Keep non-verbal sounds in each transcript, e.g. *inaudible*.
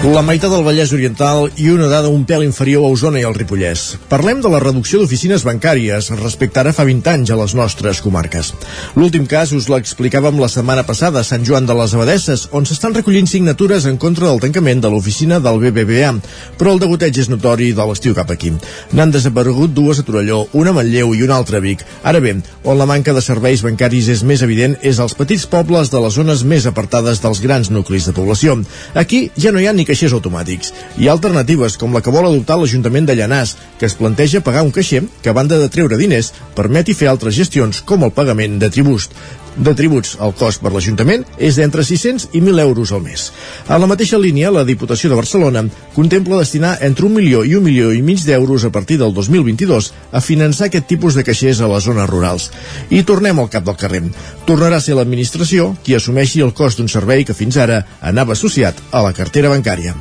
La meitat del Vallès Oriental i una dada un pèl inferior a Osona i al Ripollès. Parlem de la reducció d'oficines bancàries respecte ara fa 20 anys a les nostres comarques. L'últim cas us l'explicàvem la setmana passada a Sant Joan de les Abadesses, on s'estan recollint signatures en contra del tancament de l'oficina del BBVA, però el degoteig és notori de l'estiu cap aquí. N'han desaparegut dues a Torelló, una a Manlleu i una altra a Vic. Ara bé, on la manca de serveis bancaris és més evident és als petits pobles de les zones més apartades dels grans nuclis de població. Aquí ja no hi ha ni caixers automàtics. Hi ha alternatives com la que vol adoptar l'Ajuntament de Llanàs, que es planteja pagar un caixer que, a banda de treure diners, permeti fer altres gestions com el pagament de tributs de tributs. El cost per l'Ajuntament és d'entre 600 i 1.000 euros al mes. A la mateixa línia, la Diputació de Barcelona contempla destinar entre un milió i un milió i mig d'euros a partir del 2022 a finançar aquest tipus de caixers a les zones rurals. I tornem al cap del carrer. Tornarà a ser l'administració qui assumeixi el cost d'un servei que fins ara anava associat a la cartera bancària.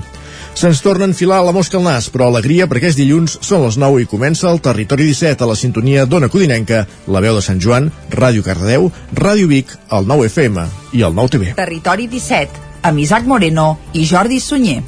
Se'ns torna a enfilar la mosca al nas, però alegria perquè és dilluns, són les 9 i comença el Territori 17 a la sintonia d'Ona Codinenca, la veu de Sant Joan, Ràdio Cardedeu, Ràdio Vic, el 9 FM i el 9 TV. Territori 17, amb Isaac Moreno i Jordi Sunyer.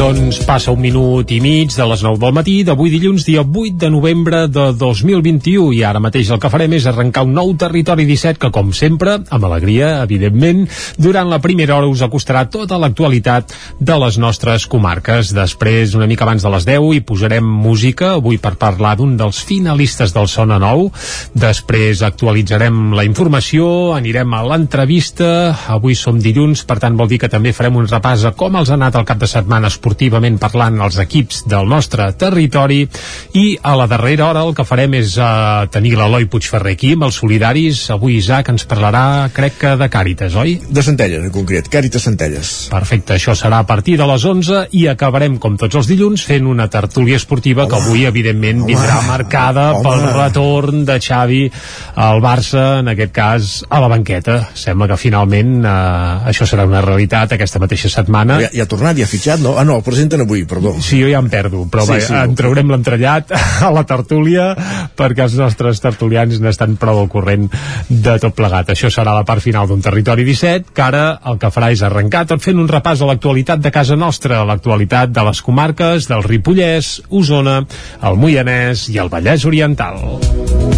Doncs passa un minut i mig de les 9 del matí d'avui dilluns, dia 8 de novembre de 2021 i ara mateix el que farem és arrencar un nou territori 17 que, com sempre, amb alegria, evidentment, durant la primera hora us acostarà tota l'actualitat de les nostres comarques. Després, una mica abans de les 10, hi posarem música, avui per parlar d'un dels finalistes del Sona Nou. Després actualitzarem la informació, anirem a l'entrevista. Avui som dilluns, per tant vol dir que també farem un repàs a com els ha anat el cap de setmana esportivament parlant els equips del nostre territori i a la darrera hora el que farem és uh, tenir l'Eloi Puigferrer aquí amb els solidaris. Avui Isaac ens parlarà, crec que de Càritas, oi? De Centelles, en concret, Càritas Centelles. Perfecte, això serà a partir de les 11 i acabarem, com tots els dilluns, fent una tertúlia esportiva Home. que avui, evidentment, Home. vindrà marcada Home. pel retorn de Xavi al Barça, en aquest cas, a la banqueta. Sembla que finalment uh, això serà una realitat aquesta mateixa setmana. Ja, ja ha tornat, ja ha fitxat, no? Ah, no, el presenten avui, perdó. Sí, jo ja em perdo, però sí, va, sí, en traurem l'entrellat *laughs* a la tertúlia perquè els nostres tertulians n'estan prou al corrent de tot plegat. Això serà la part final d'un territori 17, que ara el que farà és arrencar tot fent un repàs a l'actualitat de casa nostra, a l'actualitat de les comarques del Ripollès, Osona, el Moianès i el Vallès Oriental.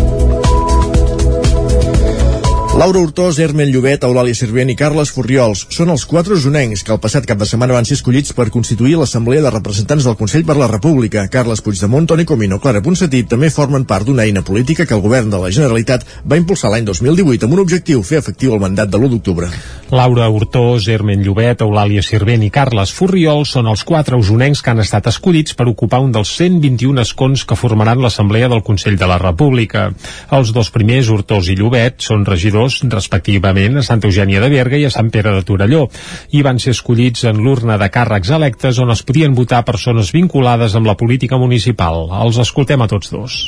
Laura Hurtós, Hermen Llobet, Eulàlia Sirvent i Carles Furriols són els quatre usonencs que el passat cap de setmana van ser escollits per constituir l'Assemblea de Representants del Consell per la República. Carles Puigdemont, Toni Comín o Clara Ponsatí també formen part d'una eina política que el govern de la Generalitat va impulsar l'any 2018 amb un objectiu, fer efectiu el mandat de l'1 d'octubre. Laura Hurtós, Hermen Llobet, Eulàlia Sirvent i Carles Furriols són els quatre usonencs que han estat escollits per ocupar un dels 121 escons que formaran l'Assemblea del Consell de la República. Els dos primers, Hurtós i Llobet, són regidors regidors, respectivament, a Santa Eugènia de Berga i a Sant Pere de Torelló, i van ser escollits en l'urna de càrrecs electes on es podien votar persones vinculades amb la política municipal. Els escoltem a tots dos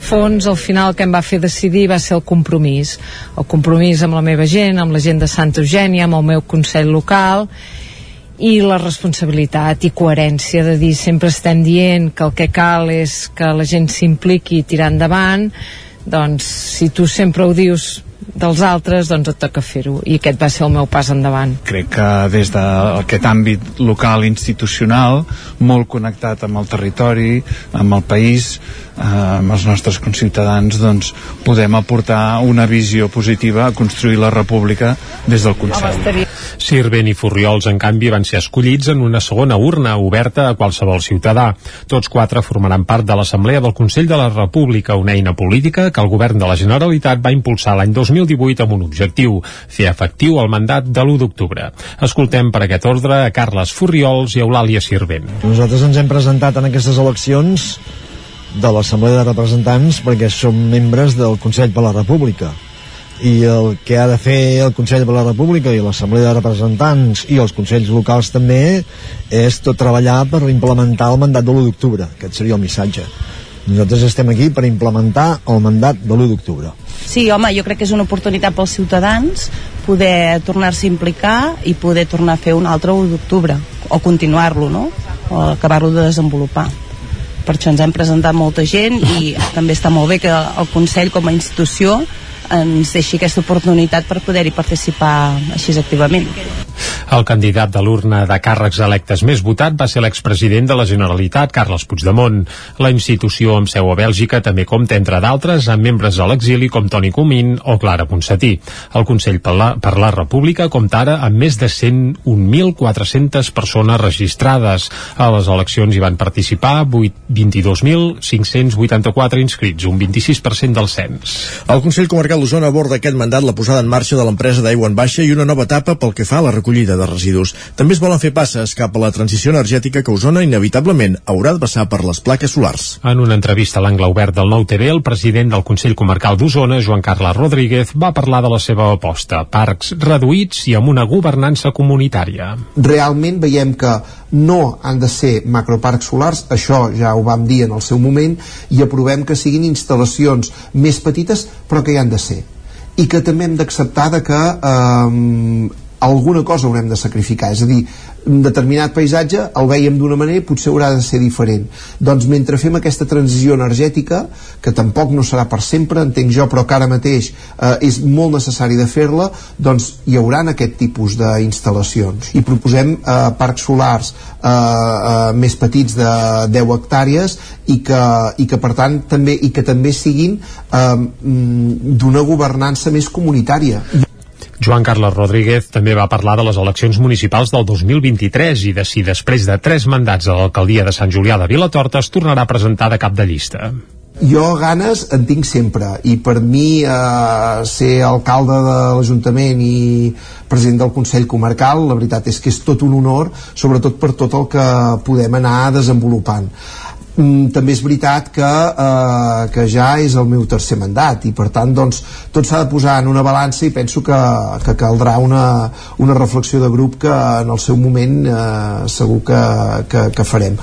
fons al final que em va fer decidir va ser el compromís el compromís amb la meva gent, amb la gent de Santa Eugènia, amb el meu Consell local i la responsabilitat i coherència de dir sempre estem dient que el que cal és que la gent s'impliqui i tirar endavant doncs si tu sempre ho dius dels altres, doncs et toca fer-ho i aquest va ser el meu pas endavant. Crec que des d'aquest àmbit local institucional, molt connectat amb el territori, amb el país, eh, amb els nostres conciutadans, doncs podem aportar una visió positiva a construir la república des del Consell. Sirven i Furriols, en canvi, van ser escollits en una segona urna oberta a qualsevol ciutadà. Tots quatre formaran part de l'Assemblea del Consell de la República, una eina política que el govern de la Generalitat va impulsar l'any 2018 amb un objectiu, fer efectiu el mandat de l'1 d'octubre. Escoltem per aquest ordre a Carles Furriols i Eulàlia Sirvent. Nosaltres ens hem presentat en aquestes eleccions de l'Assemblea de Representants perquè som membres del Consell per la República i el que ha de fer el Consell per la República i l'Assemblea de Representants i els Consells locals també és tot treballar per implementar el mandat de l'1 d'octubre aquest seria el missatge Nosaltres estem aquí per implementar el mandat de l'1 d'octubre. Sí, home, jo crec que és una oportunitat pels ciutadans poder tornar-se a implicar i poder tornar a fer un altre 1 d'octubre, o continuar-lo, no? O acabar-lo de desenvolupar. Per això ens hem presentat molta gent i també està molt bé que el Consell com a institució ens deixi aquesta oportunitat per poder-hi participar així activament. El candidat de l'urna de càrrecs electes més votat va ser l'expresident de la Generalitat, Carles Puigdemont. La institució amb seu a Bèlgica també compta, entre d'altres, amb membres a l'exili com Toni Comín o Clara Ponsatí. El Consell per la, per la República compta ara amb més de 101.400 persones registrades. A les eleccions hi van participar 22.584 inscrits, un 26% del cens. El Consell Comarcal d'Osona aborda aquest mandat la posada en marxa de l'empresa d'aigua en baixa i una nova etapa pel que fa a la recollida de residus. També es volen fer passes cap a la transició energètica que Osona inevitablement haurà de passar per les plaques solars. En una entrevista a l'angle obert del Nou TV, el president del Consell Comarcal d'Osona, Joan Carles Rodríguez, va parlar de la seva aposta, parcs reduïts i amb una governança comunitària. Realment veiem que no han de ser macroparcs solars, això ja ho vam dir en el seu moment, i aprovem que siguin instal·lacions més petites però que hi han de ser. I que també hem d'acceptar que eh, alguna cosa haurem de sacrificar. És a dir, un determinat paisatge el veiem d'una manera i potser haurà de ser diferent. Doncs mentre fem aquesta transició energètica que tampoc no serà per sempre entenc jo però que ara mateix eh, és molt necessari de fer-la doncs hi haurà aquest tipus d'instal·lacions. I proposem eh, parcs solars eh, eh, més petits de 10 hectàrees i que, i que per tant també, i que també siguin eh, mm, d'una governança més comunitària Joan Carles Rodríguez també va parlar de les eleccions municipals del 2023 i de si després de tres mandats a l'alcaldia de Sant Julià de Vilatorta es tornarà a presentar de cap de llista. Jo ganes en tinc sempre i per mi eh, ser alcalde de l'Ajuntament i president del Consell Comarcal la veritat és que és tot un honor sobretot per tot el que podem anar desenvolupant mm, també és veritat que, eh, que ja és el meu tercer mandat i per tant doncs, tot s'ha de posar en una balança i penso que, que caldrà una, una reflexió de grup que en el seu moment eh, segur que, que, que farem.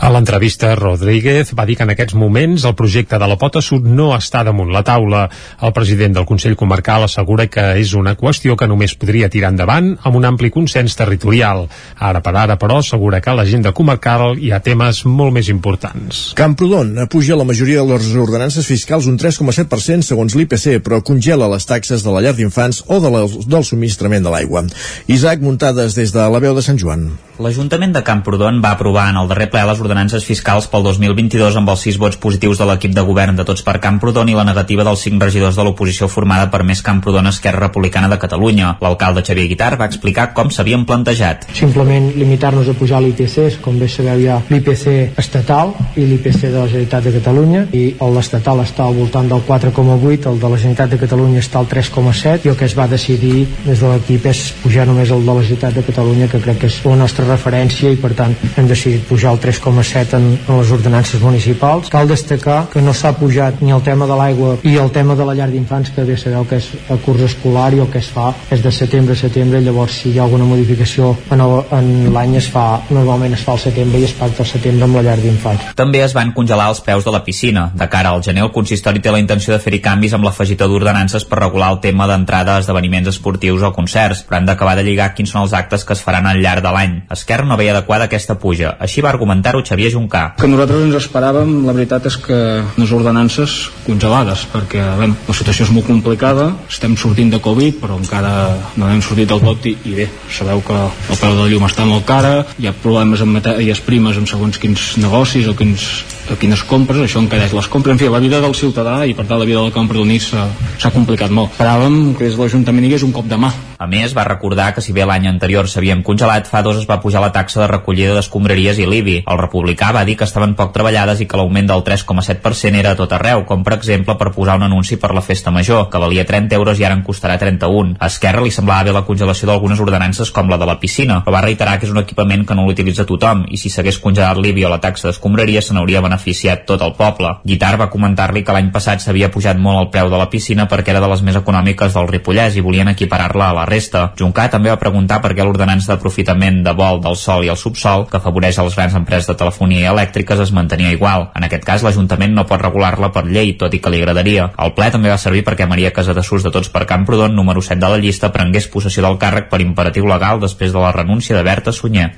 A l'entrevista, Rodríguez va dir que en aquests moments el projecte de la Pota Sud no està damunt la taula. El president del Consell Comarcal assegura que és una qüestió que només podria tirar endavant amb un ampli consens territorial. Ara per ara, però, assegura que a l'agenda comarcal hi ha temes molt més importants. Camprodon apuja la majoria de les ordenances fiscals un 3,7% segons l'IPC, però congela les taxes de la llar d'infants o de la, del subministrament de l'aigua. Isaac Muntades des de la veu de Sant Joan. L'Ajuntament de Camprodon va aprovar en el darrer ple les ordenances fiscals pel 2022 amb els sis vots positius de l'equip de govern de Tots per Camprodon i la negativa dels cinc regidors de l'oposició formada per Més Camprodon Esquerra Republicana de Catalunya. L'alcalde Xavier Guitar va explicar com s'havien plantejat. Simplement limitar-nos a pujar l'IPC, com bé sabeu ja l'IPC estatal i l'IPC de la Generalitat de Catalunya i l'estatal està al voltant del 4,8, el de la Generalitat de Catalunya està al 3,7 i el que es va decidir des de l'equip és pujar només el de la Generalitat de Catalunya que crec que és la nostra referència i per tant hem decidit pujar el 3,7 en, en les ordenances municipals. Cal destacar que no s'ha pujat ni el tema de l'aigua i el tema de la llar d'infants que bé sabeu que és a curs escolar i el que es fa és de setembre a setembre llavors si hi ha alguna modificació en, en l'any es fa, normalment es fa al setembre i es pacta al setembre amb la llar d'infants. També es van congelar els peus de la piscina. De cara al gener el consistori té la intenció de fer-hi canvis amb l'afegitó d'ordenances per regular el tema d'entrada a esdeveniments esportius o concerts, però han d'acabar de lligar quins són els actes que es faran al llarg de l'any. Esquerra no veia adequada aquesta puja. Així va argumentar-ho Xavier Juncà. Que nosaltres ens esperàvem, la veritat és que les ordenances congelades, perquè bé, la situació és molt complicada, estem sortint de Covid, però encara no hem sortit del tot i, i bé, sabeu que el preu de la llum està molt cara, hi ha problemes amb matèries primes en segons quins negocis o quins, o quines compres, això encareix les compres, en fi, la vida del ciutadà i per tant la vida del compradonís s'ha complicat molt. Esperàvem que des de l'Ajuntament hi hagués un cop de mà. A més, va recordar que si bé l'any anterior s'havien congelat, fa dos es va pujar la taxa de recollida d'escombraries i l'IBI. El republicà va dir que estaven poc treballades i que l'augment del 3,7% era a tot arreu, com per exemple per posar un anunci per la festa major, que valia 30 euros i ara en costarà 31. A Esquerra li semblava bé la congelació d'algunes ordenances com la de la piscina, però va reiterar que és un equipament que no l'utilitza tothom i si s'hagués congelat l'IBI o la taxa d'escombraria se n'hauria beneficiat tot el poble. Guitar va comentar-li que l'any passat s'havia pujat molt el preu de la piscina perquè era de les més econòmiques del Ripollès i volien equiparar-la a la resta. Juncà també va preguntar per què l'ordenança d'aprofitament de vol del sol i el subsol, que afavoreix a les grans empreses de telefonia elèctriques, es mantenia igual. En aquest cas, l'Ajuntament no pot regular-la per llei, tot i que li agradaria. El ple també va servir perquè Maria Casadesús de Tots per Camprodon, número 7 de la llista, prengués possessió del càrrec per imperatiu legal després de la renúncia de Berta Sunyer.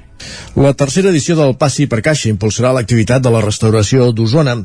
La tercera edició del Passi per Caixa impulsarà l'activitat de la restauració d'Osona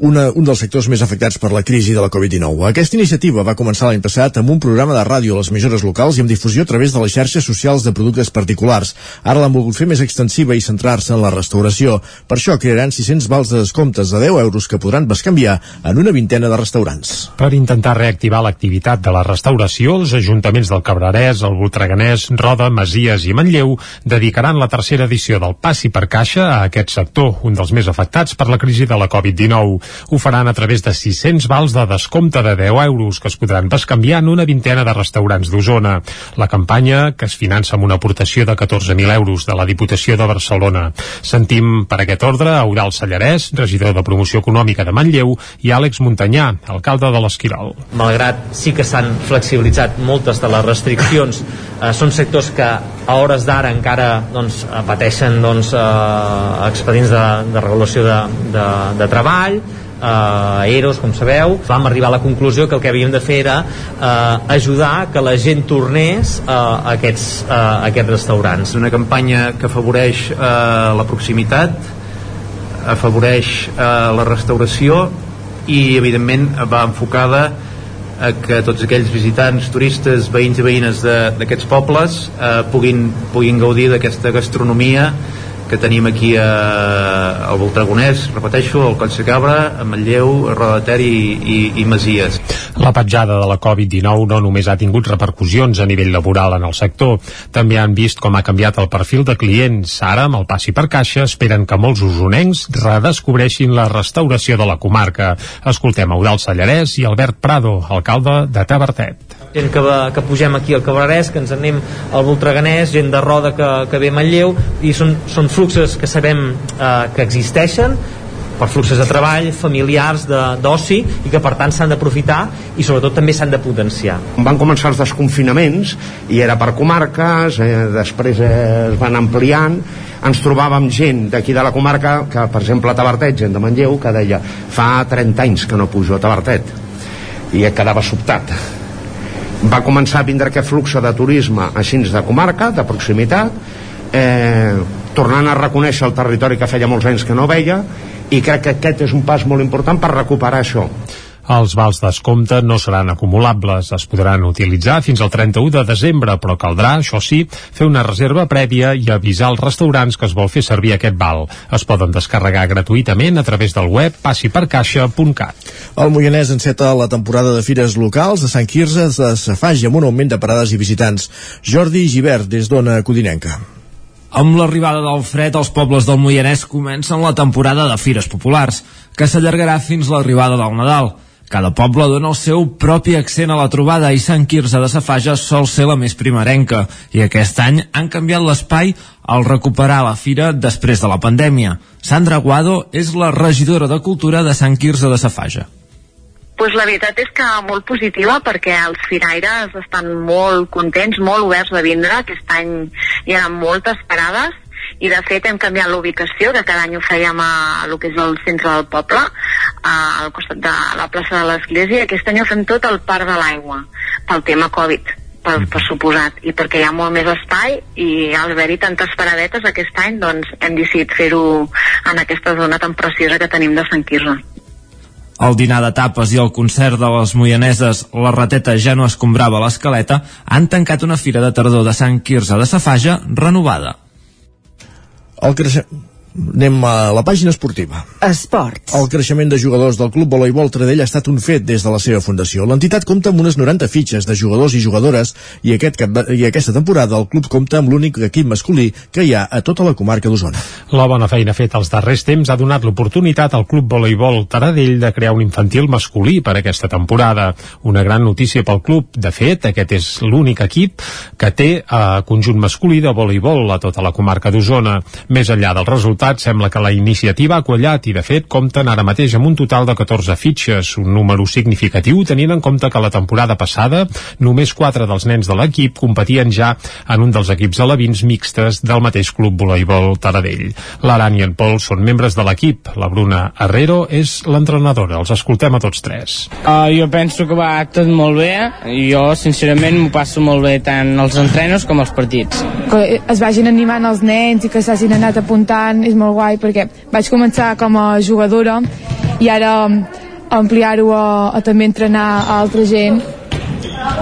una, un dels sectors més afectats per la crisi de la Covid-19. Aquesta iniciativa va començar l'any passat amb un programa de ràdio a les emissores locals i amb difusió a través de les xarxes socials de productes particulars. Ara l'han volgut fer més extensiva i centrar-se en la restauració. Per això crearan 600 vals de descomptes de 10 euros que podran bescanviar en una vintena de restaurants. Per intentar reactivar l'activitat de la restauració, els ajuntaments del Cabrerès, el Voltreganès, Roda, Masies i Manlleu dedicaran la tercera edició del Passi per Caixa a aquest sector, un dels més afectats per la crisi de la Covid-19 ho faran a través de 600 vals de descompte de 10 euros que es podran bescanviar en una vintena de restaurants d'Osona. La campanya, que es finança amb una aportació de 14.000 euros de la Diputació de Barcelona. Sentim per aquest ordre a Eudal Sallarès, regidor de Promoció Econòmica de Manlleu, i Àlex Muntanyà, alcalde de l'Esquirol. Malgrat sí que s'han flexibilitzat moltes de les restriccions, eh, són sectors que a hores d'ara encara doncs, pateixen doncs, eh, expedients de, de regulació de, de, de treball, eh, EROs, com sabeu, vam arribar a la conclusió que el que havíem de fer era eh, ajudar que la gent tornés eh, a, aquests, eh, a aquests restaurants. Una campanya que afavoreix eh, la proximitat, afavoreix eh, la restauració i, evidentment, va enfocada a que tots aquells visitants, turistes, veïns i veïnes d'aquests pobles eh, puguin, puguin gaudir d'aquesta gastronomia que tenim aquí a, al Voltragonès, repeteixo, al Coll Cabra, a Manlleu, a Ter i, i, i Masies. La petjada de la Covid-19 no només ha tingut repercussions a nivell laboral en el sector, també han vist com ha canviat el perfil de clients. Ara, amb el passi per caixa, esperen que molts usonencs redescobreixin la restauració de la comarca. Escoltem Eudal Sallarès i Albert Prado, alcalde de Tabertet gent que, que pugem aquí al Cabrerès, que ens anem al Voltreganès, gent de Roda que, que ve a Manlleu, i són, són fluxes que sabem eh, que existeixen, per fluxes de treball, familiars, d'oci i que per tant s'han d'aprofitar i sobretot també s'han de potenciar. Van començar els desconfinaments i era per comarques, eh, després eh, es van ampliant ens trobàvem gent d'aquí de la comarca que per exemple a Tabertet, gent de Manlleu que deia fa 30 anys que no pujo a Tabertet i quedava sobtat va començar a vindre aquest flux de turisme així de comarca, de proximitat eh, tornant a reconèixer el territori que feia molts anys que no veia i crec que aquest és un pas molt important per recuperar això els vals d'escompte no seran acumulables, es podran utilitzar fins al 31 de desembre, però caldrà, això sí, fer una reserva prèvia i avisar als restaurants que es vol fer servir aquest val. Es poden descarregar gratuïtament a través del web passipercaixa.cat. El Moianès enceta la temporada de fires locals de Sant Quirze de Safagi amb un augment de parades i visitants. Jordi Givert, des d'Ona Codinenca. Amb l'arribada del fred, els pobles del Moianès comencen la temporada de fires populars, que s'allargarà fins l'arribada del Nadal. Cada poble dona el seu propi accent a la trobada i Sant Quirze de Safaja sol ser la més primerenca i aquest any han canviat l'espai al recuperar la fira després de la pandèmia. Sandra Guado és la regidora de Cultura de Sant Quirze de Safaja. Pues la veritat és que molt positiva perquè els firaires estan molt contents, molt oberts de vindre. Aquest any hi ha moltes parades i de fet hem canviat l'ubicació, que cada any ho fèiem a, a lo que és el centre del poble, a, al costat de la plaça de l'Església, i aquest any ho fem tot al Parc de l'Aigua, pel tema Covid per, mm. per suposat, i perquè hi ha molt més espai i al haver-hi tantes paradetes aquest any doncs hem decidit fer-ho en aquesta zona tan preciosa que tenim de Sant Quirze. El dinar de tapes i el concert de les moianeses La Rateta ja no escombrava l'escaleta han tancat una fira de tardor de Sant Quirze de Safaja renovada. El creixement Anem a la pàgina esportiva. Esports. El creixement de jugadors del Club Voleibol Tradell ha estat un fet des de la seva fundació. L'entitat compta amb unes 90 fitxes de jugadors i jugadores i, aquest, i aquesta temporada el club compta amb l'únic equip masculí que hi ha a tota la comarca d'Osona. La bona feina feta els darrers temps ha donat l'oportunitat al Club Voleibol Taradell de crear un infantil masculí per aquesta temporada. Una gran notícia pel club. De fet, aquest és l'únic equip que té eh, conjunt masculí de voleibol a tota la comarca d'Osona. Més enllà del resultat resultat, sembla que la iniciativa ha quallat i, de fet, compten ara mateix amb un total de 14 fitxes, un número significatiu tenint en compte que la temporada passada només 4 dels nens de l'equip competien ja en un dels equips alevins mixtes del mateix club voleibol Taradell. L'Aran i en Pol són membres de l'equip. La Bruna Herrero és l'entrenadora. Els escoltem a tots tres. Uh, jo penso que va tot molt bé. Jo, sincerament, m'ho passo molt bé tant als entrenos com als partits. Que es vagin animant els nens i que s'hagin anat apuntant és molt guai perquè vaig començar com a jugadora i ara ampliar-ho a, a també entrenar a altra gent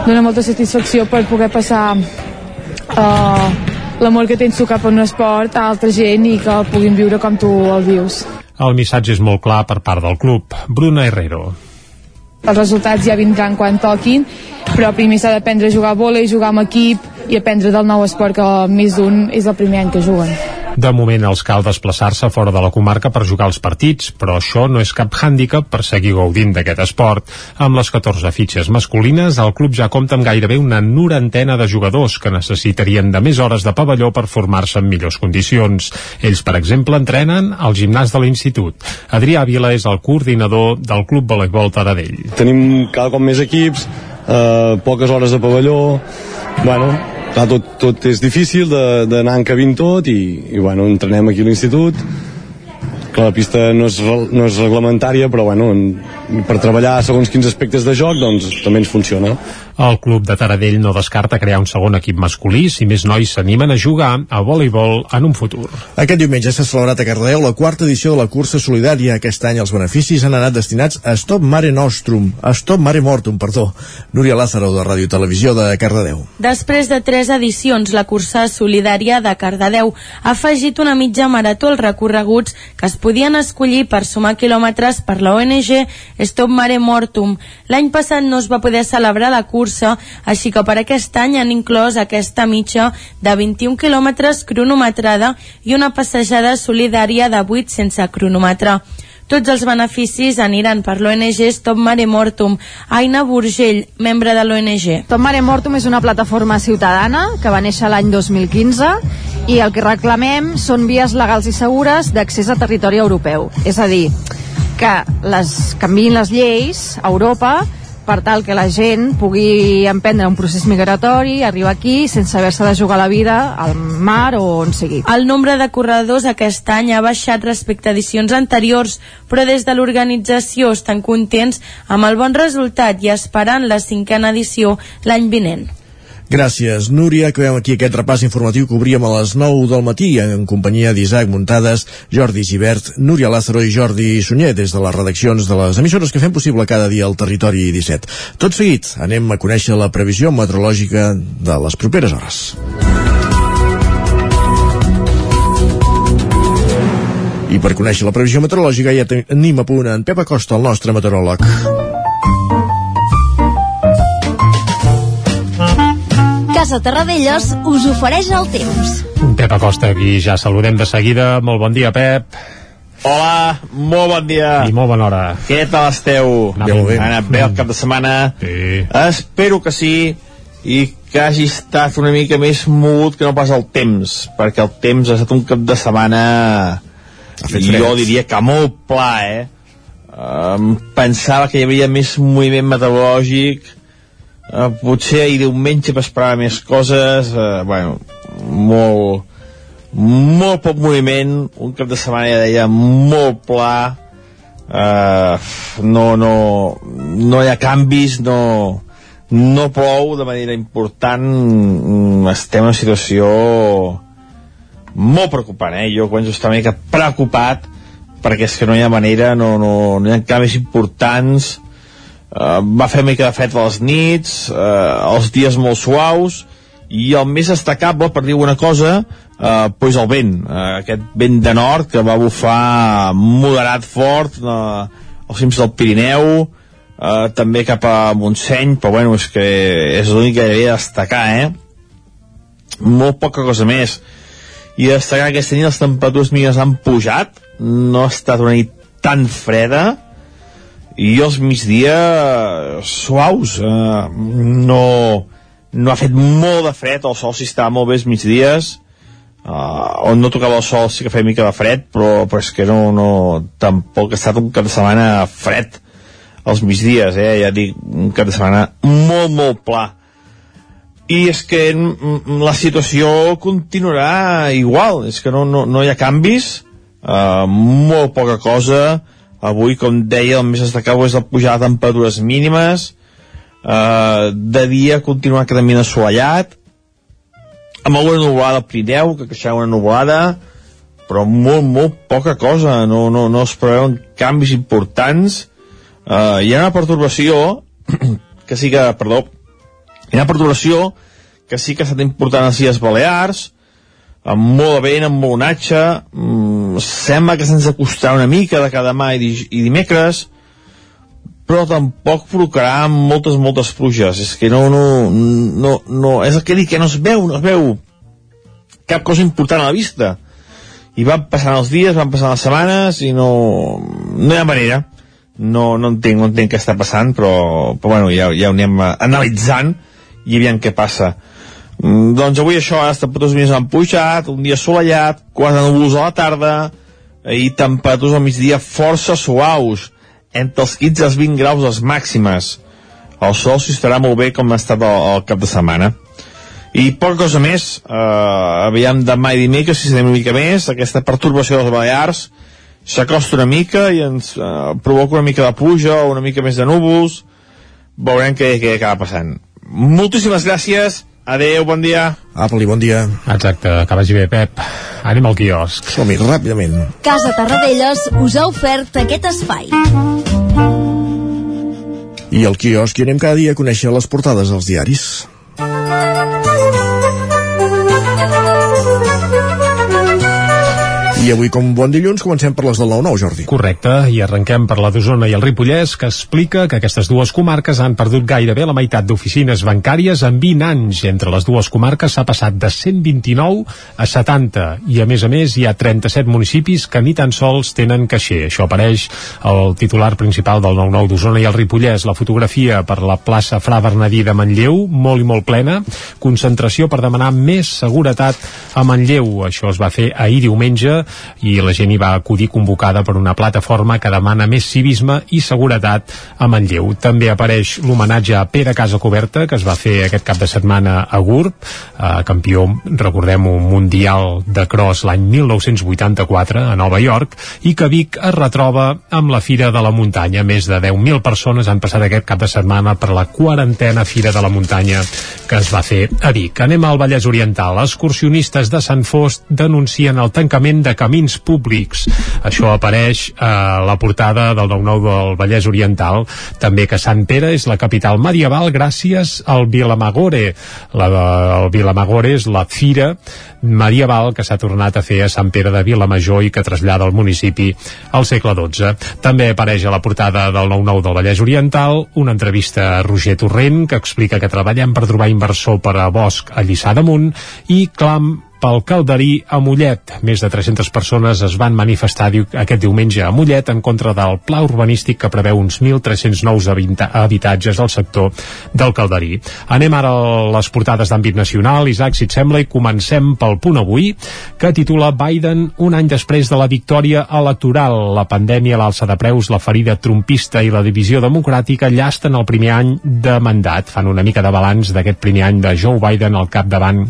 dona molta satisfacció per poder passar uh, l'amor que tens tu cap a un esport a altra gent i que el puguin viure com tu el vius. El missatge és molt clar per part del club. Bruna Herrero. Els resultats ja vindran quan toquin, però primer s'ha d'aprendre a jugar a bola i jugar amb equip i aprendre del nou esport que més d'un és el primer any que juguen. De moment els cal desplaçar-se fora de la comarca per jugar els partits, però això no és cap hàndicap per seguir gaudint d'aquest esport. Amb les 14 fitxes masculines, el club ja compta amb gairebé una norantena de jugadors que necessitarien de més hores de pavelló per formar-se en millors condicions. Ells, per exemple, entrenen al gimnàs de l'Institut. Adrià Vila és el coordinador del Club Voleibol Taradell. Tenim cada cop més equips, eh, poques hores de pavelló, bueno, clar, tot, tot és difícil d'anar encabint tot i, i bueno, entrenem aquí a l'institut. Que la pista no és, no és reglamentària però bueno, en, per treballar segons quins aspectes de joc doncs també ens funciona el club de Taradell no descarta crear un segon equip masculí si més nois s'animen a jugar a voleibol en un futur. Aquest diumenge s'ha celebrat a Cardedeu la quarta edició de la cursa solidària. Aquest any els beneficis han anat destinats a Stop Mare Nostrum, a Stop Mare Mortum, perdó. Núria Lázaro, de Ràdio Televisió de Cardedeu. Després de tres edicions, la cursa solidària de Cardedeu ha afegit una mitja marató als recorreguts que es podien escollir per sumar quilòmetres per la ONG Stop Mare Mortum. L'any passat no es va poder celebrar la cursa cursa, així que per aquest any han inclòs aquesta mitja de 21 quilòmetres cronometrada i una passejada solidària de 8 sense cronometrar. Tots els beneficis aniran per l'ONG Stop Mare Mortum. Aina Burgell, membre de l'ONG. Stop Mare Mortum és una plataforma ciutadana que va néixer l'any 2015 i el que reclamem són vies legals i segures d'accés a territori europeu. És a dir, que les canviïn les lleis a Europa per tal que la gent pugui emprendre un procés migratori, arribar aquí sense haver-se de jugar la vida al mar o on sigui. El nombre de corredors aquest any ha baixat respecte a edicions anteriors, però des de l'organització estan contents amb el bon resultat i esperant la cinquena edició l'any vinent. Gràcies, Núria. Acabem aquí aquest repàs informatiu que obríem a les 9 del matí en companyia d'Isaac Muntades, Jordi Givert, Núria Lázaro i Jordi Sunyer des de les redaccions de les emissores que fem possible cada dia al Territori 17. Tot seguit, anem a conèixer la previsió meteorològica de les properes hores. I per conèixer la previsió meteorològica ja tenim a punt en Pep Acosta, el nostre meteoròleg. Casa Terradellos us ofereix el temps. Pep Acosta, aquí ja saludem de seguida. Molt bon dia, Pep. Hola, molt bon dia. I molt bona hora. Què tal esteu? Anat bé. Ha anat bé el cap de setmana? Sí. Espero que sí i que hagi estat una mica més mogut que no pas el temps, perquè el temps ha estat un cap de setmana jo diria que molt pla, eh? Um, pensava que hi havia més moviment meteorològic Uh, potser ahir diumenge esperava més coses, uh, bueno, molt, molt poc moviment, un cap de setmana ja deia molt pla, uh, no, no, no hi ha canvis, no, no plou de manera important, mm, estem en una situació molt preocupant, eh? Jo a estar una mica preocupat perquè és que no hi ha manera, no, no, no hi ha canvis importants, Uh, va fer mica de fred a les nits, uh, els dies molt suaus, i el més destacable, per dir una cosa, uh, pues el vent, uh, aquest vent de nord que va bufar moderat fort uh, als cims del Pirineu, uh, també cap a Montseny, però bueno, és que és l'únic que havia de destacar, eh? Molt poca cosa més. I destacar que aquesta nit les temperatures mínimes han pujat, no ha estat una nit tan freda, i els migdia suaus eh, no, no ha fet molt de fred el sol si estava molt bé els migdies uh, on no tocava el sol sí que feia mica de fred però, però és que no, no tampoc ha estat un cap de setmana fred als migdies, eh? ja dic un cap de setmana molt molt pla i és que la situació continuarà igual és que no, no, no hi ha canvis uh, molt poca cosa avui com deia el més destacable és la pujada de temperatures mínimes. Uh, de dia continuar cada mina assolellat. Amb alguna nuvolada al Pirineu, que queixava una nuvolada, però molt, molt poca cosa, no, no, no es preveuen canvis importants. Uh, hi ha una perturbació *clears throat* que sí que, perdó, hi ha una perturbació que sí que ha estat important a les Balears, amb molt de vent, amb molt onatge, mm, sembla que se'ns acostarà una mica de cada mà i, i dimecres, però tampoc provocarà moltes, moltes pluges. És que no, no, no, no, és el que dic, que no es veu, no es veu cap cosa important a la vista. I van passant els dies, van passant les setmanes i no, no hi ha manera. No, no entenc, no entenc què està passant, però, però bueno, ja, ja ho anem analitzant i aviam què passa. Mm, doncs avui això, les temperatures han pujat, un dia assolellat, quatre núvols a la tarda, i temperatures al migdia força suaus entre els 15 i els 20 graus les màximes. El sol s'hi estarà molt bé com ha estat el, el cap de setmana. I poca cosa més, eh, aviam demà i dimecres, si una mica més, aquesta perturbació dels Balears s'acosta una mica i ens eh, provoca una mica de pluja o una mica més de núvols, veurem què, què acaba passant. Moltíssimes gràcies, adeu, bon dia. Apli, bon dia. Exacte, que vagi bé, Pep. Anem al quiosc. Som-hi, ràpidament. Casa Tarradellas us ha ofert aquest espai. I al quiosc hi anem cada dia a conèixer les portades dels diaris. I avui, com bon dilluns, comencem per les del 9-9, Jordi. Correcte, i arrenquem per la d'Osona i el Ripollès, que explica que aquestes dues comarques han perdut gairebé la meitat d'oficines bancàries en 20 anys. Entre les dues comarques s'ha passat de 129 a 70, i a més a més hi ha 37 municipis que ni tan sols tenen caixer. Això apareix al titular principal del 9-9 d'Osona i el Ripollès. La fotografia per la plaça Fra Bernadí de Manlleu, molt i molt plena, concentració per demanar més seguretat a Manlleu. Això es va fer ahir diumenge i la gent hi va acudir convocada per una plataforma que demana més civisme i seguretat a Manlleu. També apareix l'homenatge a Pere Casa Coberta, que es va fer aquest cap de setmana a Gurb, eh, campió, recordem, un mundial de cross l'any 1984 a Nova York, i que Vic es retroba amb la Fira de la Muntanya. Més de 10.000 persones han passat aquest cap de setmana per la quarantena Fira de la Muntanya que es va fer a Vic. Anem al Vallès Oriental. Excursionistes de Sant Fost denuncien el tancament de camins públics. Això apareix a la portada del 9-9 del Vallès Oriental. També que Sant Pere és la capital medieval gràcies al Vilamagore. La, el Vilamagore és la fira medieval que s'ha tornat a fer a Sant Pere de Vilamajor i que trasllada el municipi al segle XII. També apareix a la portada del 9-9 del Vallès Oriental una entrevista a Roger Torrent que explica que treballem per trobar inversor per a Bosch a Lliçà d'Amunt i clam pel Calderí a Mollet. Més de 300 persones es van manifestar aquest diumenge a Mollet en contra del pla urbanístic que preveu uns 1.300 nous habitatges al sector del Calderí. Anem ara a les portades d'àmbit nacional, Isaac, si et sembla, i comencem pel punt avui, que titula Biden un any després de la victòria electoral. La pandèmia, l'alça de preus, la ferida trumpista i la divisió democràtica llasten el primer any de mandat. Fan una mica de balanç d'aquest primer any de Joe Biden al capdavant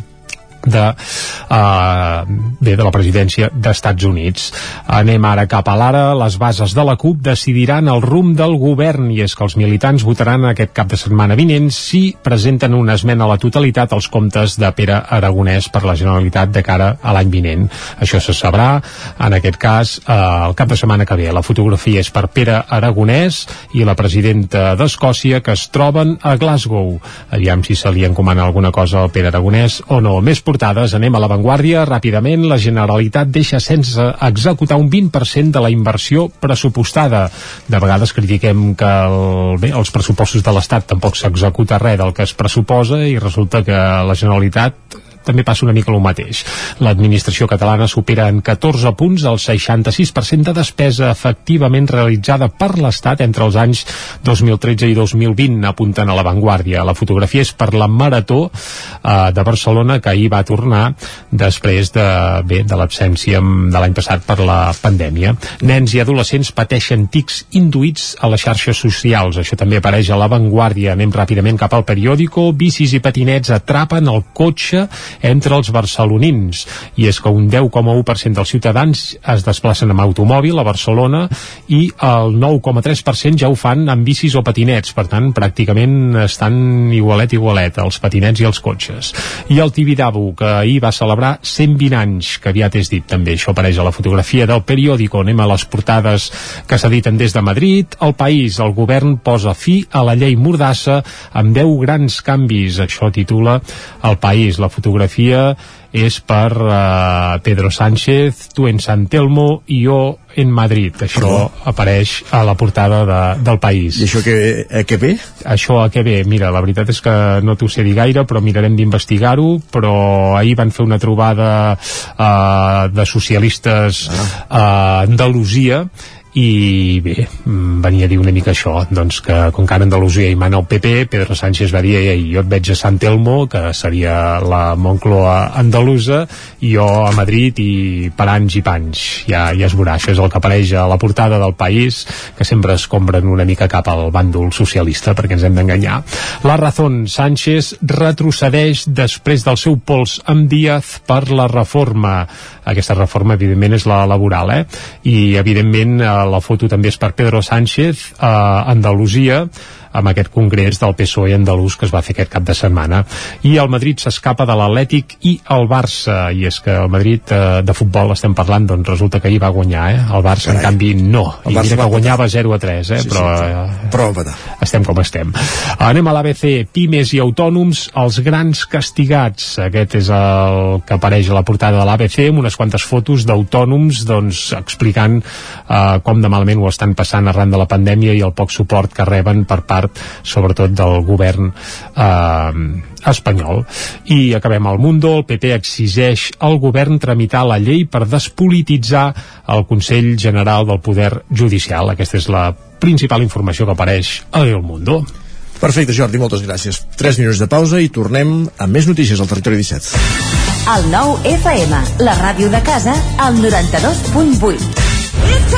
de, uh, bé, de la presidència d'Estats Units. Anem ara cap a l'ara. Les bases de la CUP decidiran el rumb del govern i és que els militants votaran aquest cap de setmana vinent si presenten una esmena a la totalitat als comptes de Pere Aragonès per la Generalitat de cara a l'any vinent. Això se sabrà, en aquest cas, uh, el cap de setmana que ve. La fotografia és per Pere Aragonès i la presidenta d'Escòcia que es troben a Glasgow. Aviam si se li encomana alguna cosa al Pere Aragonès o no. Més portades, anem a l'avantguàrdia ràpidament. La Generalitat deixa sense executar un 20% de la inversió pressupostada. De vegades critiquem que el, bé, els pressupostos de l'Estat tampoc s'executa res del que es pressuposa i resulta que la Generalitat també passa una mica el mateix. L'administració catalana supera en 14 punts el 66% de despesa efectivament realitzada per l'Estat entre els anys 2013 i 2020, apunten a l'avantguàrdia. La fotografia és per la Marató eh, de Barcelona, que ahir va tornar després de, bé, de l'absència de l'any passat per la pandèmia. Nens i adolescents pateixen tics induïts a les xarxes socials. Això també apareix a l'avantguàrdia. Anem ràpidament cap al periòdico. Bicis i patinets atrapen el cotxe entre els barcelonins. I és que un 10,1% dels ciutadans es desplacen amb automòbil a Barcelona i el 9,3% ja ho fan amb bicis o patinets. Per tant, pràcticament estan igualet, igualet, els patinets i els cotxes. I el Tibidabo, que ahir va celebrar 120 anys, que aviat és dit també. Això apareix a la fotografia del periòdico. Anem a les portades que s'editen des de Madrid. El País, el govern posa fi a la llei Mordassa amb 10 grans canvis. Això titula El País. La fotografia és per uh, Pedro Sánchez, tu en San Telmo i jo en Madrid. Això Perdó. apareix a la portada de, del país. I això que, a què ve? Això a què ve? Mira, la veritat és que no t'ho sé dir gaire, però mirarem d'investigar-ho, però ahir van fer una trobada uh, de socialistes ah. a Andalusia i bé, venia a dir una mica això doncs que com que ara Andalusia hi mana el PP Pedro Sánchez va dir, ei, jo et veig a Sant Telmo que seria la Moncloa andalusa i jo a Madrid i per anys i panys. Ja, ja es veurà, això és el que apareix a la portada del país que sempre es compren una mica cap al bàndol socialista perquè ens hem d'enganyar. La Razón, Sánchez retrocedeix després del seu pols amb Díaz per la reforma. Aquesta reforma evidentment és la laboral eh? i evidentment eh, la foto també és per Pedro Sánchez a Andalusia amb aquest congrés del PSOE andalús que es va fer aquest cap de setmana. I el Madrid s'escapa de l'Atlètic i el Barça, i és que el Madrid eh, de futbol estem parlant, doncs resulta que ahir va guanyar, eh? El Barça, Carai. en canvi, no. El I Barça que guanyava 0 a 3, eh? Sí, però, sí, eh, però va estem com estem. Anem a l'ABC, pimes i autònoms, els grans castigats. Aquest és el que apareix a la portada de l'ABC, amb unes quantes fotos d'autònoms, doncs, explicant eh, com de malament ho estan passant arran de la pandèmia i el poc suport que reben per part part sobretot del govern eh, espanyol. I acabem al Mundo, el PP exigeix al govern tramitar la llei per despolititzar el Consell General del Poder Judicial. Aquesta és la principal informació que apareix a El Mundo. Perfecte, Jordi, moltes gràcies. 3 minuts de pausa i tornem amb més notícies al Territori 17. El nou FM, la ràdio de casa, al 92.8.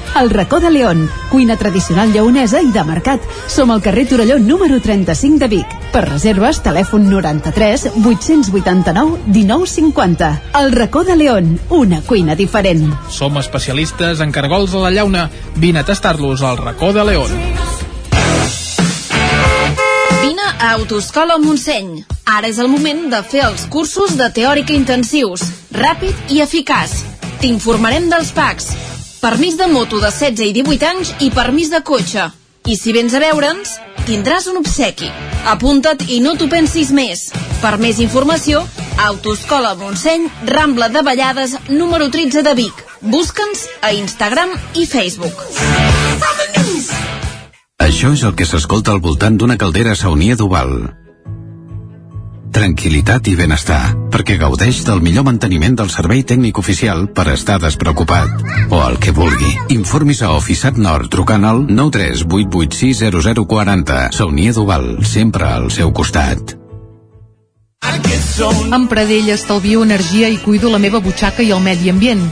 El racó de León, cuina tradicional lleonesa i de mercat. Som al carrer Torelló número 35 de Vic. Per reserves, telèfon 93 889 1950. El racó de León, una cuina diferent. Som especialistes en cargols a la llauna. Vine a tastar-los al racó de León. Vine a Autoscola Montseny. Ara és el moment de fer els cursos de teòrica intensius. Ràpid i eficaç. T'informarem dels packs permís de moto de 16 i 18 anys i permís de cotxe. I si vens a veure'ns, tindràs un obsequi. Apunta't i no t'ho pensis més. Per més informació, Autoscola Montseny, Rambla de Vallades, número 13 de Vic. Busca'ns a Instagram i Facebook. Això és el que s'escolta al voltant d'una caldera saunia d'Oval tranquil·litat i benestar, perquè gaudeix del millor manteniment del servei tècnic oficial per estar despreocupat. O el que vulgui. Informis a Oficiat Nord trucant al 938860040. Saunia Duval, sempre al seu costat. Amb Pradell estalvio energia i cuido la meva butxaca i el medi ambient.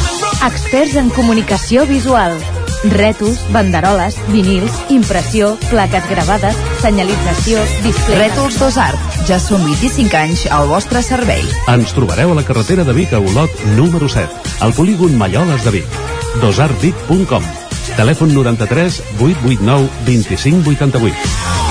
Experts en comunicació visual. Rètols, banderoles, vinils, impressió, plaques gravades, senyalització, display... Rètols Dos Art. Ja són 25 anys al vostre servei. Ens trobareu a la carretera de Vic a Olot, número 7, al polígon Malloles de Vic. dosartvic.com Telèfon 93 889 2588.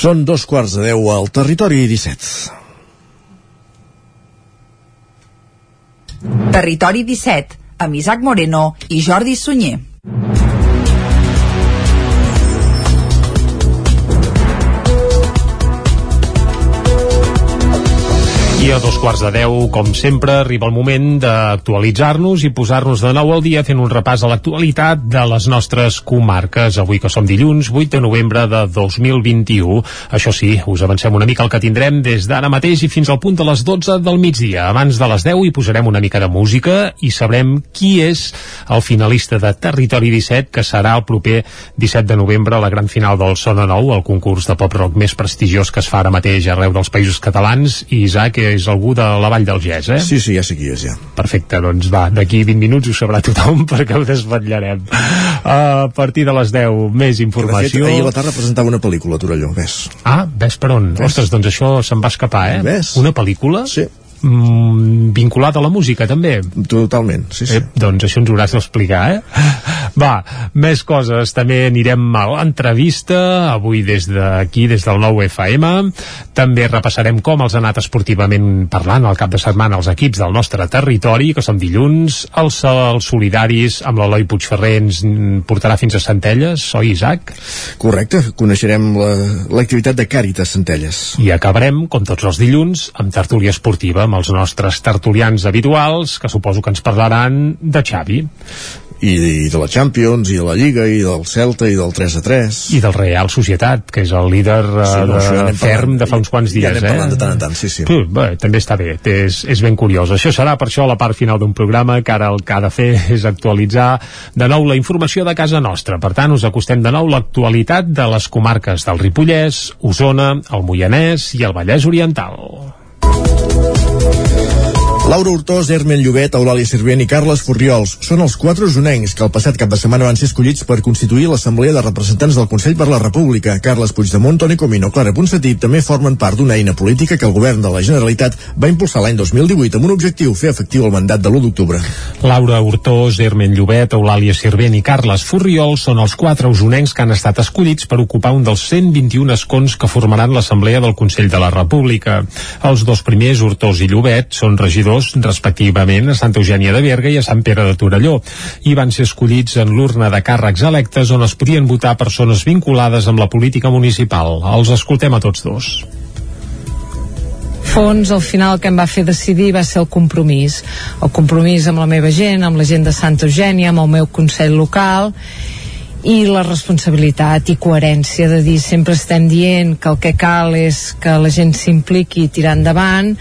Són dos quarts de deu al territori 17. Territori 17, amb Isaac Moreno i Jordi Sunyer. A dos quarts de deu, com sempre, arriba el moment d'actualitzar-nos i posar-nos de nou al dia fent un repàs a l'actualitat de les nostres comarques. Avui que som dilluns, 8 de novembre de 2021. Això sí, us avancem una mica el que tindrem des d'ara mateix i fins al punt de les 12 del migdia. Abans de les 10 hi posarem una mica de música i sabrem qui és el finalista de Territori 17, que serà el proper 17 de novembre a la gran final del Sona Nou, el concurs de pop-rock més prestigiós que es fa ara mateix arreu dels països catalans. I Isaac, és algú de la Vall del Gès, eh? Sí, sí, ja sé qui és, ja. Perfecte, doncs va, d'aquí 20 minuts ho sabrà tothom *laughs* perquè ho desvetllarem. A partir de les 10, més informació. De fet, ahir a la tarda presentava una pel·lícula a Torelló, ves. Ah, ves per on? Ves. Ostres, doncs això se'n va escapar, eh? Ves. Una pel·lícula? Sí mm, vinculat a la música també totalment, sí, sí. Eh, doncs això ens ho hauràs d'explicar eh? va, més coses també anirem a l'entrevista avui des d'aquí, des del nou FM també repassarem com els ha anat esportivament parlant al cap de setmana els equips del nostre territori, que són dilluns els, els solidaris amb l'Eloi Puigferrer ens portarà fins a Centelles oi Isaac? Correcte, coneixerem l'activitat la, de Càritas Centelles i acabarem, com tots els dilluns amb tertúlia esportiva amb els nostres tertulians habituals, que suposo que ens parlaran de Xavi i, i de la Champions, i de la Lliga, i del Celta, i del 3 a 3. I del Real Societat, que és el líder sí, no, de, ferm de fa uns quants dies. Ja anem eh? parlant de tant en tant, sí, sí. Uh, bé, també està bé, és, és ben curiós. Això serà per això la part final d'un programa que ara el que ha de fer *laughs* és actualitzar de nou la informació de casa nostra. Per tant, us acostem de nou l'actualitat de les comarques del Ripollès, Osona, el Moianès i el Vallès Oriental. Laura Hurtós, Hermen Llobet, Eulàlia Sirvent i Carles Furriols són els quatre usonencs que el passat cap de setmana van ser escollits per constituir l'Assemblea de Representants del Consell per la República. Carles Puigdemont, Toni Comino, Clara Ponsatí també formen part d'una eina política que el govern de la Generalitat va impulsar l'any 2018 amb un objectiu, fer efectiu el mandat de l'1 d'octubre. Laura Hurtós, Hermen Llobet, Eulàlia Sirvent i Carles Furriols són els quatre usonencs que han estat escollits per ocupar un dels 121 escons que formaran l'Assemblea del Consell de la República. Els dos primers, Hurtós i Llobet, són regidors respectivament a Santa Eugènia de Berga i a Sant Pere de Torelló i van ser escollits en l'urna de càrrecs electes on es podien votar persones vinculades amb la política municipal. Els escoltem a tots dos fons, al final que em va fer decidir va ser el compromís. El compromís amb la meva gent, amb la gent de Santa Eugènia, amb el meu Consell local i la responsabilitat i coherència de dir sempre estem dient que el que cal és que la gent s'impliqui i tirar endavant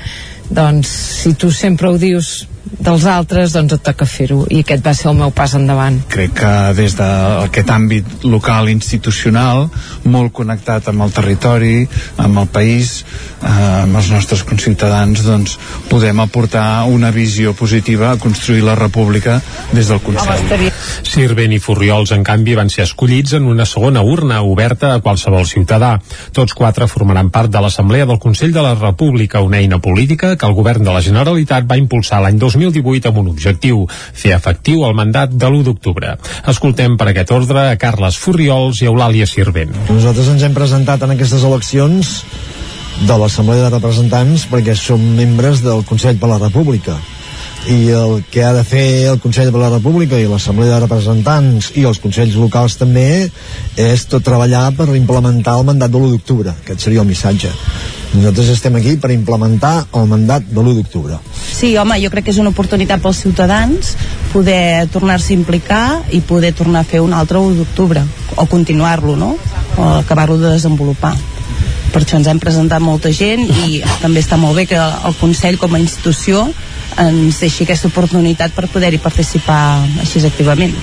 doncs si tu sempre ho dius dels altres, doncs et toca fer-ho i aquest va ser el meu pas endavant. Crec que des d'aquest àmbit local institucional, molt connectat amb el territori, amb el país, eh, amb els nostres conciutadans, doncs podem aportar una visió positiva a construir la república des del Consell. Sirvent i Furriols, en canvi, van ser escollits en una segona urna oberta a qualsevol ciutadà. Tots quatre formaran part de l'Assemblea del Consell de la República, una eina política que el govern de la Generalitat va impulsar l'any 2018 amb un objectiu, fer efectiu el mandat de l'1 d'octubre. Escoltem per aquest ordre a Carles Furriols i Eulàlia Sirvent. Nosaltres ens hem presentat en aquestes eleccions de l'Assemblea de Representants perquè som membres del Consell per la República i el que ha de fer el Consell per la República i l'Assemblea de Representants i els Consells locals també és tot treballar per implementar el mandat de l'1 d'octubre aquest seria el missatge Nosaltres estem aquí per implementar el mandat de l'1 d'octubre. Sí, home, jo crec que és una oportunitat pels ciutadans poder tornar-se a implicar i poder tornar a fer un altre 1 d'octubre, o continuar-lo, no? O acabar-lo de desenvolupar per això ens hem presentat molta gent i també està molt bé que el Consell com a institució ens deixi aquesta oportunitat per poder-hi participar així activament.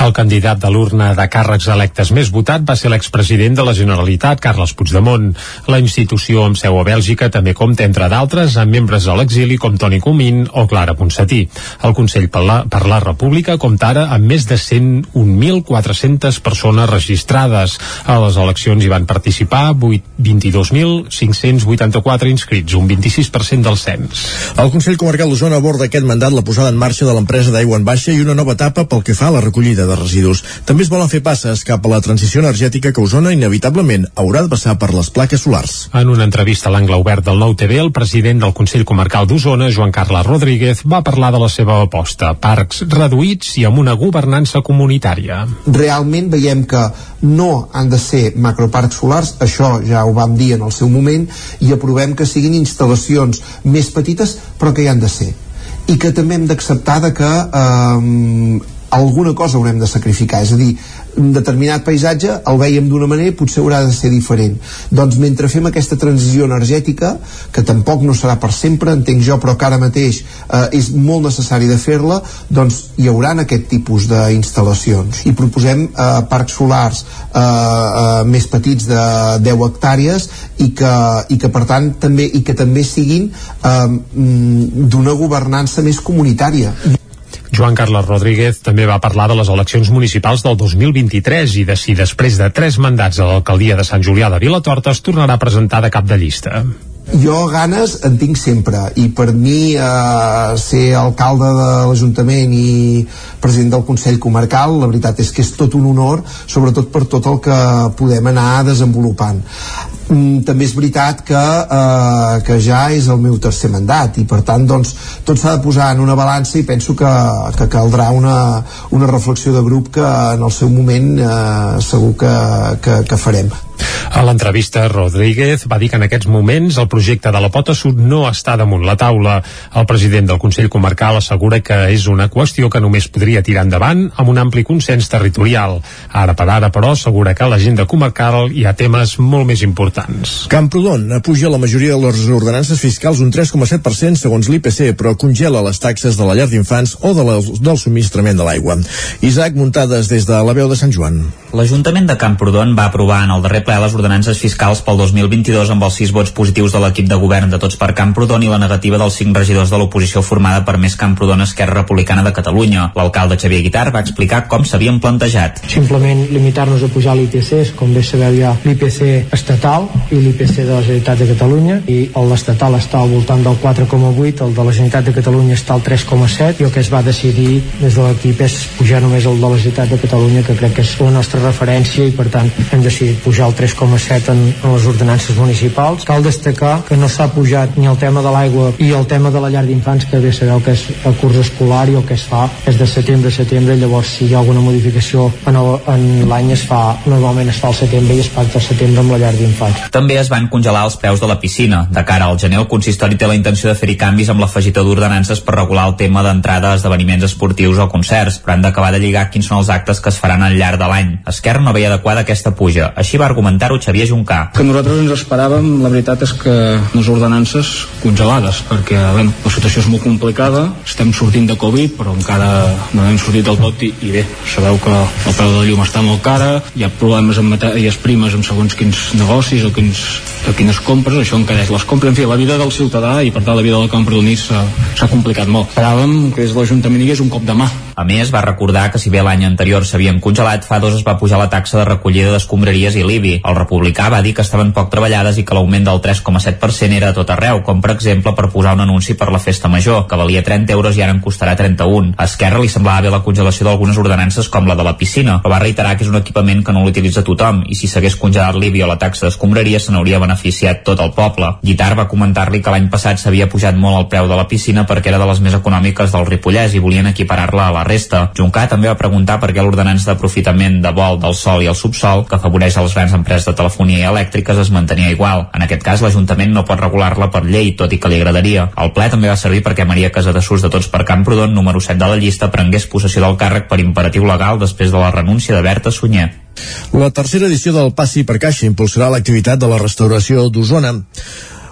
El candidat de l'urna de càrrecs electes més votat va ser l'expresident de la Generalitat, Carles Puigdemont. La institució amb seu a Bèlgica també compta, entre d'altres, amb membres a l'exili com Toni Comín o Clara Ponsatí. El Consell per la, per la República compta ara amb més de 101.400 persones registrades. A les eleccions hi van participar 22.584 inscrits, un 26% del cens. El Consell Comarcal d'Osona aborda aquest mandat la posada en marxa de l'empresa d'aigua en baixa i una nova etapa pel que fa a la recollida de residus. També es volen fer passes cap a la transició energètica que Osona inevitablement haurà de passar per les plaques solars. En una entrevista a l'angle obert del Nou TV, el president del Consell Comarcal d'Osona, Joan Carles Rodríguez, va parlar de la seva aposta. Parcs reduïts i amb una governança comunitària. Realment veiem que no han de ser macroparcs solars, això ja ho vam dir en el seu moment, i aprovem que siguin instal·lacions més petites però que hi han de ser. I que també hem d'acceptar que eh, alguna cosa haurem de sacrificar. És a dir, un determinat paisatge el veiem d'una manera i potser haurà de ser diferent. Doncs mentre fem aquesta transició energètica que tampoc no serà per sempre entenc jo però que ara mateix eh, és molt necessari de fer-la doncs hi haurà aquest tipus d'instal·lacions. I proposem eh, parcs solars eh, eh, més petits de 10 hectàrees i que, i que per tant també i que també siguin eh, d'una governança més comunitària Joan Carles Rodríguez també va parlar de les eleccions municipals del 2023 i de si després de tres mandats a l'alcaldia de Sant Julià de Vilatorta es tornarà a presentar de cap de llista. Jo ganes en tinc sempre. I per mi eh, ser alcalde de l'Ajuntament i president del Consell Comarcal la veritat és que és tot un honor sobretot per tot el que podem anar desenvolupant. Mm, també és veritat que, eh, que ja és el meu tercer mandat i per tant doncs tot s'ha de posar en una balança i penso que, que caldrà una, una reflexió de grup que en el seu moment eh, segur que, que, que farem a l'entrevista, Rodríguez va dir que en aquests moments el projecte de la Pota Sud no està damunt la taula. El president del Consell Comarcal assegura que és una qüestió que només podria tirar endavant amb un ampli consens territorial. Ara per ara, però, assegura que a l'agenda comarcal hi ha temes molt més importants. Camprodon apuja la majoria de les ordenances fiscals un 3,7% segons l'IPC, però congela les taxes de la llar d'infants o de la, del subministrament de l'aigua. Isaac, muntades des de la veu de Sant Joan. L'Ajuntament de Camprodon va aprovar en el darrer ple les ordenances fiscals pel 2022 amb els sis vots positius de l'equip de govern de Tots per Camprodon i la negativa dels cinc regidors de l'oposició formada per Més Camprodon Esquerra Republicana de Catalunya. L'alcalde Xavier Guitar va explicar com s'havien plantejat. Simplement limitar-nos a pujar l'IPC, com bé sabeu ja l'IPC estatal i l'IPC de la Generalitat de Catalunya i l'estatal està al voltant del 4,8, el de la Generalitat de Catalunya està al 3,7 i el que es va decidir des de l'equip és pujar només el de la Generalitat de Catalunya que crec que és la nostra referència i per tant hem decidit pujar el 3,7 en, en les ordenances municipals. Cal destacar que no s'ha pujat ni el tema de l'aigua i el tema de la llar d'infants, que bé sabeu que és el curs escolar i el que es fa és de setembre a setembre, llavors si hi ha alguna modificació en, en l'any es fa, normalment es fa al setembre i es pacta al setembre amb la llar d'infants. També es van congelar els preus de la piscina. De cara al gener, el consistori té la intenció de fer-hi canvis amb l'afegitó d'ordenances per regular el tema d'entrada a esdeveniments esportius o concerts, però han d'acabar de lligar quins són els actes que es faran al llarg de l'any. Esquerra no veia adequada aquesta puja. Així va argumentar-ho Xavier Juncà. Que nosaltres ens esperàvem, la veritat és que les ordenances congelades, perquè bueno, la situació és molt complicada, estem sortint de Covid, però encara no hem sortit del tot i, i bé, sabeu que el preu de la llum està molt cara, hi ha problemes amb matèries primes amb segons quins negocis o quins, o quines compres, això encareix les compres, en fi, la vida del ciutadà i per tant la vida del camp perdonís s'ha complicat molt. Esperàvem que des de l'Ajuntament hi hagués un cop de mà. A més, va recordar que si bé l'any anterior s'havien congelat, fa dos es va pujar la taxa de recollida d'escombraries i l'IBI. El republicà va dir que estaven poc treballades i que l'augment del 3,7% era a tot arreu, com per exemple per posar un anunci per la festa major, que valia 30 euros i ara en costarà 31. A Esquerra li semblava bé la congelació d'algunes ordenances com la de la piscina, però va reiterar que és un equipament que no l'utilitza tothom i si s'hagués congelat l'IBI o la taxa d'escombraria se n'hauria beneficiat tot el poble. Guitar va comentar-li que l'any passat s'havia pujat molt el preu de la piscina perquè era de les més econòmiques del Ripollès i volien equiparar-la a la resta. Juncà també va preguntar per què l'ordenança d'aprofitament de vol del sol i el subsol, que afavoreix a les grans empreses de telefonia i elèctriques, es mantenia igual. En aquest cas, l'Ajuntament no pot regular-la per llei, tot i que li agradaria. El ple també va servir perquè Maria Casadesús de Tots per Camprodon, número 7 de la llista, prengués possessió del càrrec per imperatiu legal després de la renúncia de Berta Sunyer. La tercera edició del Passi per Caixa impulsarà l'activitat de la restauració d'Osona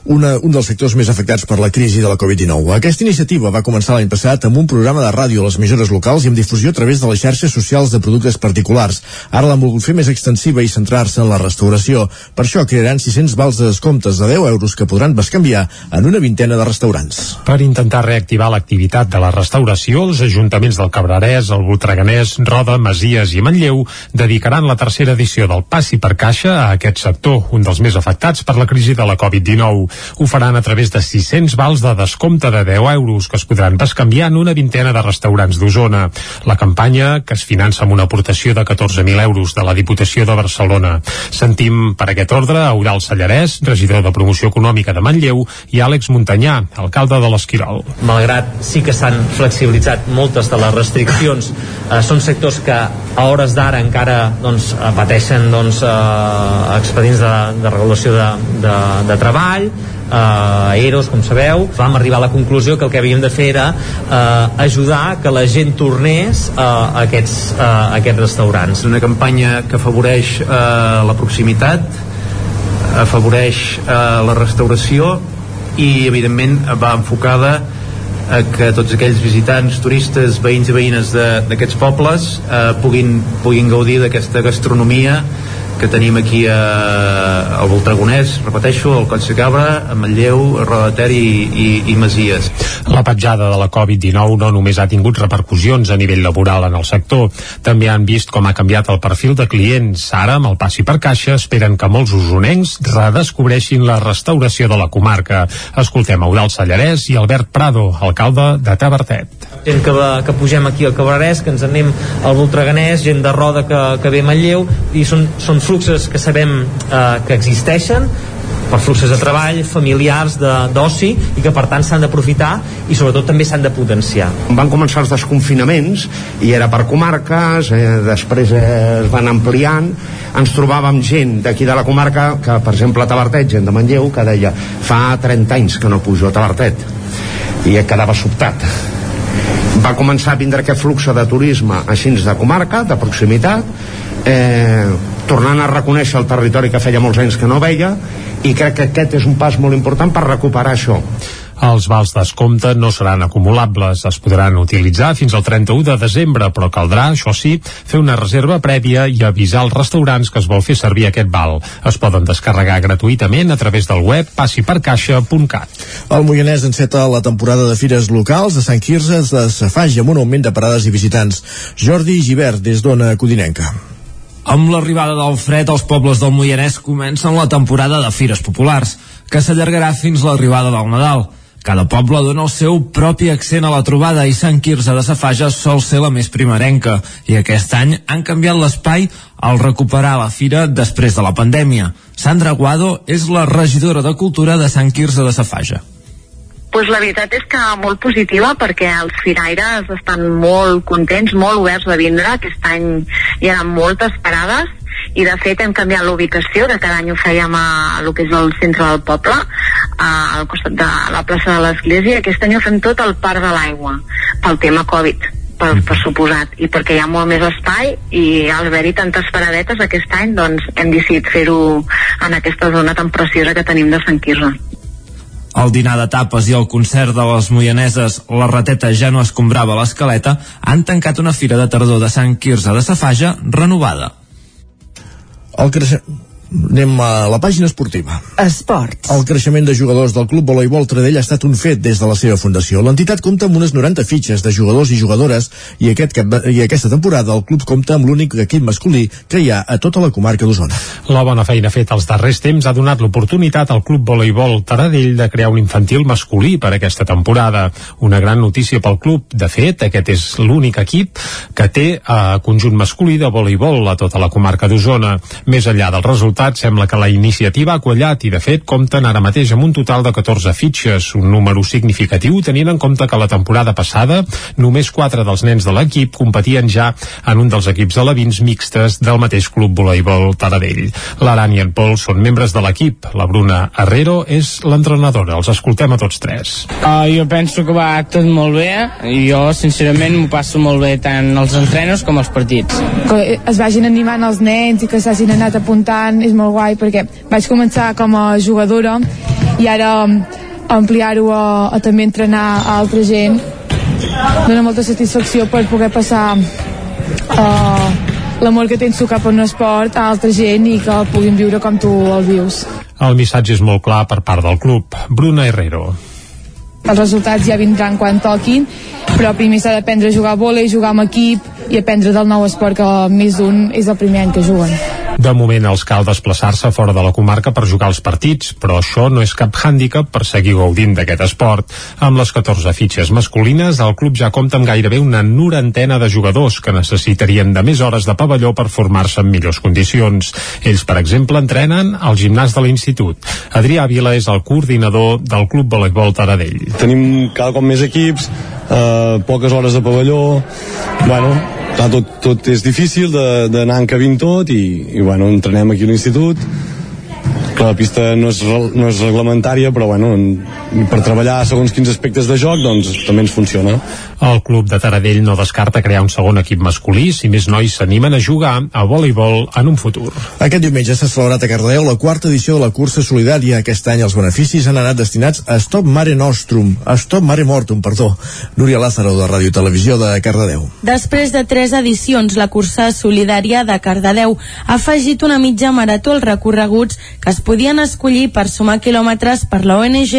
una, un dels sectors més afectats per la crisi de la Covid-19. Aquesta iniciativa va començar l'any passat amb un programa de ràdio a les emissores locals i amb difusió a través de les xarxes socials de productes particulars. Ara l'han volgut fer més extensiva i centrar-se en la restauració. Per això crearan 600 vals de descomptes de 10 euros que podran bescanviar en una vintena de restaurants. Per intentar reactivar l'activitat de la restauració, els ajuntaments del Cabrerès, el Voltreganès, Roda, Masies i Manlleu dedicaran la tercera edició del Passi per Caixa a aquest sector, un dels més afectats per la crisi de la Covid-19. Ho faran a través de 600 vals de descompte de 10 euros que es podran bescanviar en una vintena de restaurants d'Osona. La campanya, que es finança amb una aportació de 14.000 euros de la Diputació de Barcelona. Sentim per aquest ordre a Eudal Sallarès, regidor de Promoció Econòmica de Manlleu, i Àlex Muntanyà, alcalde de l'Esquirol. Malgrat sí que s'han flexibilitzat moltes de les restriccions, eh, són sectors que a hores d'ara encara doncs, pateixen doncs, eh, expedients de, de regulació de, de, de treball, eh, EROs, com sabeu, vam arribar a la conclusió que el que havíem de fer era eh, ajudar que la gent tornés eh, a, aquests, eh, a aquests restaurants. Una campanya que afavoreix eh, la proximitat, afavoreix eh, la restauració i, evidentment, va enfocada a que tots aquells visitants, turistes, veïns i veïnes d'aquests pobles eh, puguin, puguin gaudir d'aquesta gastronomia que tenim aquí a, al Voltragonès, repeteixo, al Coll de Cabra, a Manlleu, a Roda de Ter i, i, i Masies. La petjada de la Covid-19 no només ha tingut repercussions a nivell laboral en el sector, també han vist com ha canviat el perfil de clients. Ara, amb el passi per caixa, esperen que molts usonencs redescobreixin la restauració de la comarca. Escoltem Eudal Sallarès i Albert Prado, alcalde de Tabertet. Gent que, va, que pugem aquí al Cabrerès, que ens anem al Voltraganès, gent de Roda que, que ve a Manlleu, i són, són fluxes que sabem eh, que existeixen per fluxes de treball, familiars, d'oci i que per tant s'han d'aprofitar i sobretot també s'han de potenciar. Van començar els desconfinaments i era per comarques, eh, després eh, es van ampliant, ens trobàvem gent d'aquí de la comarca, que per exemple a Tabertet, gent de Manlleu, que deia fa 30 anys que no pujo a Tabertet i quedava sobtat. Va començar a vindre aquest flux de turisme així de comarca, de proximitat eh, tornant a reconèixer el territori que feia molts anys que no veia i crec que aquest és un pas molt important per recuperar això els vals descompte no seran acumulables, es podran utilitzar fins al 31 de desembre, però caldrà, això sí, fer una reserva prèvia i avisar als restaurants que es vol fer servir aquest val. Es poden descarregar gratuïtament a través del web passipercaixa.cat. El Moianès enceta la temporada de fires locals de Sant Quirze de Safage amb un augment de parades i visitants. Jordi Givert, des d'Ona Codinenca. Amb l'arribada del fred, els pobles del Moianès comencen la temporada de fires populars, que s'allargarà fins l'arribada del Nadal. Cada poble dona el seu propi accent a la trobada i Sant Quirze de Safaja sol ser la més primerenca i aquest any han canviat l'espai al recuperar la fira després de la pandèmia. Sandra Guado és la regidora de Cultura de Sant Quirze de Safaja pues la veritat és que molt positiva perquè els firaires estan molt contents, molt oberts de vindre. Aquest any hi ha moltes parades i de fet hem canviat l'ubicació, de cada any ho fèiem a, a lo que és el centre del poble, a, al costat de la plaça de l'església, i aquest any ho fem tot al Parc de l'Aigua, pel tema Covid per, per suposat, i perquè hi ha molt més espai i al haver-hi tantes paradetes aquest any doncs hem decidit fer-ho en aquesta zona tan preciosa que tenim de Sant Quirze. El dinar de tapes i el concert de les moianeses La Rateta ja no escombrava l'escaleta han tancat una fira de tardor de Sant Quirze de Safaja renovada. El creixement Anem a la pàgina esportiva. Esports. El creixement de jugadors del Club Voleibol Tradell ha estat un fet des de la seva fundació. L'entitat compta amb unes 90 fitxes de jugadors i jugadores i, aquest cap, i aquesta temporada el club compta amb l'únic equip masculí que hi ha a tota la comarca d'Osona. La bona feina feta els darrers temps ha donat l'oportunitat al Club Voleibol Taradell de crear un infantil masculí per aquesta temporada. Una gran notícia pel club. De fet, aquest és l'únic equip que té eh, conjunt masculí de voleibol a tota la comarca d'Osona. Més enllà del resultat resultat, sembla que la iniciativa ha quallat i, de fet, compten ara mateix amb un total de 14 fitxes, un número significatiu tenint en compte que la temporada passada només 4 dels nens de l'equip competien ja en un dels equips alevins mixtes del mateix club voleibol Taradell. L'Aran i en Pol són membres de l'equip. La Bruna Herrero és l'entrenadora. Els escoltem a tots tres. Uh, jo penso que va tot molt bé i jo, sincerament, m'ho passo molt bé tant als entrenos com als partits. Que es vagin animant els nens i que s'hagin anat apuntant és molt guai perquè vaig començar com a jugadora i ara um, ampliar-ho a, a també entrenar a altra gent dona molta satisfacció per poder passar uh, l'amor que tens tu cap a un esport a altra gent i que el puguin viure com tu el vius. El missatge és molt clar per part del club. Bruna Herrero. Els resultats ja vindran quan toquin, però primer s'ha d'aprendre a jugar a vòlei, jugar amb equip i aprendre del nou esport que més d'un és el primer any que juguen. De moment els cal desplaçar-se fora de la comarca per jugar els partits, però això no és cap hàndicap per seguir gaudint d'aquest esport. Amb les 14 fitxes masculines, el club ja compta amb gairebé una norantena de jugadors que necessitarien de més hores de pavelló per formar-se en millors condicions. Ells, per exemple, entrenen al gimnàs de l'institut. Adrià Vila és el coordinador del Club Voleibol Taradell. Tenim cada cop més equips, eh, poques hores de pavelló, bueno, tot, tot és difícil d'anar encabint tot i, i bueno, entrenem aquí a l'institut que la pista no és, no és reglamentària però bueno, per treballar segons quins aspectes de joc doncs també ens funciona El club de Taradell no descarta crear un segon equip masculí si més nois s'animen a jugar a voleibol en un futur. Aquest diumenge s'ha celebrat a Cardedeu la quarta edició de la cursa solidària. Aquest any els beneficis han anat destinats a Stop Mare Nostrum, a Stop Mare Mortum, perdó. Núria Lázaro, de Ràdio Televisió de Cardedeu. Després de tres edicions, la cursa solidària de Cardedeu ha afegit una mitja marató als recorreguts que es podien escollir per sumar quilòmetres per la ONG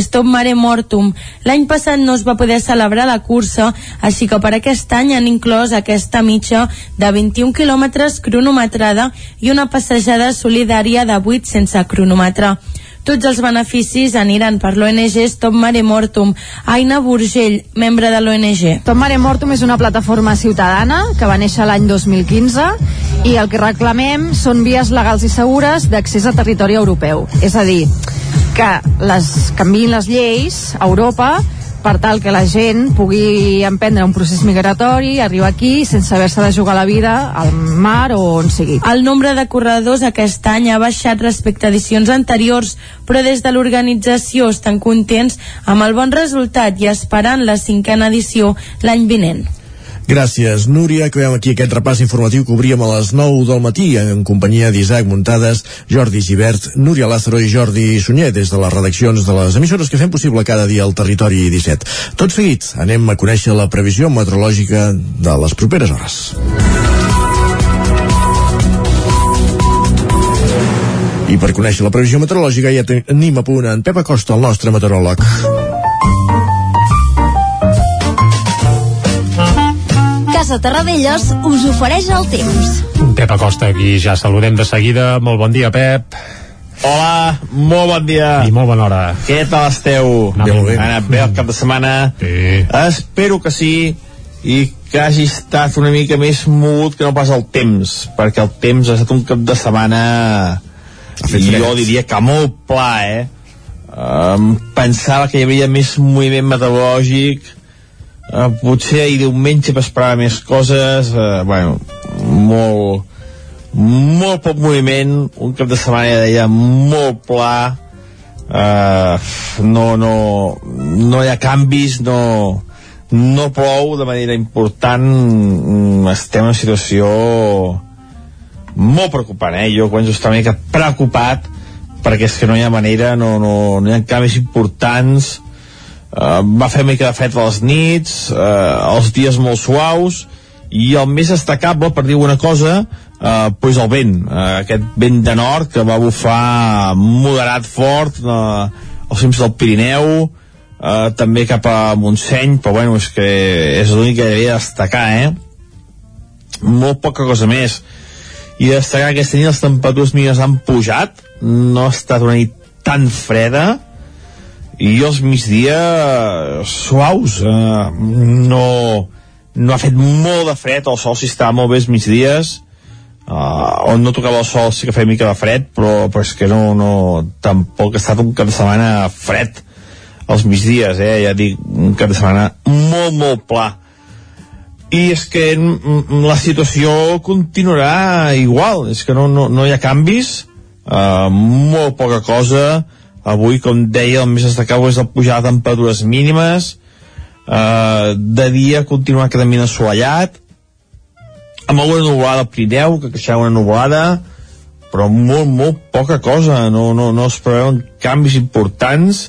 Stop Mare Mortum. L'any passat no es va poder celebrar la cursa, així que per aquest any han inclòs aquesta mitja de 21 quilòmetres cronometrada i una passejada solidària de 8 sense cronòmetre. Tots els beneficis aniran per l'ONG Stop Mare Mortum. Aina Burgell, membre de l'ONG. Stop Mare Mortum és una plataforma ciutadana que va néixer l'any 2015 i el que reclamem són vies legals i segures d'accés a territori europeu. És a dir, que les canviïn les lleis a Europa per tal que la gent pugui emprendre un procés migratori, arribar aquí sense haver-se de jugar la vida al mar o on sigui. El nombre de corredors aquest any ha baixat respecte a edicions anteriors, però des de l'organització estan contents amb el bon resultat i esperant la cinquena edició l'any vinent. Gràcies, Núria. Acabem aquí aquest repàs informatiu que obríem a les 9 del matí en companyia d'Isaac Muntades, Jordi Givert, Núria Lázaro i Jordi Sunyer des de les redaccions de les emissores que fem possible cada dia al Territori 17. Tot seguit, anem a conèixer la previsió meteorològica de les properes hores. I per conèixer la previsió meteorològica ja tenim a punt en Pep Acosta, el nostre meteoròleg. Casa Terradellos us ofereix el temps. Pep Acosta, aquí ja saludem de seguida. Molt bon dia, Pep. Hola, molt bon dia. I molt bona hora. Què tal esteu? Anat molt bé. Ha anat bé el cap de setmana? Sí. Espero que sí i que hagi estat una mica més mogut que no pas el temps, perquè el temps ha estat un cap de setmana jo diria que molt pla, eh? Um, pensava que hi havia més moviment meteorològic uh, potser ahir diumenge m'esperava més coses uh, bueno, molt molt poc moviment un cap de setmana ja deia molt pla uh, no, no no hi ha canvis no, no plou de manera important mm, estem en una situació molt preocupant eh? jo quan estava una mica preocupat perquè és que no hi ha manera no, no, no hi ha canvis importants uh, va fer mica de fred a les nits uh, els dies molt suaus i el més destacable per dir una cosa uh, pues el vent uh, aquest vent de nord que va bufar moderat fort uh, als cims del Pirineu uh, també cap a Montseny però bueno, és que és l'únic que havia de destacar eh? molt poca cosa més i destacar que aquesta nit les temperatures mínimes han pujat no ha estat una nit tan freda i els migdia suaus eh, no, no ha fet molt de fred el sol s'hi està molt bé els migdies uh, on no tocava el sol sí que feia mica de fred però, però és que no, no tampoc ha estat un cap de setmana fred als migdies, eh? ja dic un cap de setmana molt molt pla i és que la situació continuarà igual és que no, no, no hi ha canvis uh, molt poca cosa avui com deia el més destacable és la pujada de temperatures mínimes. Uh, de dia continuar quedant assolellat. Amb alguna nuvolada al Pirineu, que creixerà una nuvolada, però molt, molt poca cosa, no, no, no es preveuen canvis importants.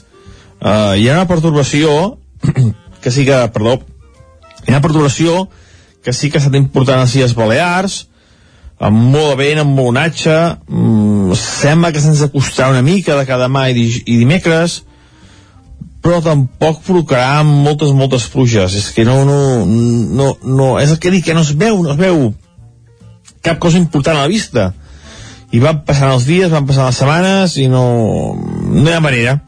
Uh, hi ha una perturbació *clears throat* que sí que, perdó, hi ha una perturbació que sí que ha estat important a les Illes Balears, amb molt de vent, amb molt onatge, mm, sembla que se'ns acostarà una mica de cada mà i, i dimecres, però tampoc provocarà moltes, moltes pluges. És que no, no, no, no, és el que dic, que no es veu, no es veu cap cosa important a la vista. I van passant els dies, van passant les setmanes i no, no hi ha manera.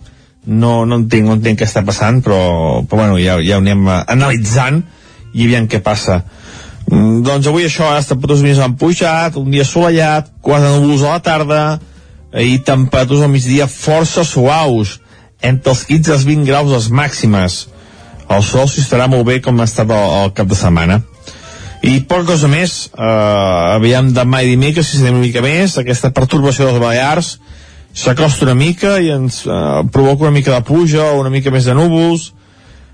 No, no entenc, no entenc què està passant, però, però bueno, ja, ja ho anem analitzant i aviam què passa. Mm, doncs avui això, les temperatures mínimes han pujat, un dia assolellat, quatre núvols a la tarda, i temperatures al migdia força suaus entre els 15 i els 20 graus les màximes. El sol s'hi estarà molt bé com ha estat el, el cap de setmana. I poca cosa més, eh, aviam demà i dimecres, si una mica més, aquesta perturbació dels Balears s'acosta una mica i ens eh, provoca una mica de pluja o una mica més de núvols.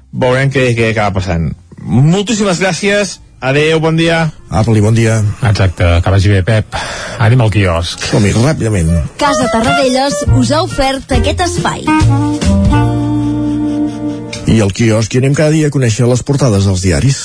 Veurem què, què acaba passant. Moltíssimes gràcies, adeu, bon dia. Apa-li, bon dia. Exacte, que vagi bé, Pep. Anem al quiosc. Som-hi, ràpidament. Casa Tarradellas us ha ofert aquest espai. I al quiosc hi anem cada dia a conèixer les portades dels diaris.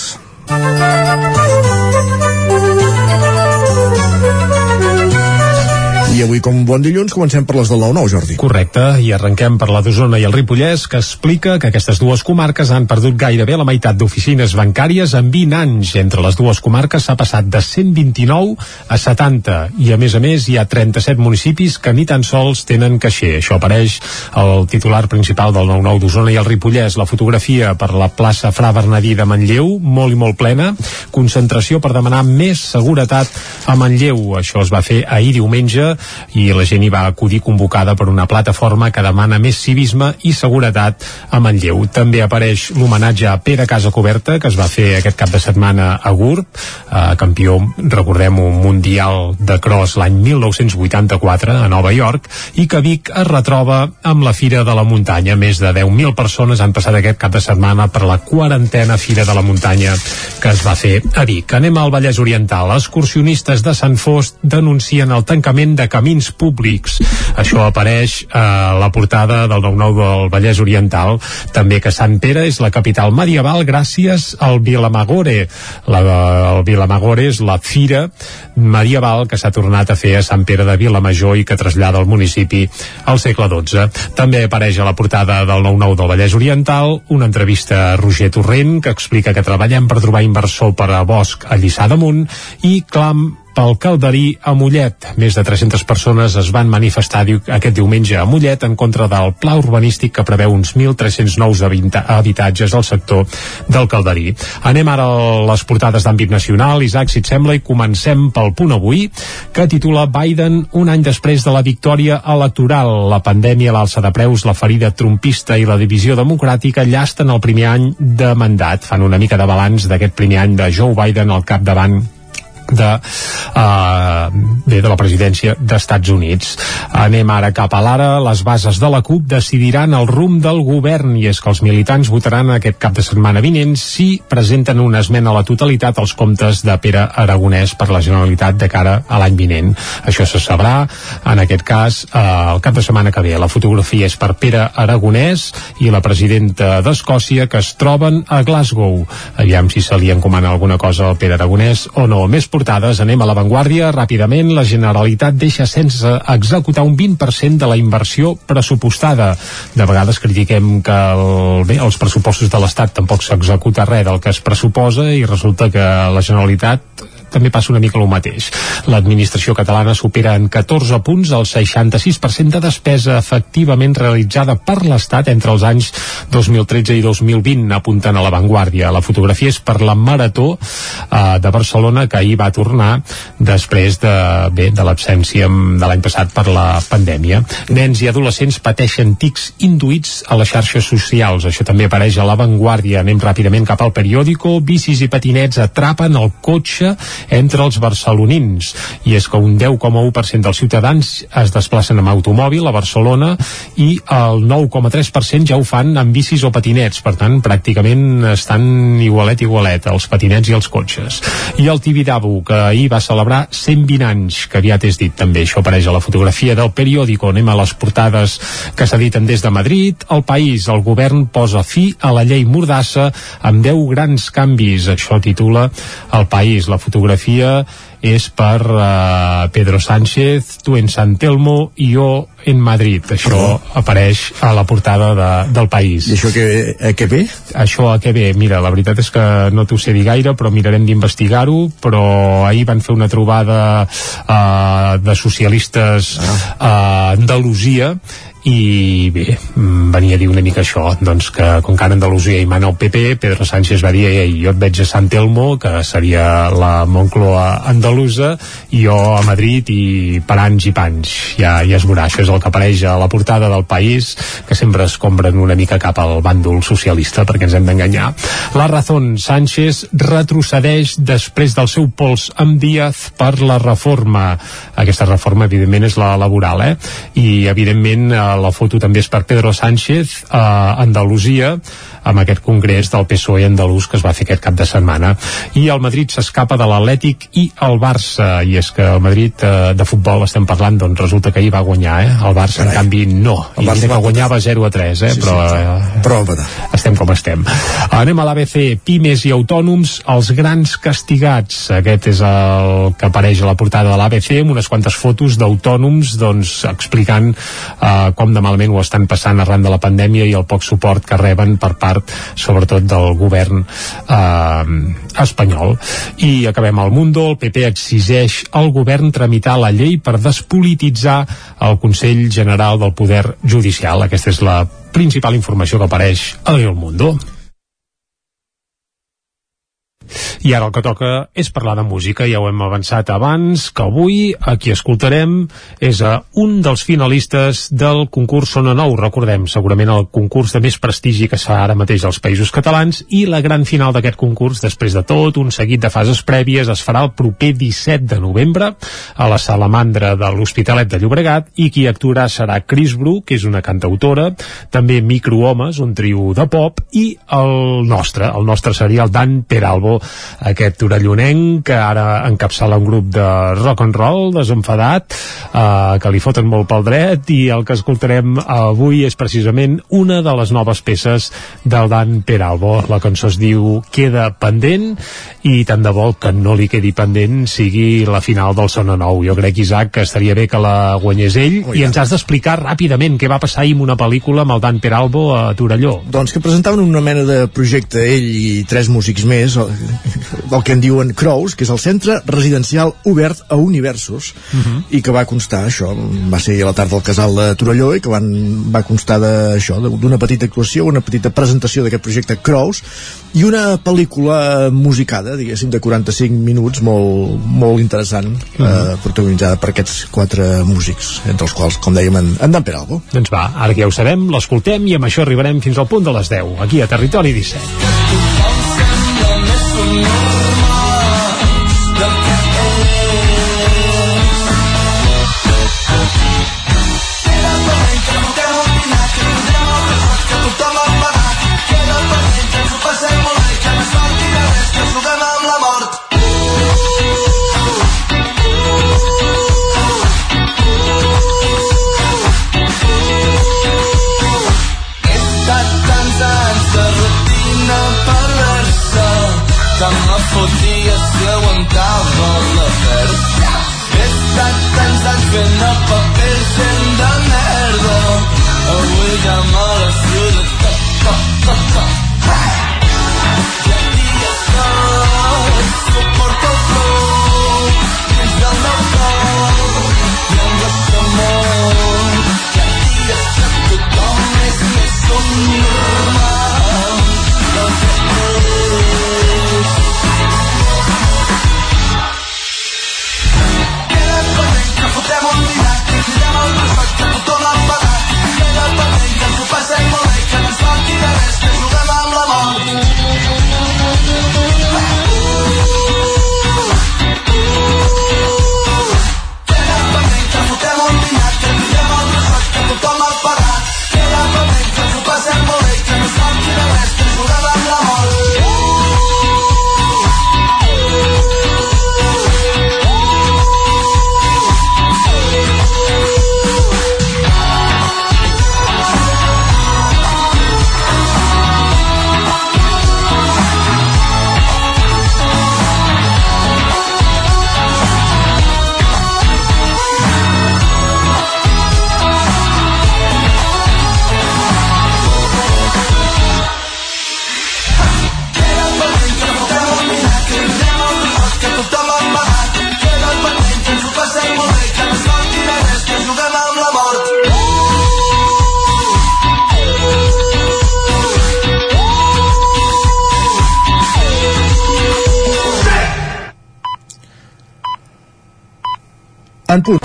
Avui, com bon dilluns, comencem per les del 9-9, Jordi. Correcte, i arrenquem per la d'Osona i el Ripollès, que explica que aquestes dues comarques han perdut gairebé la meitat d'oficines bancàries en 20 anys. Entre les dues comarques s'ha passat de 129 a 70, i a més a més hi ha 37 municipis que ni tan sols tenen caixer. Això apareix al titular principal del 9-9 d'Osona i el Ripollès. La fotografia per la plaça Fra Bernadí de Manlleu, molt i molt plena, concentració per demanar més seguretat a Manlleu. Això es va fer ahir diumenge i la gent hi va acudir convocada per una plataforma que demana més civisme i seguretat a Manlleu. També apareix l'homenatge a Pere Casa Coberta, que es va fer aquest cap de setmana a Gurb, eh, campió, recordem, un mundial de cross l'any 1984 a Nova York, i que Vic es retroba amb la Fira de la Muntanya. Més de 10.000 persones han passat aquest cap de setmana per la quarantena Fira de la Muntanya que es va fer a Vic. Anem al Vallès Oriental. Excursionistes de Sant Fost denuncien el tancament de camins públics. Això apareix a la portada del 9-9 del Vallès Oriental. També que Sant Pere és la capital medieval gràcies al Vilamagore. La, el Vilamagore és la fira medieval que s'ha tornat a fer a Sant Pere de Vilamajor i que trasllada el municipi al segle XII. També apareix a la portada del 9-9 del Vallès Oriental una entrevista a Roger Torrent que explica que treballem per trobar inversor per a Bosch a Lliçà d'Amunt i Clam pel Calderí a Mollet. Més de 300 persones es van manifestar aquest diumenge a Mollet en contra del pla urbanístic que preveu uns 1.300 nous habitatges al sector del Calderí. Anem ara a les portades d'àmbit nacional, Isaac, si et sembla, i comencem pel punt avui, que titula Biden un any després de la victòria electoral. La pandèmia, l'alça de preus, la ferida trumpista i la divisió democràtica llasten el primer any de mandat. Fan una mica de balanç d'aquest primer any de Joe Biden al capdavant de, uh, bé, de la presidència d'Estats Units. Anem ara cap a l'ara. Les bases de la CUP decidiran el rumb del govern i és que els militants votaran aquest cap de setmana vinent si presenten una esmena a la totalitat als comptes de Pere Aragonès per la Generalitat de cara a l'any vinent. Això se sabrà, en aquest cas, uh, el cap de setmana que ve. La fotografia és per Pere Aragonès i la presidenta d'Escòcia que es troben a Glasgow. Aviam si se li encomana alguna cosa al Pere Aragonès o no. Més portades, anem a l'avantguàrdia ràpidament. La Generalitat deixa sense executar un 20% de la inversió pressupostada. De vegades critiquem que el, bé, els pressupostos de l'Estat tampoc s'executa res del que es pressuposa i resulta que la Generalitat també passa una mica el mateix. L'administració catalana supera en 14 punts el 66% de despesa efectivament realitzada per l'Estat entre els anys 2013 i 2020, apuntant a l'avantguàrdia. La fotografia és per la Marató eh, de Barcelona, que ahir va tornar després de, bé, de l'absència de l'any passat per la pandèmia. Nens i adolescents pateixen tics induïts a les xarxes socials. Això també apareix a l'avantguàrdia. Anem ràpidament cap al periòdico. Bicis i patinets atrapen el cotxe entre els barcelonins. I és que un 10,1% dels ciutadans es desplacen amb automòbil a Barcelona i el 9,3% ja ho fan amb bicis o patinets. Per tant, pràcticament estan igualet igualet, els patinets i els cotxes. I el Tibidabo, que ahir va celebrar 120 anys, que aviat és dit també, això apareix a la fotografia del periòdico. Anem a les portades que s'editen des de Madrid. El País, el govern posa fi a la llei Mordassa amb 10 grans canvis. Això titula El País. La fotografia és per uh, Pedro Sánchez, tu en San Telmo i jo en Madrid. Això oh. apareix a la portada de, del país. I això que, a què ve? Això a què ve? Mira, la veritat és que no t'ho sé dir gaire, però mirarem d'investigar-ho, però ahir van fer una trobada uh, de socialistes ah. a Andalusia i bé, mm, venia a dir una mica això doncs que com que ara Andalusia hi mana el PP Pedro Sánchez va dir, ei, jo et veig a Sant Telmo que seria la Moncloa andalusa i jo a Madrid i per anys i panys ja, ja es veurà, això és el que apareix a la portada del país, que sempre es compren una mica cap al bàndol socialista perquè ens hem d'enganyar. La Razón Sánchez retrocedeix després del seu pols amb Díaz per la reforma aquesta reforma evidentment és la laboral eh? i evidentment eh, la foto també és per Pedro Sánchez a Andalusia amb aquest congrés del PSOE andalús que es va fer aquest cap de setmana i el Madrid s'escapa de l'Atlètic i el Barça i és que el Madrid eh, de futbol estem parlant doncs resulta que ahir va guanyar eh? el Barça Carai. en canvi no el Barça va guanyava 0 a 3 eh? sí, però, sí, eh, però estem com estem anem a l'ABC, Pimes i Autònoms els grans castigats aquest és el que apareix a la portada de l'ABC amb unes quantes fotos d'autònoms doncs explicant eh, com de malament ho estan passant arran de la pandèmia i el poc suport que reben per part sobretot del govern eh, espanyol. I acabem al Mundo, el PP exigeix al govern tramitar la llei per despolititzar el Consell General del Poder Judicial. Aquesta és la principal informació que apareix a El Mundo i ara el que toca és parlar de música, ja ho hem avançat abans, que avui a qui escoltarem és a un dels finalistes del concurs Sona Nou, recordem, segurament el concurs de més prestigi que s'ha ara mateix als Països Catalans, i la gran final d'aquest concurs, després de tot, un seguit de fases prèvies, es farà el proper 17 de novembre a la Salamandra de l'Hospitalet de Llobregat, i qui actuarà serà Chris Bru, que és una cantautora, també Microhomes, un trio de pop, i el nostre, el nostre seria el Dan Peralbo, aquest orellonenc que ara encapçala un grup de rock and roll desenfadat eh, que li foten molt pel dret i el que escoltarem avui és precisament una de les noves peces del Dan Peralbo. La cançó es diu Queda pendent i tant de vol que no li quedi pendent sigui la final del Sona Nou. Jo crec Isaac que estaria bé que la guanyés ell. Oh, i ens has d'explicar ràpidament què va passar ahir amb una pel·lícula amb el Dan Peralbo a Torelló. Doncs que presentaven una mena de projecte ell i tres músics més del que en diuen Crows, que és el centre residencial obert a universos uh mhm. -huh. i que va constar això, va ser a la tarda al casal de Torelló i que van, va constar d'això, d'una petita actuació, una petita presentació d'aquest projecte Crows i una pel·lícula musicada, diguéssim, de 45 minuts molt, molt interessant, uh -huh. eh, protagonitzada per aquests quatre músics, entre els quals, com dèiem, en, en Dan Peralbo. Doncs va, ara que ja ho sabem, l'escoltem i amb això arribarem fins al punt de les 10, aquí a Territori 17. Lord. for this. En punt.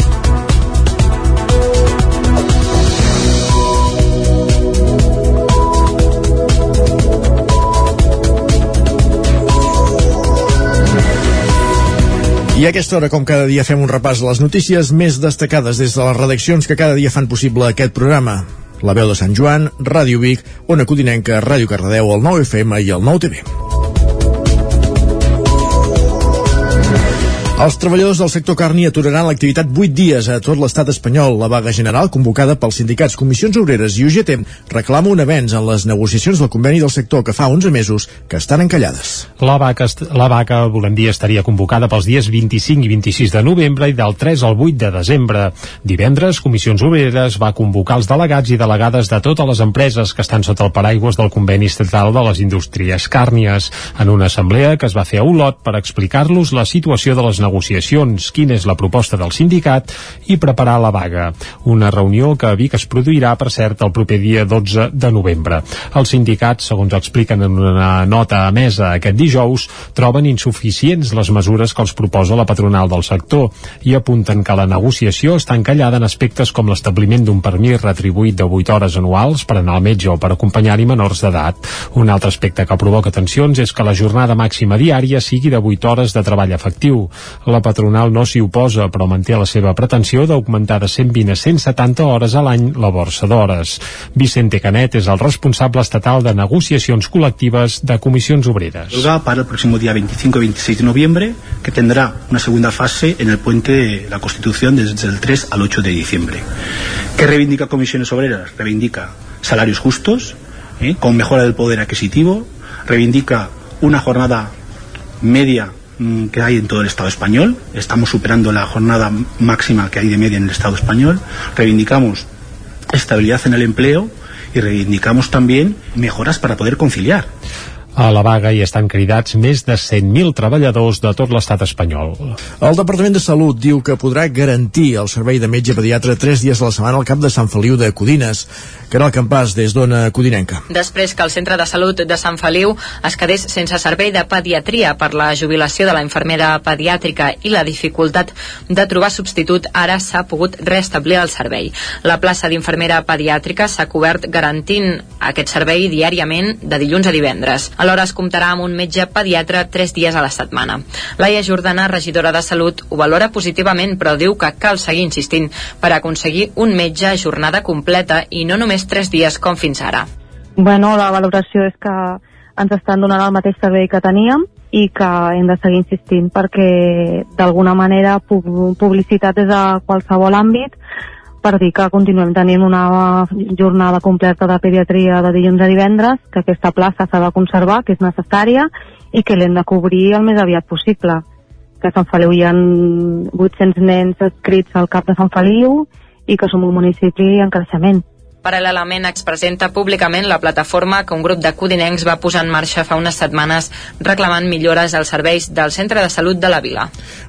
I a aquesta hora, com cada dia, fem un repàs de les notícies més destacades des de les redaccions que cada dia fan possible aquest programa. La veu de Sant Joan, Ràdio Vic, Ona Codinenca, Ràdio Cardedeu, el 9 FM i el 9 Els treballadors del sector carni aturaran l'activitat 8 dies a tot l'estat espanyol. La vaga general, convocada pels sindicats Comissions Obreres i UGT, reclama un avenç en les negociacions del conveni del sector que fa 11 mesos que estan encallades. La vaga, la vaga, volem dir, estaria convocada pels dies 25 i 26 de novembre i del 3 al 8 de desembre. Divendres, Comissions Obreres va convocar els delegats i delegades de totes les empreses que estan sota el paraigües del conveni estatal de les indústries càrnies en una assemblea que es va fer a Olot per explicar-los la situació de les negociacions negociacions, quina és la proposta del sindicat i preparar la vaga. Una reunió que a Vic es produirà, per cert, el proper dia 12 de novembre. Els sindicats, segons expliquen en una nota emesa aquest dijous, troben insuficients les mesures que els proposa la patronal del sector i apunten que la negociació està encallada en aspectes com l'establiment d'un permís retribuït de 8 hores anuals per anar al metge o per acompanyar-hi menors d'edat. Un altre aspecte que provoca tensions és que la jornada màxima diària sigui de 8 hores de treball efectiu. La patronal no s'hi oposa, però manté la seva pretensió d'augmentar de 120 a 170 hores a l'any la borsa d'hores. Vicente Canet és el responsable estatal de negociacions col·lectives de comissions obreres. Para el próximo día 25 y 26 de noviembre, que tendrá una segunda fase en el puente de la Constitución desde el 3 al 8 de diciembre. ¿Qué reivindica Comisiones Obreras? Reivindica salarios justos, ¿eh? con mejora del poder adquisitivo, reivindica una jornada media que hay en todo el Estado español. Estamos superando la jornada máxima que hay de media en el Estado español. Reivindicamos estabilidad en el empleo y reivindicamos también mejoras para poder conciliar. A la vaga hi estan cridats més de 100.000 treballadors de tot l'estat espanyol. El Departament de Salut diu que podrà garantir el servei de metge pediatre 3 dies a la setmana al cap de Sant Feliu de Codines. Caral Campàs, des d'Ona Codinenca. Després que el Centre de Salut de Sant Feliu es quedés sense servei de pediatria per la jubilació de la infermera pediàtrica i la dificultat de trobar substitut, ara s'ha pogut restablir el servei. La plaça d'infermera pediàtrica s'ha cobert garantint aquest servei diàriament de dilluns a divendres. Alhora es comptarà amb un metge pediatre tres dies a la setmana. Laia Jordana, regidora de Salut, ho valora positivament, però diu que cal seguir insistint per aconseguir un metge a jornada completa i no només tres dies com fins ara. Bueno, la valoració és que ens estan donant el mateix servei que teníem i que hem de seguir insistint perquè d'alguna manera publicitat és a qualsevol àmbit per dir que continuem tenint una jornada completa de pediatria de dilluns a divendres, que aquesta plaça s'ha de conservar, que és necessària, i que l'hem de cobrir el més aviat possible. Que a Sant Feliu hi ha 800 nens escrits al cap de Sant Feliu i que som un municipi en creixement. Paral·lelament expresenta públicament la plataforma que un grup de codinencs va posar en marxa fa unes setmanes reclamant millores als serveis del centre de salut de la vila.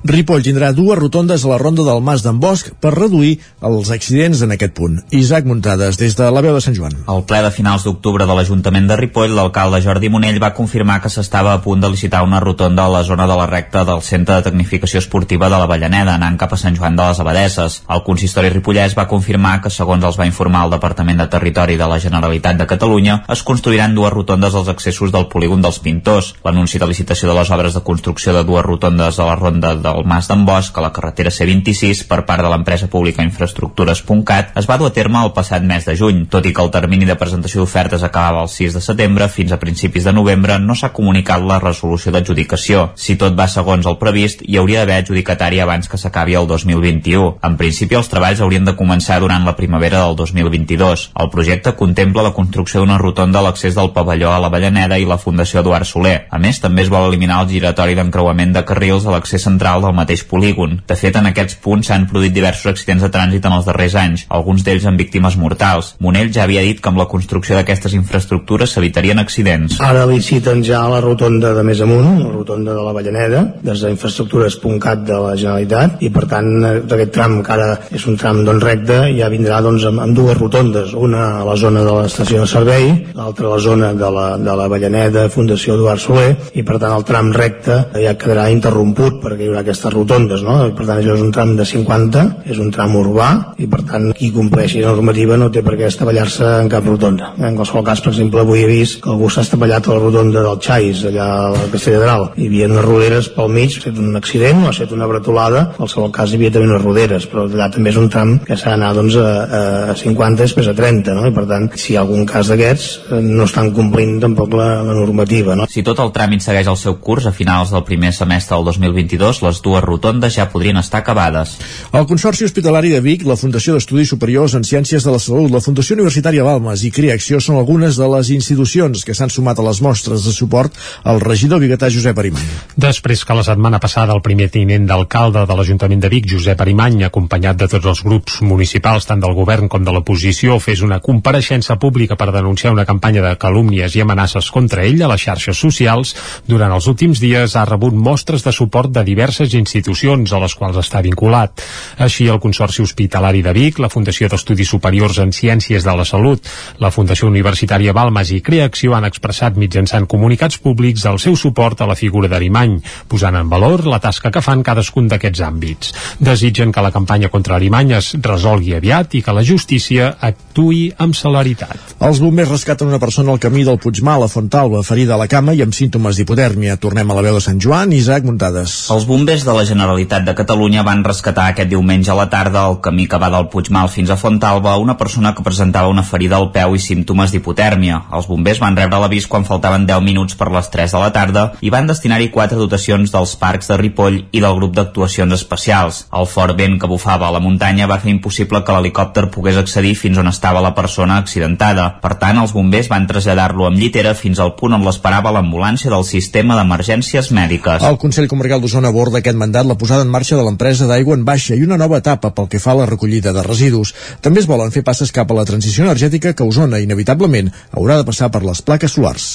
Ripoll tindrà dues rotondes a la ronda del Mas d'en Bosch per reduir els accidents en aquest punt. Isaac Muntades, des de la veu de Sant Joan. Al ple de finals d'octubre de l'Ajuntament de Ripoll, l'alcalde Jordi Monell va confirmar que s'estava a punt de licitar una rotonda a la zona de la recta del Centre de Tecnificació Esportiva de la Vallaneda, anant cap a Sant Joan de les Abadeses. El consistori ripollès va confirmar que, segons els va informar el Departament Departament de Territori de la Generalitat de Catalunya es construiran dues rotondes als accessos del polígon dels Pintors. L'anunci de licitació de les obres de construcció de dues rotondes a la ronda del Mas d'en Bosch a la carretera C26 per part de l'empresa pública Infraestructures.cat es va dur a terme el passat mes de juny. Tot i que el termini de presentació d'ofertes acabava el 6 de setembre, fins a principis de novembre no s'ha comunicat la resolució d'adjudicació. Si tot va segons el previst, hi hauria d'haver adjudicatari abans que s'acabi el 2021. En principi, els treballs haurien de començar durant la primavera del 2022. 2. El projecte contempla la construcció d'una rotonda a l'accés del pavelló a la Vallaneda i la Fundació Eduard Soler. A més, també es vol eliminar el giratori d'encreuament de carrils a l'accés central del mateix polígon. De fet, en aquests punts s'han produït diversos accidents de trànsit en els darrers anys, alguns d'ells amb víctimes mortals. Monell ja havia dit que amb la construcció d'aquestes infraestructures s'evitarien accidents. Ara liciten ja la rotonda de més amunt, la rotonda de la Vallaneda, des d'infraestructures.cat de la Generalitat, i per tant aquest tram que ara és un tram doncs, recte ja vindrà doncs, amb, amb dues rotondes rotondes, una a la zona de l'estació de servei, l'altra a la zona de la, de la Vallaneda, Fundació Eduard Soler, i per tant el tram recte ja quedarà interromput perquè hi haurà aquestes rotondes, no? Per tant això és un tram de 50, és un tram urbà, i per tant qui compleixi la normativa no té per què estavellar-se en cap rotonda. En qualsevol cas, per exemple, avui he vist que algú s'ha estavellat a la rotonda del Xais, allà a la Castelladral. Hi havia unes roderes pel mig, ha estat un accident ha estat una bretolada, en qualsevol cas hi havia també unes roderes, però allà també és un tram que s'ha d'anar doncs, a, a 50 després a 30, no? i per tant, si hi ha algun cas d'aquests, eh, no estan complint tampoc la, la normativa. No? Si tot el tràmit segueix el seu curs, a finals del primer semestre del 2022, les dues rotondes ja podrien estar acabades. El Consorci Hospitalari de Vic, la Fundació d'Estudis Superiors en Ciències de la Salut, la Fundació Universitària Balmes i Creacció són algunes de les institucions que s'han sumat a les mostres de suport al regidor biguetà Josep Arimany. Després que la setmana passada el primer tinent d'alcalde de l'Ajuntament de Vic, Josep Arimany, acompanyat de tots els grups municipals, tant del govern com de l'oposició, fes una compareixença pública per denunciar una campanya de calúmnies i amenaces contra ell a les xarxes socials, durant els últims dies ha rebut mostres de suport de diverses institucions a les quals està vinculat. Així, el Consorci Hospitalari de Vic, la Fundació d'Estudis Superiors en Ciències de la Salut, la Fundació Universitària Balmes i Creacció han expressat mitjançant comunicats públics el seu suport a la figura d'Arimany, posant en valor la tasca que fan cadascun d'aquests àmbits. Desitgen que la campanya contra Arimany es resolgui aviat i que la justícia actui amb celeritat. Els bombers rescaten una persona al camí del Puigmal a Fontalba, ferida a la cama i amb símptomes d'hipotèrmia. Tornem a la veu de Sant Joan, Isaac Muntades. Els bombers de la Generalitat de Catalunya van rescatar aquest diumenge a la tarda al camí que va del Puigmal fins a Fontalba una persona que presentava una ferida al peu i símptomes d'hipotèrmia. Els bombers van rebre l'avís quan faltaven 10 minuts per les 3 de la tarda i van destinar-hi quatre dotacions dels parcs de Ripoll i del grup d'actuacions especials. El fort vent que bufava a la muntanya va fer impossible que l'helicòpter pogués accedir fins on estava la persona accidentada. Per tant, els bombers van traslladar-lo amb llitera fins al punt on l'esperava l'ambulància del sistema d'emergències mèdiques. El Consell Comarcal d'Osona aborda aquest mandat la posada en marxa de l'empresa d'aigua en baixa i una nova etapa pel que fa a la recollida de residus. També es volen fer passes cap a la transició energètica que Osona inevitablement haurà de passar per les plaques solars.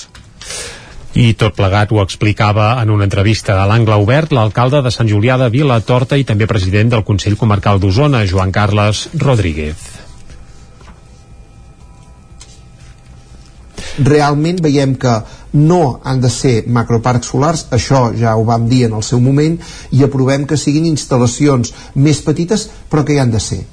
I tot plegat ho explicava en una entrevista a l'Angle Obert l'alcalde de Sant Julià de Vila Torta i també president del Consell Comarcal d'Osona, Joan Carles Rodríguez. Realment veiem que no han de ser macroparcs solars, això ja ho vam dir en el seu moment, i aprovem que siguin instal·lacions més petites però que hi han de ser.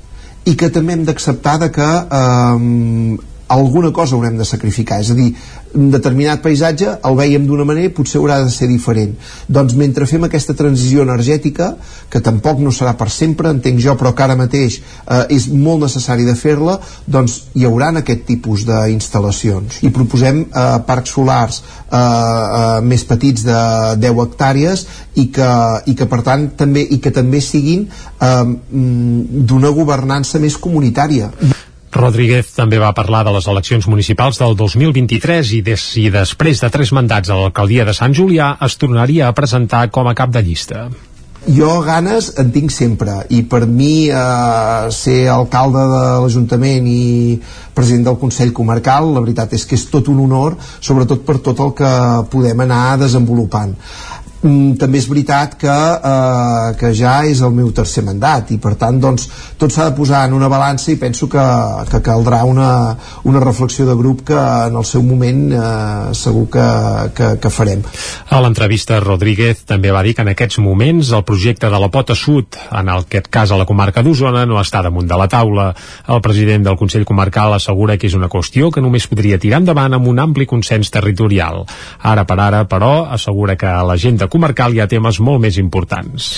I que també hem d'acceptar que eh, alguna cosa haurem de sacrificar. És a dir, un determinat paisatge el veiem d'una manera i potser haurà de ser diferent. Doncs mentre fem aquesta transició energètica que tampoc no serà per sempre entenc jo però que ara mateix eh, és molt necessari de fer-la doncs hi haurà aquest tipus d'instal·lacions. I proposem eh, parcs solars eh, eh, més petits de 10 hectàrees i que, i que per tant també, i que també siguin eh, d'una governança més comunitària Rodríguez també va parlar de les eleccions municipals del 2023 i de si després de tres mandats a l'alcaldia de Sant Julià es tornaria a presentar com a cap de llista. Jo ganes en tinc sempre i per mi eh, ser alcalde de l'Ajuntament i president del Consell Comarcal la veritat és que és tot un honor sobretot per tot el que podem anar desenvolupant mm, també és veritat que, eh, que ja és el meu tercer mandat i per tant doncs, tot s'ha de posar en una balança i penso que, que caldrà una, una reflexió de grup que en el seu moment eh, segur que, que, que farem. A l'entrevista Rodríguez també va dir que en aquests moments el projecte de la Pota Sud, en aquest cas a la comarca d'Osona, no està damunt de la taula. El president del Consell Comarcal assegura que és una qüestió que només podria tirar endavant amb un ampli consens territorial. Ara per ara, però, assegura que a l'agenda comarcal hi ha temes molt més importants.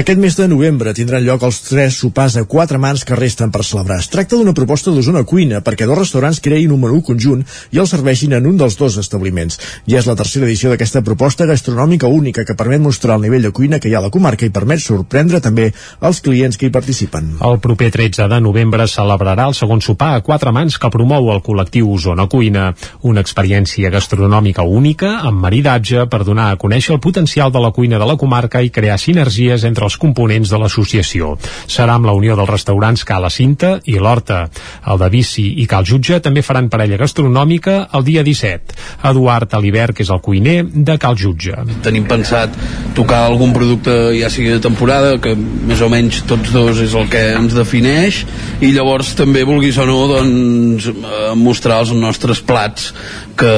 Aquest mes de novembre tindran lloc els tres sopars a quatre mans que resten per celebrar. Es tracta d'una proposta d'Osona Cuina perquè dos restaurants creïn un menú conjunt i el serveixin en un dels dos establiments. Ja és la tercera edició d'aquesta proposta gastronòmica única que permet mostrar el nivell de cuina que hi ha a la comarca i permet sorprendre també els clients que hi participen. El proper 13 de novembre celebrarà el segon sopar a quatre mans que promou el col·lectiu Osona Cuina, una experiència gastronòmica única amb maridatge per donar a conèixer el potencial social de la cuina de la comarca i crear sinergies entre els components de l'associació. Serà amb la unió dels restaurants Cala Cinta i l'Horta. El de Bici i Cal Jutge també faran parella gastronòmica el dia 17. Eduard Aliber, que és el cuiner de Cal Jutge. Tenim pensat tocar algun producte ja sigui de temporada, que més o menys tots dos és el que ens defineix, i llavors també, vulguis o no, doncs, eh, mostrar els nostres plats que,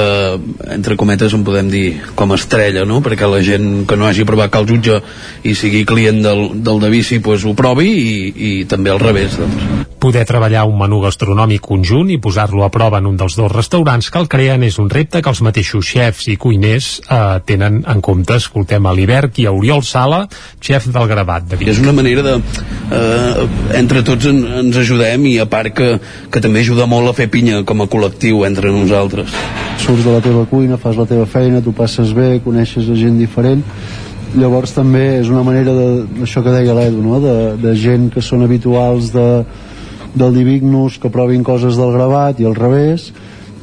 entre cometes, en podem dir com estrella, no? perquè la gent que no hagi provat Cal Jutge i sigui client del, del de bici pues, ho provi i, i també al revés. Doncs. Poder treballar un menú gastronòmic conjunt i posar-lo a prova en un dels dos restaurants que el creen és un repte que els mateixos xefs i cuiners eh, tenen en compte. Escoltem a l'Iberc i a Oriol Sala, xef del Gravat de Vic. És una manera de... Eh, entre tots en, ens ajudem i a part que, que també ajuda molt a fer pinya com a col·lectiu entre nosaltres. Surts de la teva cuina, fas la teva feina, tu passes bé, coneixes a gent diferent llavors també és una manera de, això que deia l'Edu no? de, de gent que són habituals de, del Divignus que provin coses del gravat i al revés.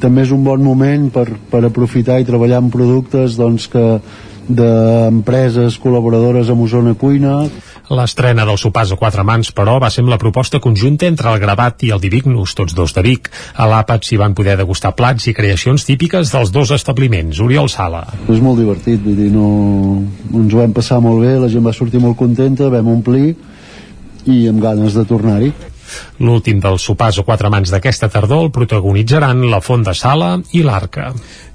També és un bon moment per, per aprofitar i treballar en productes doncs, que d'empreses col·laboradores amb Osona Cuina L'estrena dels sopars a quatre mans, però, va ser amb la proposta conjunta entre el Gravat i el Divignus, tots dos de Vic. A l'àpat s'hi van poder degustar plats i creacions típiques dels dos establiments. Oriol Sala. És molt divertit, vull dir, no... ens ho vam passar molt bé, la gent va sortir molt contenta, vam omplir i amb ganes de tornar-hi. L'últim dels sopars a quatre mans d'aquesta tardor el protagonitzaran la Font de Sala i l'Arca.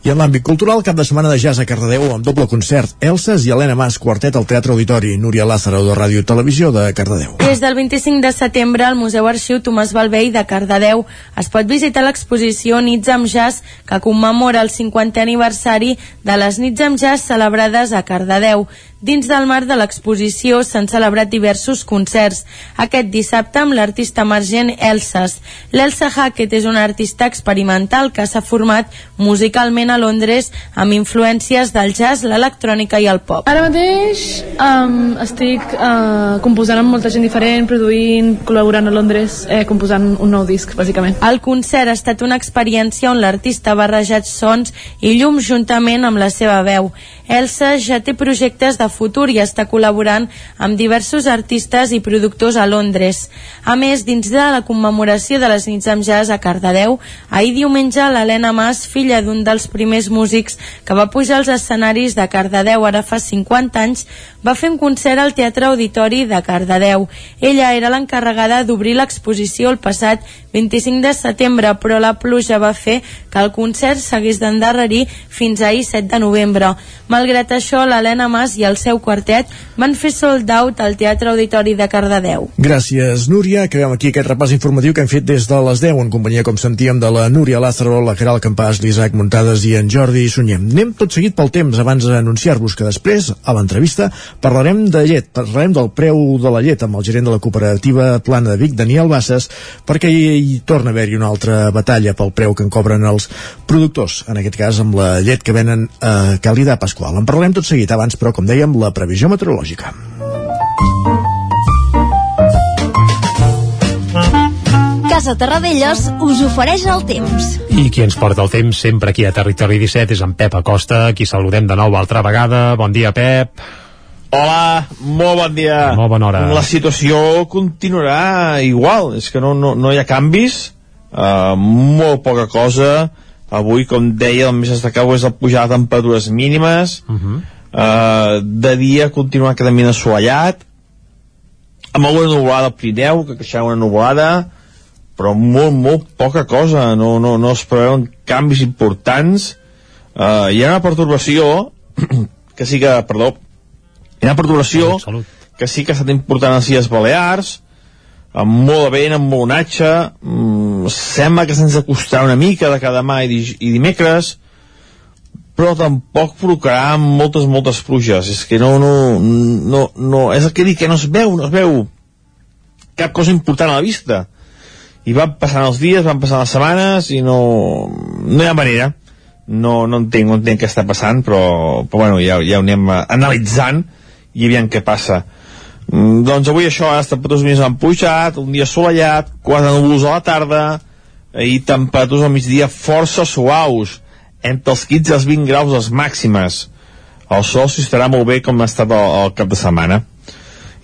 I en l'àmbit cultural, cap de setmana de jazz a Cardedeu amb doble concert. Elses i Helena Mas, quartet al Teatre Auditori. Núria Lázaro, de Ràdio Televisió de Cardedeu. Des del 25 de setembre al Museu Arxiu Tomàs Balvei de Cardedeu es pot visitar l'exposició Nits amb Jazz que commemora el 50è aniversari de les Nits amb Jazz celebrades a Cardedeu. Dins del marc de l'exposició s'han celebrat diversos concerts. Aquest dissabte amb l'artista emergent Elses. L'Elsa Hackett és una artista experimental que s'ha format musicalment a Londres amb influències del jazz, l'electrònica i el pop. Ara mateix um, estic uh, composant amb molta gent diferent, produint, col·laborant a Londres, eh, composant un nou disc, bàsicament. El concert ha estat una experiència on l'artista ha barrejat sons i llums juntament amb la seva veu. Elsa ja té projectes de futur i està col·laborant amb diversos artistes i productors a Londres. A més, dins de la commemoració de les nits amb jazz a Cardedeu, ahir diumenge l'Helena Mas, filla d'un dels primers músics que va pujar als escenaris de Cardedeu ara fa 50 anys, va fer un concert al Teatre Auditori de Cardedeu. Ella era l'encarregada d'obrir l'exposició el passat 25 de setembre, però la pluja va fer que el concert s'hagués d'endarrerir fins ahir 7 de novembre. Malgrat això, l'Helena Mas i el seu quartet van fer sold out al Teatre Auditori de Cardedeu. Gràcies, Núria. Acabem aquí aquest repàs informatiu que hem fet des de les 10 en companyia, com sentíem, de la Núria Lázaro, la Caral Campàs, l'Isaac Muntades i en Jordi Sunyem. Anem tot seguit pel temps abans d'anunciar-vos que després, a l'entrevista, parlarem de llet, parlarem del preu de la llet amb el gerent de la cooperativa Plana de Vic, Daniel Bassas, perquè hi, torna a haver-hi una altra batalla pel preu que en cobren els productors, en aquest cas amb la llet que venen a Calida Pasqual. En parlarem tot seguit abans, però, com dèiem, la previsió meteorològica. Casa Terradellos us ofereix el temps. I qui ens porta el temps sempre aquí a Territori 17 és en Pep Acosta, qui saludem de nou altra vegada. Bon dia, Pep. Hola, molt bon dia. Molt bona hora. La situació continuarà igual, és que no, no, no hi ha canvis, uh, molt poca cosa. Avui, com deia, el més destacable és la pujada de temperatures mínimes, Uh -huh. uh, de dia continuar quedant ben assolellat, amb alguna nuvolada al Pirineu, que creixerà una nuvolada, però molt, molt poca cosa, no, no, no es preveuen canvis importants. Uh, hi ha una pertorbació, *clears throat* que sí que, perdó, hi ha una perturbació que sí que ha estat important a les Illes Balears, amb molt de vent, amb molt onatge, mm, sembla que se'ns acostarà una mica de cada demà i, di i dimecres, però tampoc provocarà moltes, moltes pluges. És que no, no, no, no, és el que dic, que no es veu, no es veu cap cosa important a la vista. I van passant els dies, van passant les setmanes i no, no hi ha manera. No, no entenc, no entenc què està passant, però, però bueno, ja, ja ho anem eh, analitzant i aviam què passa. Mm, doncs avui això, les temperatures mínimes han pujat, un dia assolellat, quatre núvols a la tarda, i temperatures al migdia força suaus, entre els 15 i els 20 graus les màximes. el sol s'hi estarà molt bé com ha estat el, el cap de setmana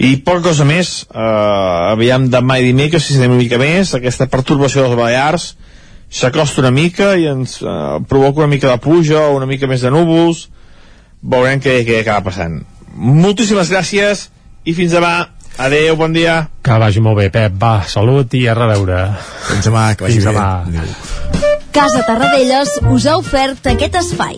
i poca cosa més eh, aviam demà i dimecres si una mica més aquesta pertorbació dels Balears s'acosta una mica i ens eh, provoca una mica de pluja o una mica més de núvols. Veurem què, què acaba passant. Moltíssimes gràcies i fins demà. Adeu, bon dia. Que vagi molt bé Pep, va, salut i a reveure. Fins demà, que vagi fins bé. demà. Adéu. Casa Tarradellas us ha ofert aquest espai.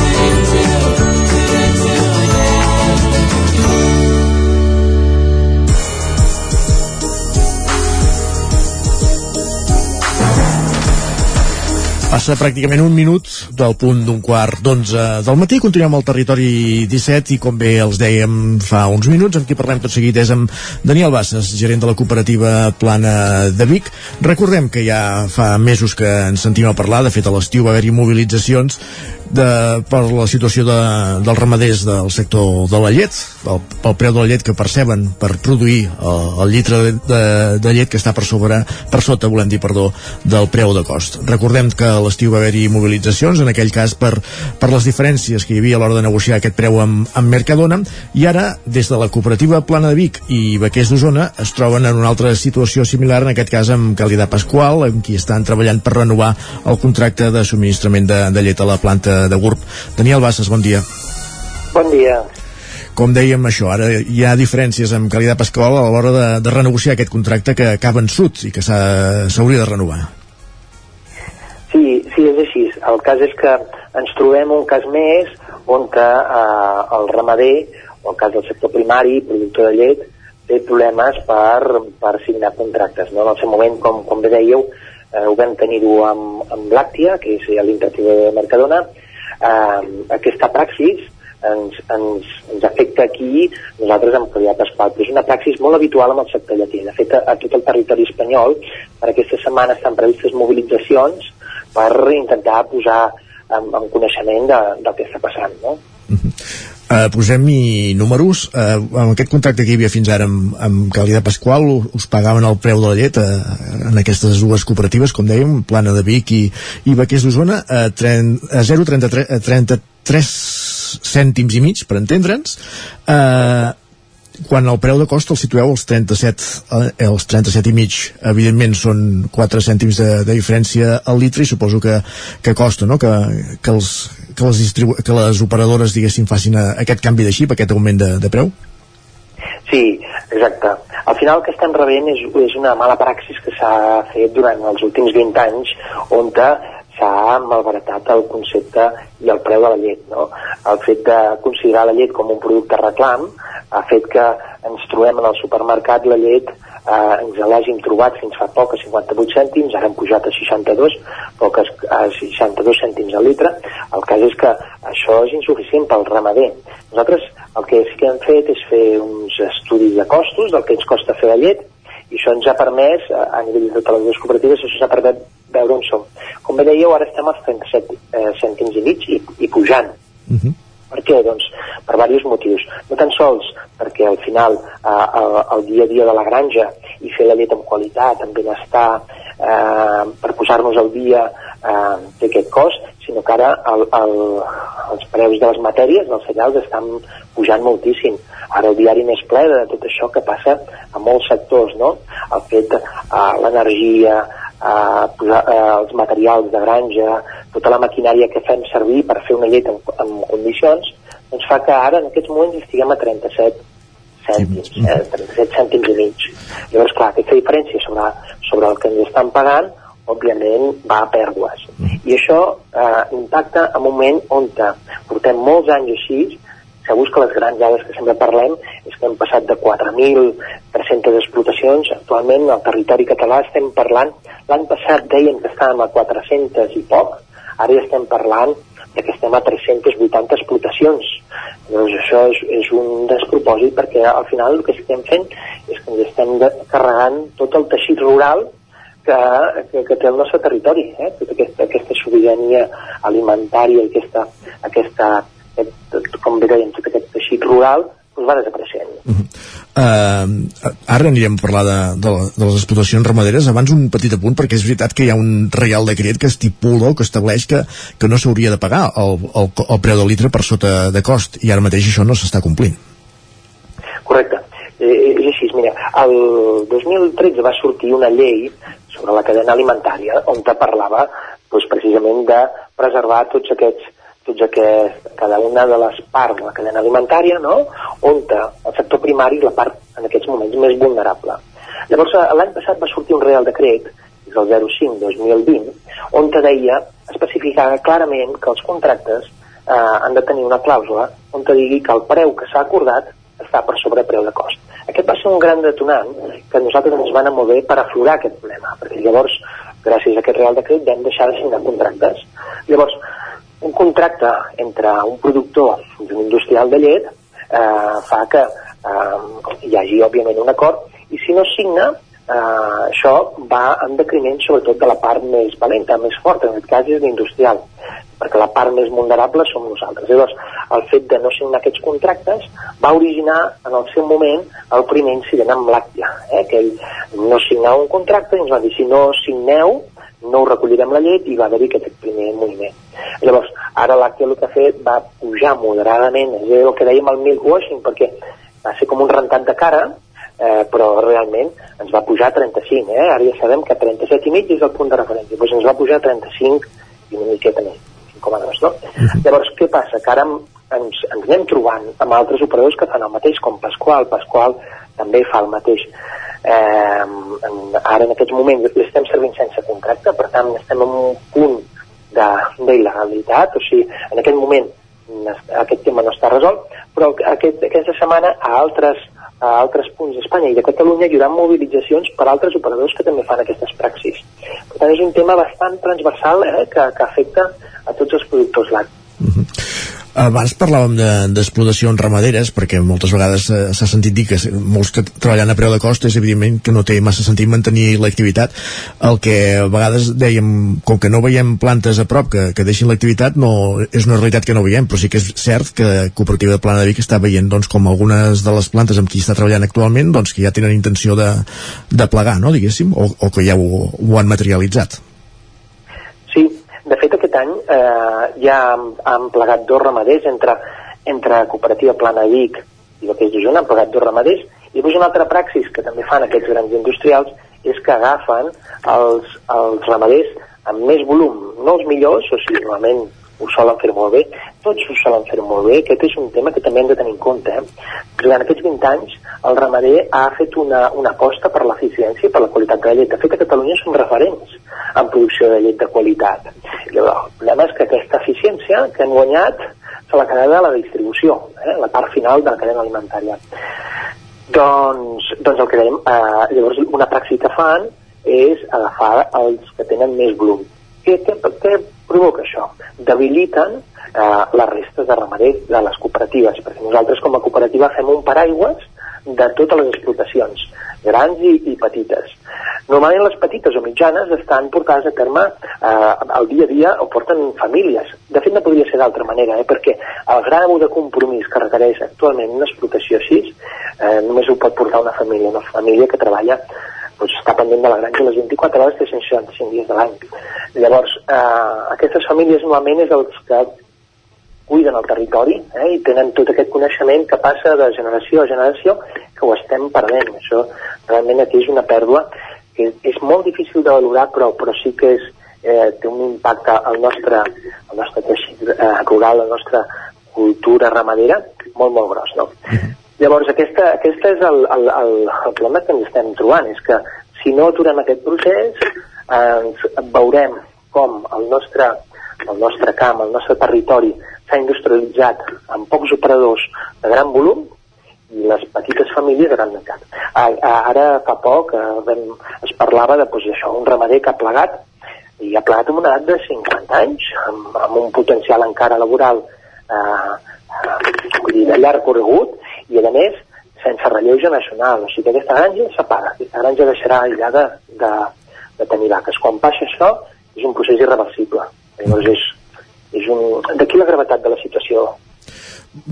Passa pràcticament un minut del punt d'un quart d'onze del matí. Continuem al territori 17 i com bé els dèiem fa uns minuts, amb qui parlem tot seguit és amb Daniel Bassas, gerent de la cooperativa Plana de Vic. Recordem que ja fa mesos que ens sentim a parlar, de fet a l'estiu va haver-hi mobilitzacions de, per la situació de, dels ramaders del sector de la llet, pel, pel preu de la llet que perceben per produir el, el litre de, de, de llet que està per sobre, per sota, volem dir, perdó, del preu de cost. Recordem que a l'estiu va haver-hi mobilitzacions, en aquell cas per, per les diferències que hi havia a l'hora de negociar aquest preu amb, amb Mercadona, i ara, des de la cooperativa Plana de Vic i Bequers d'Osona, es troben en una altra situació similar, en aquest cas amb Calidad Pasqual, amb qui estan treballant per renovar el contracte de subministrament de, de llet a la planta de GURB. Daniel Bassas, bon dia. Bon dia. Com dèiem això, ara hi ha diferències amb Calidad Pasqual a l'hora de, de renegociar aquest contracte que acaba en sud i que s'hauria de renovar. Sí, sí, és així. El cas és que ens trobem un cas més on que, eh, el ramader, o el cas del sector primari, productor de llet, té problemes per, per signar contractes. No? En el seu moment, com, com bé dèieu, eh, ho vam tenir-ho amb, amb Làctia, que és l'impressió de Mercadona. Eh, aquesta praxis ens, ens, ens afecta aquí nosaltres Calidad Pasqual, però és una praxis molt habitual amb el sector lleter. De fet, a, a tot el territori espanyol, per aquesta setmana estan previstes mobilitzacions per intentar posar en, en coneixement de, del que està passant, no? Uh, posem-hi números. Uh, amb aquest contracte que hi havia fins ara amb, amb Calidad Pasqual us pagaven el preu de la llet uh, en aquestes dues cooperatives com dèiem, Plana de Vic i, i Bequers d'Osona a, a 0,33 33 cèntims i mig per entendre'ns. Uh, quan el preu de cost el situeu als 37 eh, els 37 i mig evidentment són 4 cèntims de, de diferència al litre i suposo que, que costa no? que, que, els, que, les distribu que les operadores diguéssim facin a, aquest canvi de xip, aquest augment de, de preu? Sí, exacte. Al final el que estem rebent és, és una mala praxis que s'ha fet durant els últims 20 anys on s'ha malbaratat el concepte i el preu de la llet. No? El fet de considerar la llet com un producte reclam ha fet que ens trobem en el supermercat la llet eh, ens l'hàgim trobat fins fa poc a 58 cèntims, ara hem pujat a 62, poc a 62 cèntims al litre. El cas és que això és insuficient pel ramader. Nosaltres el que sí que hem fet és fer uns estudis de costos del que ens costa fer la llet i això ens ha permès, a nivell de totes les dues cooperatives, això ens ha permès veure on som. Com bé dèieu, ara estem als 37 eh, cèntims i mig i, i pujant. Uh -huh. Per què? Doncs per diversos motius. No tan sols perquè al final eh, el, el dia a dia de la granja i fer la llet amb qualitat, amb benestar, eh, per posar-nos al dia eh, té aquest cost, sinó que ara el, el, els preus de les matèries, dels cereals, estan pujant moltíssim. Ara el diari més ple de tot això que passa a molts sectors, no? El fet, eh, l'energia, eh, posar, eh, els materials de granja, tota la maquinària que fem servir per fer una llet en, en condicions, doncs fa que ara en aquests moments estiguem a 37 cèntims, eh, 37 cèntims i mig. Llavors, clar, aquesta diferència sobre, sobre el que ens estan pagant, òbviament, va a pèrdues. I això eh, impacta en un moment on portem molts anys així, segur que les grans dades que sempre parlem és que hem passat de 4.300 explotacions, actualment al territori català estem parlant, l'any passat dèiem que estàvem a 400 i poc, ara ja estem parlant ja que estem a 380 explotacions. Llavors això és, és un despropòsit perquè al final el que estem fent és que ens estem de, carregant tot el teixit rural que, que, que té el nostre territori, eh? tota aquesta, aquesta sobirania alimentària aquesta, aquesta, aquest, com bé dèiem, tot aquest teixit rural doncs va desapareixent. Uh -huh. uh, ara anirem a parlar de, de, de les explotacions ramaderes abans un petit apunt perquè és veritat que hi ha un reial decret que estipula o que estableix que, que no s'hauria de pagar el, el, el preu del litre per sota de cost i ara mateix això no s'està complint Correcte, eh, és així, mira, el 2013 va sortir una llei sobre la cadena alimentària on te parlava doncs, precisament de preservar tots aquests tots aquests, cada una de les parts de la cadena alimentària, no? on el sector primari és la part en aquests moments més vulnerable. Llavors, l'any passat va sortir un real decret, és el 05-2020, on deia, especificava clarament que els contractes eh, han de tenir una clàusula on te digui que el preu que s'ha acordat està per sobre preu de cost. Aquest va ser un gran detonant que nosaltres ens van a molt bé per aflorar aquest problema, perquè llavors, gràcies a aquest Real Decret, vam deixar de signar contractes. Llavors, un contracte entre un productor i un industrial de llet eh, fa que eh, hi hagi, òbviament, un acord, i si no signa, eh, això va en decrement sobretot de la part més valenta, més forta, en aquest cas és l'industrial, perquè la part més vulnerable som nosaltres. Llavors, el fet de no signar aquests contractes va originar en el seu moment el primer incident amb l'Àctia, eh, que ell no signava un contracte i ens va dir si no signeu no ho recollirem la llet i va haver-hi aquest primer moviment. Llavors, ara l'Àctia el que ha fet va pujar moderadament, és el que dèiem al milk-washing, perquè va ser com un rentat de cara, eh, però realment ens va pujar a 35, eh? ara ja sabem que 37 i mig és el punt de referència, doncs ens va pujar a 35 i una miqueta més, 5,2, no? Llavors, què passa? Que ara ens, ens anem trobant amb altres operadors que fan el mateix, com Pasqual, Pasqual també fa el mateix eh, ara en aquests moments l'estem servint sense contracte, per tant estem en un punt d'il·legalitat, o sigui, en aquest moment aquest tema no està resolt, però aquest, aquesta setmana a altres, a altres punts d'Espanya i de Catalunya hi haurà mobilitzacions per altres operadors que també fan aquestes praxis. Per tant, és un tema bastant transversal eh, que, que afecta a tots els productors lactis. Abans parlàvem d'explotacions de, ramaderes, perquè moltes vegades eh, s'ha sentit dir que molts que treballen a preu de cost és evidentment que no té massa sentit mantenir l'activitat. El que a vegades dèiem, com que no veiem plantes a prop que, que deixin l'activitat, no, és una realitat que no veiem, però sí que és cert que Cooperativa de Plana de Vic està veient doncs, com algunes de les plantes amb qui està treballant actualment doncs, que ja tenen intenció de, de plegar, no, diguéssim, o, o que ja ho, ho han materialitzat. De fet, aquest any eh, ja han, han plegat dos ramaders entre, entre Cooperativa Plana Vic i el que és Girona, han plegat dos ramaders. I després una altra praxis que també fan aquests grans industrials és que agafen els, els ramaders amb més volum, no els millors, o sigui, normalment ho solen fer molt bé, tots ho solen fer molt bé, aquest és un tema que també hem de tenir en compte. Eh? Durant aquests 20 anys el ramader ha fet una, una aposta per l'eficiència i per la qualitat de la llet. De fet, a Catalunya som referents en producció de llet de qualitat. I el problema és que aquesta eficiència que han guanyat se l'ha quedat a la distribució, eh? la part final de la cadena alimentària. Doncs, doncs el que dèiem, eh, llavors una praxi que fan és agafar els que tenen més volum. Què, què, què provoca això? Debiliten eh, les restes de ramaders de les cooperatives, perquè nosaltres com a cooperativa fem un paraigües de totes les explotacions, grans i, i petites. Normalment les petites o mitjanes estan portades a terme eh, al dia a dia o porten famílies. De fet, no podria ser d'altra manera, eh, perquè el grau de compromís que requereix actualment una explotació així eh, només ho pot portar una família, una família que treballa doncs, està pendent de la granja les 24 hores, 365 dies de l'any. Llavors, eh, aquestes famílies normalment és els que cuiden el territori eh, i tenen tot aquest coneixement que passa de generació a generació que ho estem perdent. Això realment aquí és una pèrdua que és molt difícil de valorar però, però sí que és, eh, té un impacte al nostre, al nostre teixit eh, rural, a la nostra cultura ramadera molt, molt gros. No? Llavors, aquesta, aquesta és el, el, el, el problema que ens estem trobant, és que si no aturem aquest procés, eh, ens veurem com el nostre, el nostre camp, el nostre territori s'ha industrialitzat amb pocs operadors de gran volum i les petites famílies de gran mercat. Ara fa poc eh, vam, es parlava de pues, això, un ramader que ha plegat i ha plegat amb una edat de 50 anys, amb, amb un potencial encara laboral eh, eh, de llarg corregut, i a més, sense relleu generacional. O sigui que aquesta granja s'apaga, aquesta granja deixarà aïllada de, de tenir vaques. Quan passa això, és un procés irreversible. Llavors és, és un... D'aquí la gravetat de la situació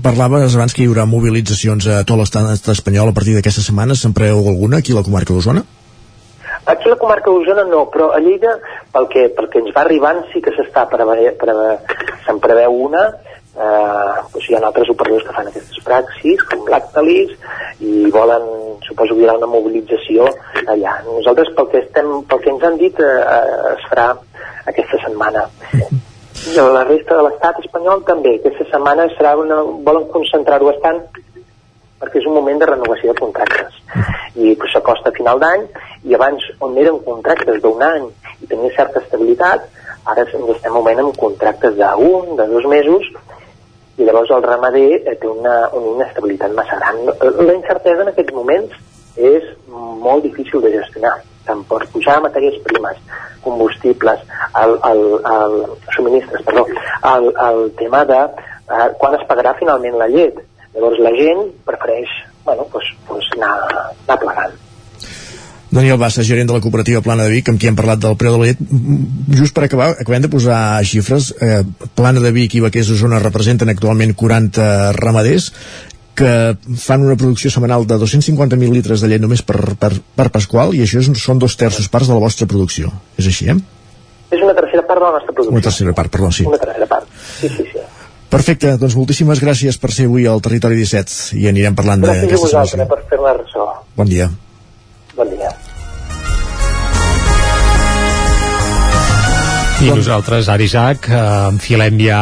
Parlaves abans que hi haurà mobilitzacions a tot l'estat espanyol a partir d'aquesta setmana. Se'n preveu alguna aquí a la comarca d'Osona? Aquí a la comarca d'Osona no, però a Lleida, pel que, pel que ens va arribant, sí que s'està preve, preve, se'n preveu una, eh, doncs hi ha altres operadors que fan aquestes praxis, com Lactalis, i volen, suposo que hi haurà una mobilització allà. Nosaltres, pel que, estem, pel que ens han dit, eh, eh es farà aquesta setmana. *laughs* I la resta de l'estat espanyol també. Aquesta setmana serà una, volen concentrar-ho bastant perquè és un moment de renovació de contractes. I pues, s'acosta a final d'any i abans on eren contractes d'un any i tenia certa estabilitat, ara estem moment amb contractes d'un, de dos mesos i llavors el ramader eh, té una, una inestabilitat massa gran. La incertesa en aquests moments és molt difícil de gestionar tant per pujar matèries primes, combustibles, el, el, el subministres, perdó, el, el tema de eh, quan es pagarà finalment la llet. Llavors la gent prefereix bueno, pues, pues anar, anar plegant. Daniel Bassa, gerent de la cooperativa Plana de Vic, amb qui hem parlat del preu de la llet. Just per acabar, acabem de posar xifres. Eh, Plana de Vic i Vaquers Osona representen actualment 40 ramaders que fan una producció setmanal de 250.000 litres de llet només per, per, per Pasqual i això és, són dos terços parts de la vostra producció. És així, eh? És una tercera part de la nostra producció. Una tercera part, perdó, sí. Una tercera part, sí, sí, sí. Perfecte, doncs moltíssimes gràcies per ser avui al Territori 17 i anirem parlant d'aquesta situació. Gràcies a vosaltres per fer-me ressò. Bon dia. I nosaltres, ara Isaac, eh, enfilem ja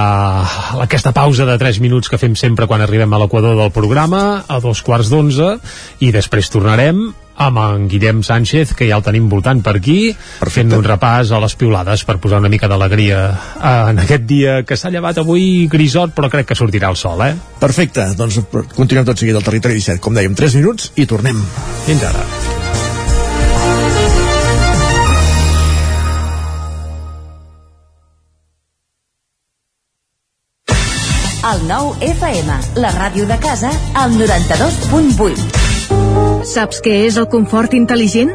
aquesta pausa de 3 minuts que fem sempre quan arribem a l'equador del programa, a dos quarts d'onze, i després tornarem amb en Guillem Sánchez, que ja el tenim voltant per aquí, Perfecte. fent un repàs a les piulades per posar una mica d'alegria en aquest dia que s'ha llevat avui grisot, però crec que sortirà el sol, eh? Perfecte, doncs continuem tot seguit al Territori 17, com dèiem, 3 minuts i tornem. Fins ara. El nou FM, la ràdio de casa, al 92.8. Saps què és el confort intel·ligent?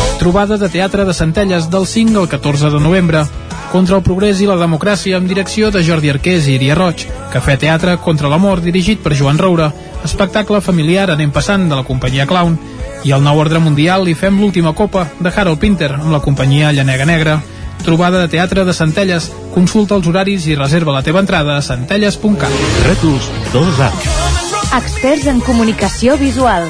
Trobada de teatre de Centelles del 5 al 14 de novembre. Contra el progrés i la democràcia amb direcció de Jordi Arqués i Iria Roig. Cafè Teatre contra l'amor dirigit per Joan Roura. Espectacle familiar anem passant de la companyia Clown i al nou ordre mundial li fem l'última copa de Harold Pinter amb la companyia Llanega Negra. Trobada de teatre de Centelles. Consulta els horaris i reserva la teva entrada a centelles.cat. Rètols 2A. Experts en comunicació visual.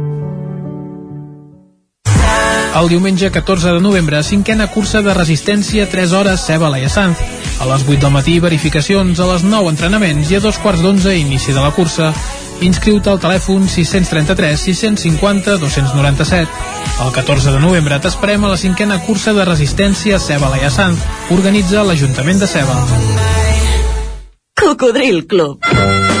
El diumenge 14 de novembre, cinquena cursa de resistència 3 hores Ceba Laia Sanz. A les 8 del matí, verificacions, a les 9 entrenaments i a dos quarts d'onze inici de la cursa. Inscriu-te al telèfon 633 650 297. El 14 de novembre t'esperem a la cinquena cursa de resistència Ceba Laia Sanz. Organitza l'Ajuntament de Ceba. Cocodril Club.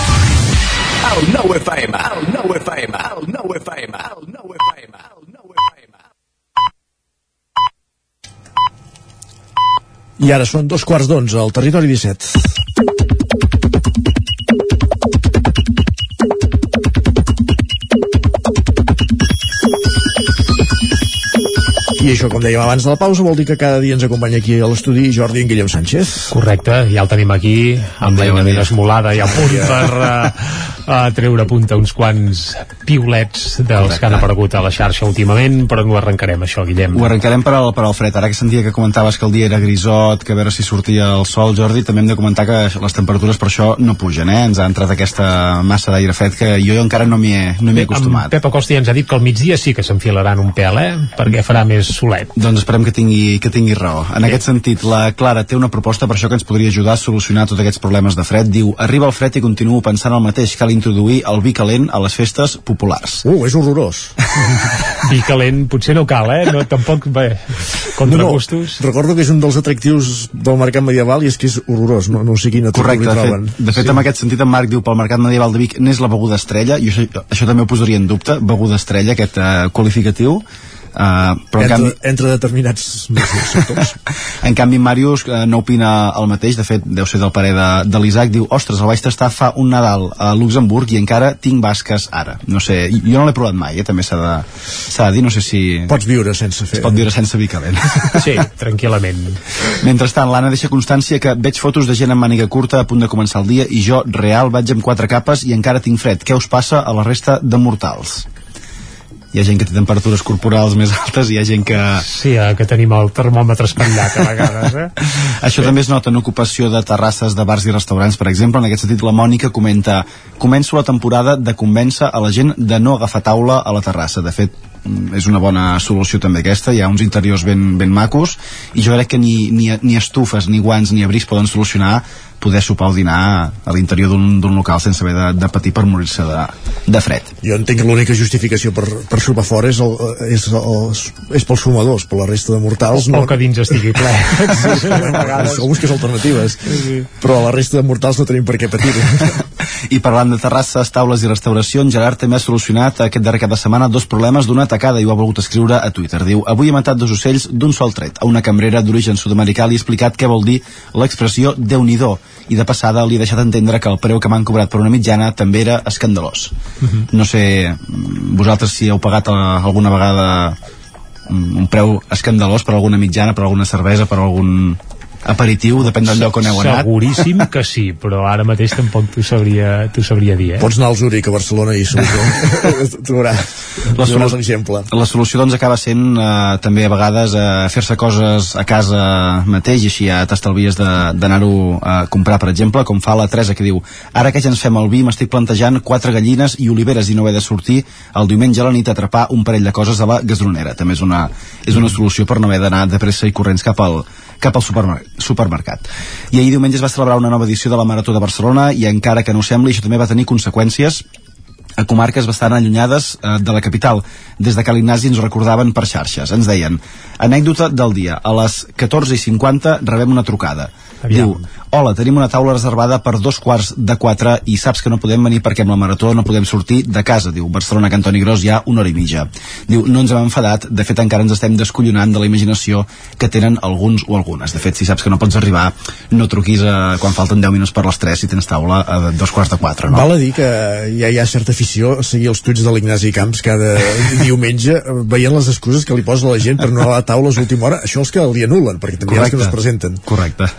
El nou FM, el nou FM, el nou FM, el nou FM, el nou FM. I ara són dos quarts d'onze al territori 17. I això, com dèiem abans de la pausa, vol dir que cada dia ens acompanya aquí a l'estudi Jordi en Guillem Sánchez. Correcte, ja el tenim aquí, amb l'eina ben esmolada i a punt per a treure a punta uns quants piulets dels que han aparegut a la xarxa últimament, però no arrencarem això, Guillem. Ho arrencarem per al, per al fred. Ara que sentia que comentaves que el dia era grisot, que a veure si sortia el sol, Jordi, també hem de comentar que les temperatures per això no pugen, eh? Ens ha entrat aquesta massa d'aire fred que jo encara no m'hi he, no he acostumat. En Pep Acosta ja ens ha dit que al migdia sí que s'enfilaran un pèl, eh? Perquè farà més solet. Doncs esperem que tingui, que tingui raó. En aquest sentit, la Clara té una proposta per això que ens podria ajudar a solucionar tots aquests problemes de fred. Diu, arriba el fred i continuo pensant el mateix. Cal introduir el vi calent a les festes populars. Uh, és horrorós. *laughs* Vi calent potser no cal, eh? No, tampoc, bé, contra gustos. Recordo que és un dels atractius del mercat medieval i és que és horrorós, no, no sé quina Correcte, li de fet, de fet sí. en aquest sentit en Marc diu pel mercat medieval de Vic n'és la beguda estrella i això, això també ho posaria en dubte, beguda estrella, aquest uh, qualificatiu Uh, però en entre, canvi, entre determinats sectors. *laughs* en canvi Màrius uh, no opina el mateix, de fet deu ser del parer de, de l'Isaac, diu ostres, el vaig tastar fa un Nadal a Luxemburg i encara tinc basques ara, no sé jo no l'he provat mai, eh? també s'ha de, s'ha de dir no sé si... Pots viure sense fer es pot viure sense vi calent *laughs* Sí, tranquil·lament Mentrestant, l'Anna deixa constància que veig fotos de gent amb màniga curta a punt de començar el dia i jo, real, vaig amb quatre capes i encara tinc fred. Què us passa a la resta de mortals? Hi ha gent que té temperatures corporals més altes i hi ha gent que... Sí, eh, que tenim el termòmetre espatllat a vegades, eh? *laughs* Això sí. també es nota en ocupació de terrasses de bars i restaurants, per exemple. En aquest sentit, la Mònica comenta començo la temporada de convèncer a la gent de no agafar taula a la terrassa. De fet, és una bona solució també aquesta, hi ha uns interiors ben, ben macos i jo crec que ni, ni, ni estufes, ni guants, ni abrics poden solucionar poder sopar o dinar a l'interior d'un local sense haver de, de patir per morir-se de, de fred. Jo entenc que l'única justificació per, per sopar fora és, el, és, el, és pels fumadors, per la resta de mortals o, no. O que dins estigui ple. *laughs* sí, sí, o busques alternatives. Sí. Però la resta de mortals no tenim per què patir. *laughs* I parlant de terrasses, taules i restauració, en Gerard també ha solucionat aquest darrer cap de setmana dos problemes d'una atacada i ho ha volgut escriure a Twitter. Diu, avui he matat dos ocells d'un sol tret. A una cambrera d'origen sud-americà li he explicat què vol dir l'expressió déu nhi i de passada li he deixat entendre que el preu que m'han cobrat per una mitjana també era escandalós. Uh -huh. No sé vosaltres si heu pagat alguna vegada un preu escandalós per alguna mitjana, per alguna cervesa, per algun aperitiu, depèn del lloc on heu anat. Seguríssim *laughs* que sí, però ara mateix tampoc t'ho sabria, sabria dir, eh? Pots anar al Zurich a Barcelona i segur *laughs* *laughs* trobarà, la trobaràs l'exemple. La solució doncs acaba sent eh, també a vegades eh, fer-se coses a casa mateix i així ja t'estalvies d'anar-ho a comprar, per exemple, com fa la Teresa que diu ara que ja ens fem el vi m'estic plantejant quatre gallines i oliveres i no haver de sortir el diumenge a la nit a atrapar un parell de coses a la gasronera. També és una, és una solució per no haver d'anar de pressa i corrents cap al, cap al supermer supermercat. I ahir diumenge es va celebrar una nova edició de la Marató de Barcelona i encara que no sembli, això també va tenir conseqüències a comarques bastant allunyades eh, de la capital. Des de Cal Ignasi ens recordaven per xarxes. Ens deien, anècdota del dia, a les 14.50 rebem una trucada. Aviam. Diu, hola, tenim una taula reservada per dos quarts de quatre i saps que no podem venir perquè amb la marató no podem sortir de casa. Diu, Barcelona, Cantoni Gros, hi ha una hora i mitja. Diu, no ens hem enfadat, de fet encara ens estem descollonant de la imaginació que tenen alguns o algunes. De fet, si saps que no pots arribar, no truquis a, quan falten 10 minuts per les 3 si tens taula a dos quarts de 4, no? Val a dir que ja hi ha certa afició a seguir els tuits de l'Ignasi Camps cada diumenge veient les excuses que li posa la gent per no anar a la taula a l'última hora. Això els que li anulen, perquè també ha els que no es presenten. Correcte.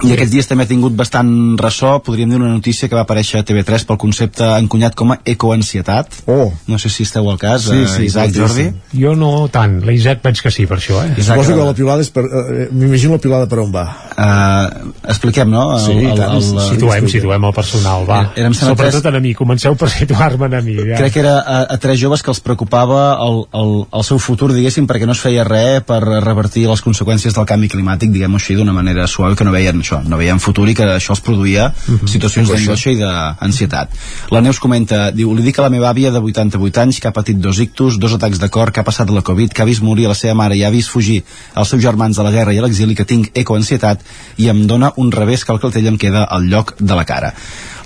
I aquests dies també ha tingut bastant ressò, podríem dir una notícia que va aparèixer a TV3 pel concepte encunyat com a ecoansietat. Oh. No sé si esteu al cas, Sí, eh, sí, Isaac, sí, Jordi. Jo no tant, la Isaac veig que sí per això, eh? Suposo que la piulada és per... Eh, M'imagino la piulada per on va. Uh, expliquem, no? El, Sí, el, tant, el, situem, situem el personal, va. Érem Sobretot en a mi, comenceu per situar-me en a mi. Ja. Crec que era a, a tres joves que els preocupava el, el, el seu futur, diguéssim, perquè no es feia res per revertir les conseqüències del canvi climàtic, diguem-ho així, d'una manera suau, que no veien això, no veien futur i que això els produïa Mhm. situacions d'angoixa i d'ansietat. La Neus comenta, diu, li dic a la meva àvia de 88 anys que ha patit dos ictus, dos atacs de cor, que ha passat la Covid, que ha vist morir a la seva mare i ha vist fugir els seus germans a la guerra i a l'exili, que tinc ecoansietat i em dona un revés que el caltell em queda al lloc de la cara.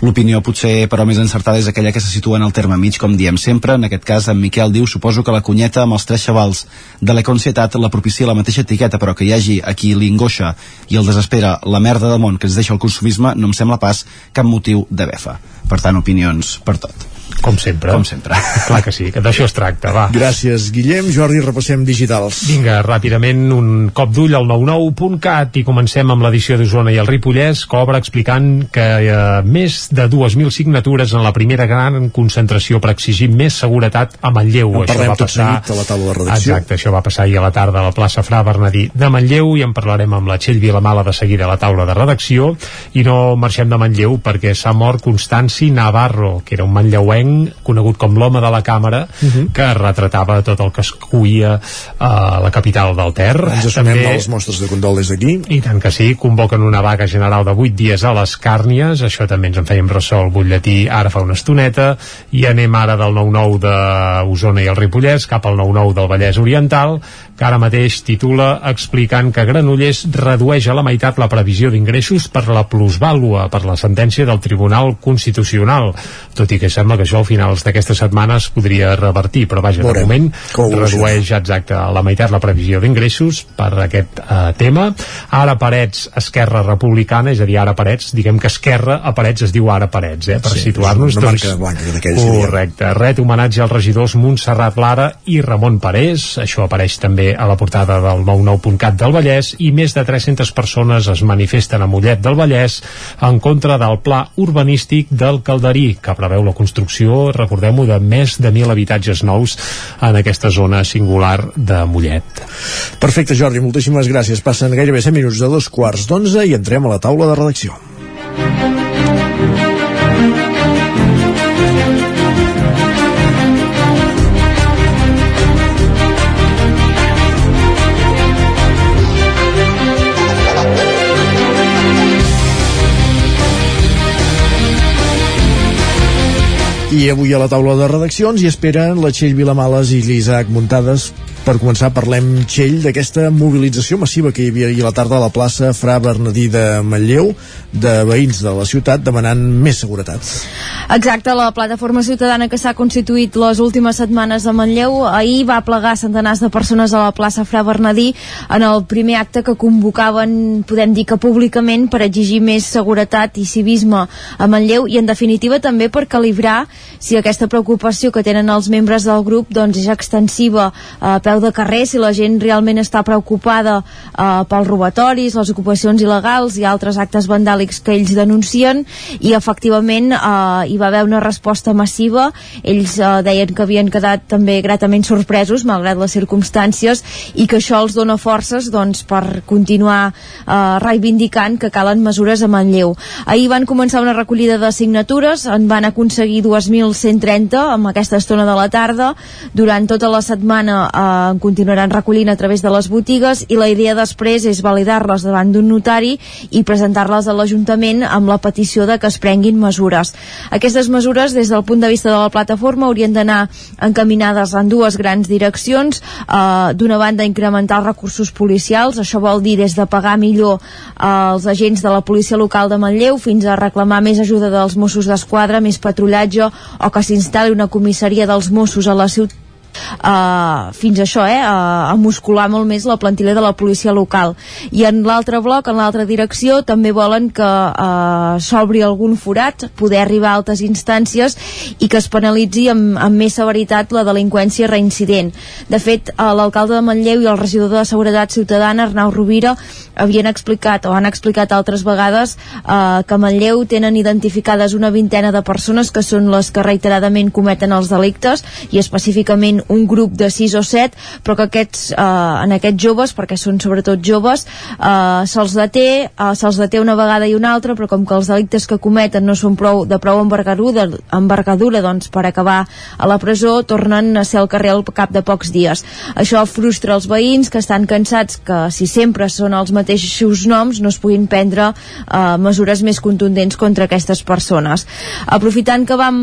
L'opinió potser però més encertada és aquella que se situa en el terme mig, com diem sempre. En aquest cas, en Miquel diu, suposo que la cunyeta amb els tres xavals de l'ecoansietat la propicia la mateixa etiqueta, però que hi hagi a qui li angoixa i el desespera la merda del món que ens deixa el consumisme no em sembla pas cap motiu de befa. Per tant, opinions per tot. Com sempre. Com sempre. *laughs* Clar que sí, que d'això es tracta, va. Gràcies, Guillem. Jordi, repassem digitals. Vinga, ràpidament un cop d'ull al 99.cat i comencem amb l'edició d'Osona i el Ripollès que obre explicant que eh, més de 2.000 signatures en la primera gran concentració per exigir més seguretat a Manlleu. En parlem va seguit a la taula de redacció. Exacte, això va passar ahir a la tarda a la plaça Fra Bernadí de Manlleu i en parlarem amb la Txell Vilamala de seguida a la taula de redacció i no marxem de Manlleu perquè s'ha mort Constanci Navarro, que era un manlleuenc conegut com l'home de la càmera Mhm. que retratava tot el que es cuia a la capital del Ter. Ens sumem els mostres de condol des d'aquí. I tant que sí, convoquen una vaga general de 8 dies a les Càrnies, això també ens en fèiem ressò al butlletí ara fa una estoneta, i anem ara del 9-9 d'Osona i el Ripollès cap al 9-9 del Vallès Oriental, que ara mateix titula explicant que Granollers redueix a la meitat la previsió d'ingressos per la plusvàlua per la sentència del Tribunal Constitucional, tot i que sembla que això al finals d'aquesta setmana es podria revertir, però vaja, de Veurem moment redueix exacte a la meitat la previsió d'ingressos per aquest eh, tema. Ara Parets, Esquerra Republicana, és a dir, ara Parets, diguem que Esquerra a Parets es diu ara Parets, eh, per Sí, situar-nos. diríem. Correcte. Ret homenatge als regidors Montserrat Lara i Ramon Parés. Això apareix també a la portada del 99.cat del Vallès i més de 300 persones es manifesten a Mollet del Vallès en contra del pla urbanístic del Calderí, que preveu la construcció, recordem-ho, de més de 1.000 habitatges nous en aquesta zona singular de Mollet. Perfecte, Jordi, moltíssimes gràcies. Passen gairebé 100 minuts de dos quarts d'onze i entrem a la taula de redacció. Avui a la taula de redaccions hi esperen la Txell Vilamales i l'Isaac Muntades. Per començar, parlem, Txell, d'aquesta mobilització massiva que hi havia ahir a la tarda a la plaça Fra Bernadí de Manlleu, de veïns de la ciutat demanant més seguretat. Exacte, la plataforma ciutadana que s'ha constituït les últimes setmanes a Manlleu ahir va plegar centenars de persones a la plaça Fra Bernadí en el primer acte que convocaven, podem dir que públicament, per exigir més seguretat i civisme a Manlleu i en definitiva també per calibrar si aquesta preocupació que tenen els membres del grup doncs és extensiva a peu de carrer, si la gent realment està preocupada eh, pels robatoris, les ocupacions il·legals i altres actes vandàlics que ells denuncien i efectivament eh, hi va haver una resposta massiva ells eh, deien que havien quedat també gratament sorpresos malgrat les circumstàncies i que això els dona forces doncs, per continuar eh, reivindicant que calen mesures a Manlleu. Ahir van començar una recollida de signatures, en van aconseguir 2.130 amb aquesta estona de la tarda. Durant tota la setmana eh, en continuaran recollint a través de les botigues i la idea després és validar-les davant d'un notari i presentar-les a l'Ajuntament amb la petició de que es prenguin mesures. Aquestes mesures, des del punt de vista de la plataforma, haurien d'anar encaminades en dues grans direccions. Eh, D'una banda, incrementar els recursos policials, això vol dir des de pagar millor eh, els agents de la policia local de Manlleu fins a reclamar més ajuda dels Mossos d'Esquadra, més patrullatge o que s'instal·li una comissaria dels Mossos a la ciutat uh, fins a això, eh, a, a muscular molt més la plantilla de la policia local. I en l'altre bloc, en l'altra direcció, també volen que uh, s'obri algun forat, poder arribar a altes instàncies i que es penalitzi amb, amb més severitat la delinqüència reincident. De fet, uh, l'alcalde de Manlleu i el regidor de Seguretat Ciutadana, Arnau Rovira, havien explicat o han explicat altres vegades uh, que a Manlleu tenen identificades una vintena de persones que són les que reiteradament cometen els delictes i específicament un grup de 6 o 7 però que aquests, eh, en aquests joves perquè són sobretot joves eh, se'ls deté, eh, se'ls deté una vegada i una altra però com que els delictes que cometen no són prou, de prou envergadura, envergadura doncs, per acabar a la presó tornen a ser al carrer al cap de pocs dies. Això frustra els veïns que estan cansats que si sempre són els mateixos noms no es puguin prendre eh, mesures més contundents contra aquestes persones. Aprofitant que vam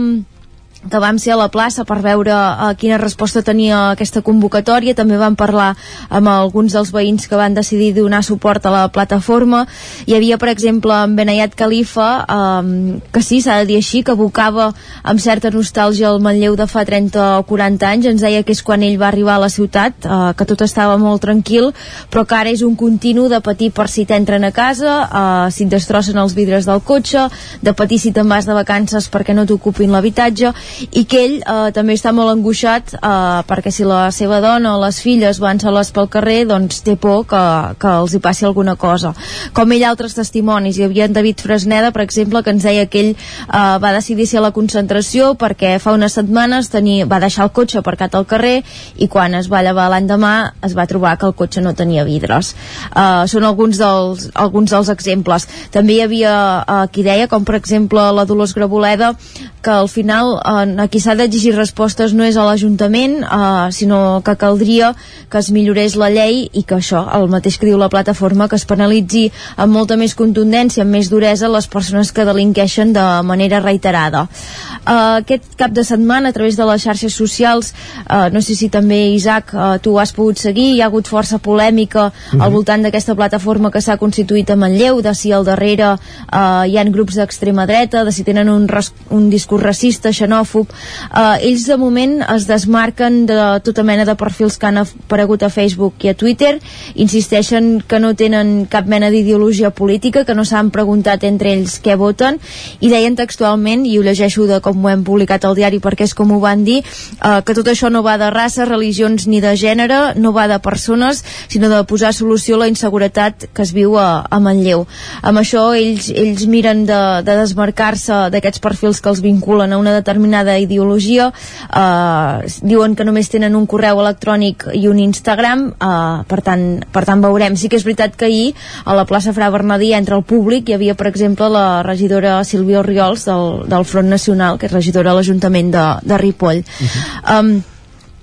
que vam ser a la plaça per veure uh, quina resposta tenia aquesta convocatòria. També vam parlar amb alguns dels veïns que van decidir donar suport a la plataforma. Hi havia per exemple en Benayat Khalifa um, que sí, s'ha de dir així que evocava amb certa nostàlgia el Manlleu de fa 30 o 40 anys. Ens deia que és quan ell va arribar a la ciutat uh, que tot estava molt tranquil però que ara és un continu de patir per si t'entren a casa uh, si et destrossen els vidres del cotxe de patir si te'n vas de vacances perquè no t'ocupin l'habitatge i que ell eh, també està molt angoixat eh, perquè si la seva dona o les filles van soles pel carrer doncs té por que, que els hi passi alguna cosa. Com ell altres testimonis. Hi havia en David Fresneda per exemple que ens deia que ell eh, va decidir ser a la concentració perquè fa unes setmanes tenia, va deixar el cotxe aparcat al carrer i quan es va llevar l'endemà es va trobar que el cotxe no tenia vidres. Eh, són alguns dels, alguns dels exemples. També hi havia eh, qui deia com per exemple la Dolors Graboleda que al final eh, a qui s'ha d'exigir respostes no és a l'Ajuntament eh, sinó que caldria que es millorés la llei i que això, el mateix que diu la plataforma que es penalitzi amb molta més contundència amb més duresa les persones que delinqueixen de manera reiterada eh, aquest cap de setmana a través de les xarxes socials eh, no sé si també Isaac eh, tu has pogut seguir, hi ha hagut força polèmica mm -hmm. al mhm. voltant d'aquesta plataforma que s'ha constituït a Manlleu, de si al darrere eh, hi han grups d'extrema dreta, de si tenen un, un discurs racista, xenòfob eh, ells de moment es desmarquen de tota mena de perfils que han aparegut a Facebook i a Twitter. Insisteixen que no tenen cap mena d'ideologia política, que no s'han preguntat entre ells què voten. I deien textualment, i ho llegeixo de com ho hem publicat al diari perquè és com ho van dir eh, que tot això no va de raça, religions ni de gènere, no va de persones sinó de posar solució a la inseguretat que es viu a, a Manlleu. Amb això ells, ells miren de, de desmarcar-se d'aquests perfils que els vinculen a una determinada ideologia tecnologia eh, diuen que només tenen un correu electrònic i un Instagram eh, per, tant, per tant veurem sí que és veritat que ahir a la plaça Fra Bernadí entre el públic hi havia per exemple la regidora Sílvia Oriols del, del Front Nacional que és regidora a l'Ajuntament de, de Ripoll uh -huh. um,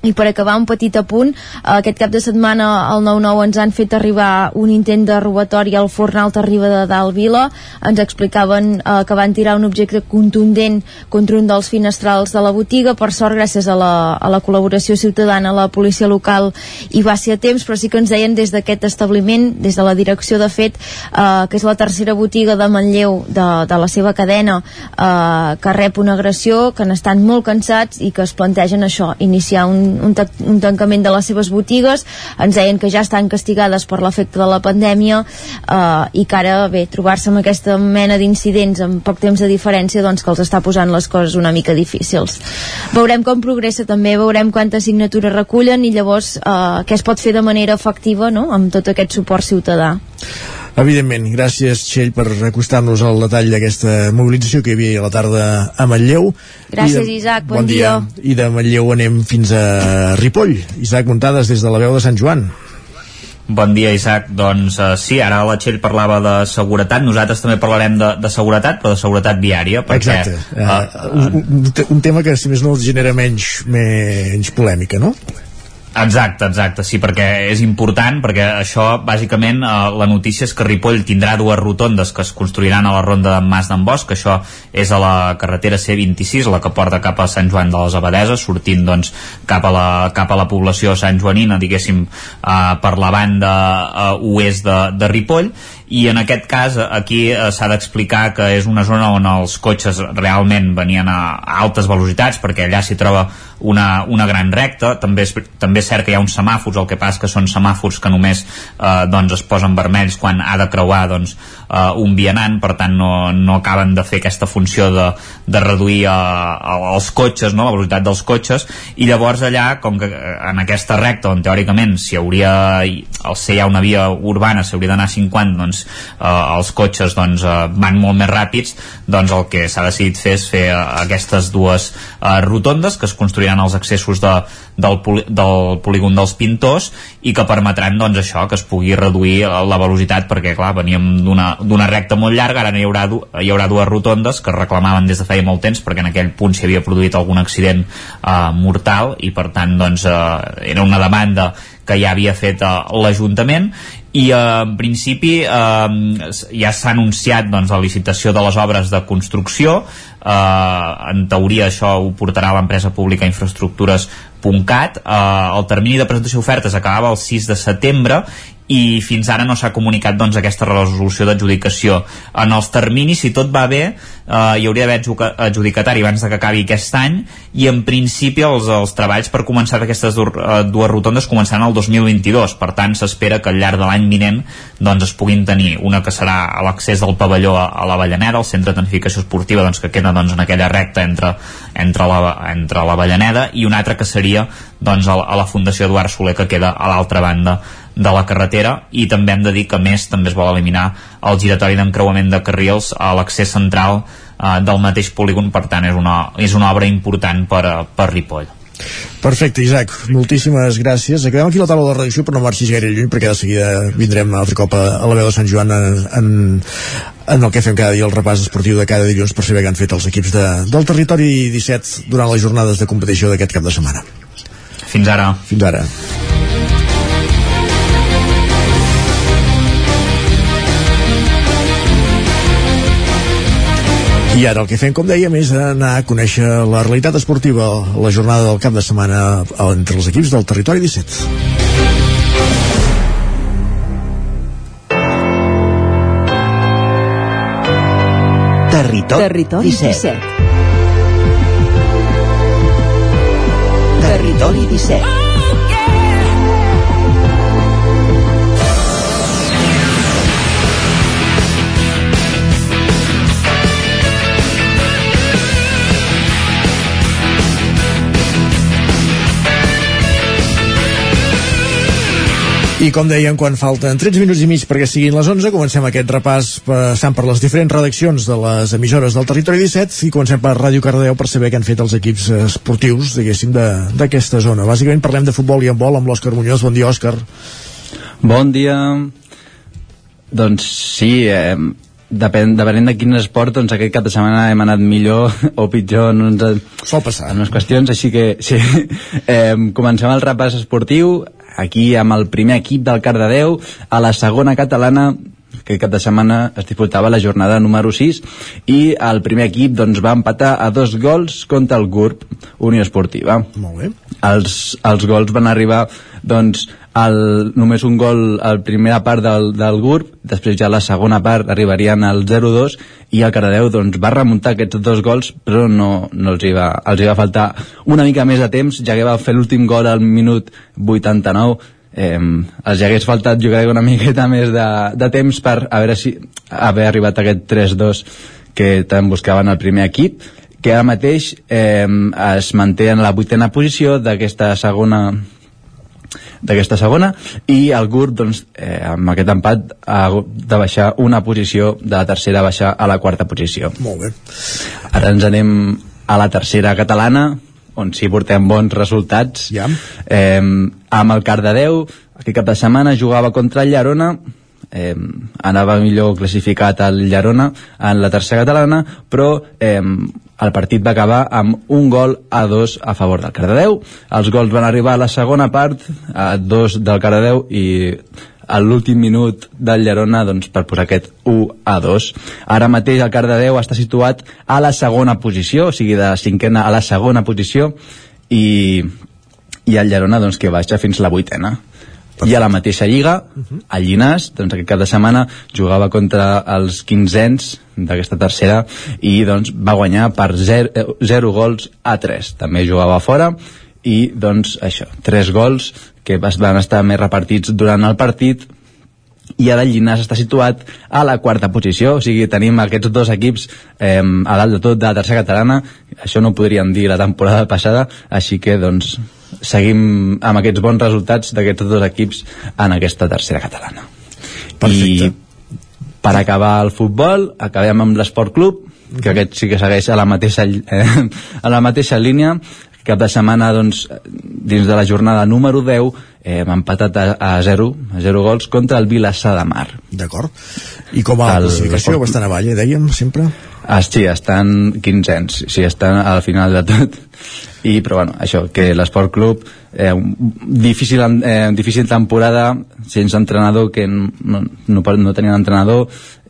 i per acabar un petit apunt, aquest cap de setmana al 9-9 ens han fet arribar un intent de robatori al forn Alta Riba de Dalt Vila. Ens explicaven eh, que van tirar un objecte contundent contra un dels finestrals de la botiga. Per sort, gràcies a la, a la col·laboració ciutadana, la policia local hi va ser a temps, però sí que ens deien des d'aquest establiment, des de la direcció de fet, eh, que és la tercera botiga de Manlleu de, de la seva cadena, eh, que rep una agressió, que n'estan molt cansats i que es plantegen això, iniciar un un, un tancament de les seves botigues ens deien que ja estan castigades per l'efecte de la pandèmia eh, i que ara, bé, trobar-se amb aquesta mena d'incidents amb poc temps de diferència doncs que els està posant les coses una mica difícils. Veurem com progressa també, veurem quantes signatures recullen i llavors eh, què es pot fer de manera efectiva no? amb tot aquest suport ciutadà. Evidentment, gràcies Txell per acostar-nos al detall d'aquesta mobilització que hi havia a la tarda a Manlleu. Gràcies de, Isaac, bon, bon dia. dia. I de Manlleu anem fins a Ripoll. Isaac Muntades des de la veu de Sant Joan. Bon dia, Isaac. Doncs uh, sí, ara la Txell parlava de seguretat, nosaltres també parlarem de, de seguretat, però de seguretat viària, perquè... Exacte. Uh, uh, un, un, un tema que, si més no, genera menys, menys polèmica, no? Exacte, exacte, sí, perquè és important, perquè això, bàsicament, eh, la notícia és que Ripoll tindrà dues rotondes que es construiran a la ronda de Mas d'en Bosch, que això és a la carretera C26, la que porta cap a Sant Joan de les Abadeses, sortint, doncs, cap a la, cap a la població Sant Joanina, diguéssim, eh, per la banda eh, oest de, de Ripoll, i en aquest cas aquí eh, s'ha d'explicar que és una zona on els cotxes realment venien a altes velocitats perquè allà s'hi troba una, una gran recta també és, també és cert que hi ha uns semàfors el que passa que són semàfors que només eh, doncs es posen vermells quan ha de creuar doncs, eh, un vianant per tant no, no acaben de fer aquesta funció de, de reduir eh, els cotxes no? la velocitat dels cotxes i llavors allà com que eh, en aquesta recta on teòricament si hauria al ser ja una via urbana s'hauria d'anar a 50 doncs eh, els cotxes doncs, eh, van molt més ràpids doncs el que s'ha decidit fer és fer eh, aquestes dues eh, rotondes que es construiran s'obriran els accessos de, del, poli, del polígon dels pintors i que permetran doncs això, que es pugui reduir la velocitat perquè clar, veníem d'una recta molt llarga, ara hi haurà, hi haurà dues rotondes que reclamaven des de feia molt temps perquè en aquell punt s'hi havia produït algun accident eh, mortal i per tant doncs, eh, era una demanda que ja havia fet eh, l'Ajuntament. I eh, en principi eh, ja s'ha anunciat doncs, la licitació de les obres de construcció. Eh, en teoria això ho portarà l'empresa pública infraestructures.cat eh, el termini de presentació d'ofertes acabava el 6 de setembre i fins ara no s'ha comunicat doncs, aquesta resolució d'adjudicació. En els terminis, si tot va bé, eh, hi hauria d'haver adjudicatari abans de que acabi aquest any i en principi els, els treballs per començar aquestes eh, dues rotondes començaran el 2022. Per tant, s'espera que al llarg de l'any vinent doncs, es puguin tenir una que serà a l'accés del pavelló a, a la Vallaneda, el centre de tecnificació esportiva doncs, que queda doncs, en aquella recta entre, entre, la, entre la Vallaneda i una altra que seria doncs, a, a la Fundació Eduard Soler que queda a l'altra banda de la carretera i també hem de dir que més també es vol eliminar el giratori d'encreuament de carrils a l'accés central eh, del mateix polígon, per tant és una, és una obra important per, per Ripoll. Perfecte, Isaac, moltíssimes gràcies. Acabem aquí la taula de redacció, però no marxis gaire lluny, perquè de seguida vindrem altre cop a, a la veu de Sant Joan en, en, en el que fem cada dia, el repàs esportiu de cada dilluns per saber què han fet els equips de, del territori 17 durant les jornades de competició d'aquest cap de setmana. Fins ara. Fins ara. I ara el que fem, com dèiem, és anar a conèixer la realitat esportiva, la jornada del cap de setmana entre els equips del territori 17. Territori, Territori 17. 17. Territori 17. I com dèiem, quan falten 13 minuts i mig perquè siguin les 11, comencem aquest repàs passant per les diferents redaccions de les emissores del Territori 17 i comencem per Ràdio Cardedeu per saber què han fet els equips esportius, diguéssim, d'aquesta zona. Bàsicament parlem de futbol i handbol amb l'Òscar Muñoz. Bon dia, Òscar. Bon dia. Doncs sí, eh, depèn, depenent de quin esport doncs aquest cap de setmana hem anat millor *laughs* o pitjor en, uns, Sol passar. en unes qüestions així que sí, *laughs* eh, comencem el repàs esportiu aquí amb el primer equip del Cardedeu a la segona catalana que cap de setmana es disputava la jornada número 6 i el primer equip doncs, va empatar a dos gols contra el GURB Unió Esportiva. Molt bé. Els, els gols van arribar doncs, el, només un gol a la primera part del, del GURB, després ja la segona part arribarien al 0-2 i el Cardedeu doncs, va remuntar aquests dos gols però no, no els, hi va, els hi va faltar una mica més de temps. Ja que va fer l'últim gol al minut 89 eh, els hagués faltat jo crec una *laughs* miqueta més de, de temps per a veure si haver arribat a aquest 3-2 que tant buscaven el primer equip que ara mateix eh, es manté en la vuitena posició d'aquesta segona d'aquesta segona i el GURB doncs, eh, amb aquest empat ha hagut de baixar una posició de la tercera a baixar a la quarta posició Molt bé. ara ens anem a la tercera catalana on sí portem bons resultats ja. eh, amb el Cardedeu aquest cap de setmana jugava contra el Llerona eh, anava millor classificat el Llerona en la tercera catalana però eh, el partit va acabar amb un gol a dos a favor del Cardedeu els gols van arribar a la segona part a dos del Cardedeu i a l'últim minut del Llerona doncs, per posar aquest 1 a 2. Ara mateix el Cardedeu està situat a la segona posició, o sigui, de cinquena a la segona posició, i, i el Llerona doncs, que baixa fins la vuitena. I a la mateixa lliga, el Llinàs, doncs aquest cap de setmana jugava contra els quinzens d'aquesta tercera i doncs va guanyar per 0, 0 gols a 3. També jugava fora i doncs això, 3 gols que van estar més repartits durant el partit i ara el Llinàs està situat a la quarta posició, o sigui, tenim aquests dos equips eh, a dalt de tot de la tercera catalana, això no podríem dir la temporada passada, així que doncs seguim amb aquests bons resultats d'aquests dos equips en aquesta tercera catalana. Perfecte. I per acabar el futbol, acabem amb l'Esport Club, que aquest sí que segueix a la mateixa, eh, *laughs* a la mateixa línia, cap de setmana doncs, dins de la jornada número 10 eh, hem empatat a, a 0 a 0 gols contra el Vilassar de Mar D'acord. I com a El- classificació, bastant avall, eh, dèiem, sempre? Ah, sí, estan 15 sí, estan al final de tot i però bueno, això, que l'Esport Club eh, difícil, eh, difícil temporada sense entrenador que no, no, no tenien entrenador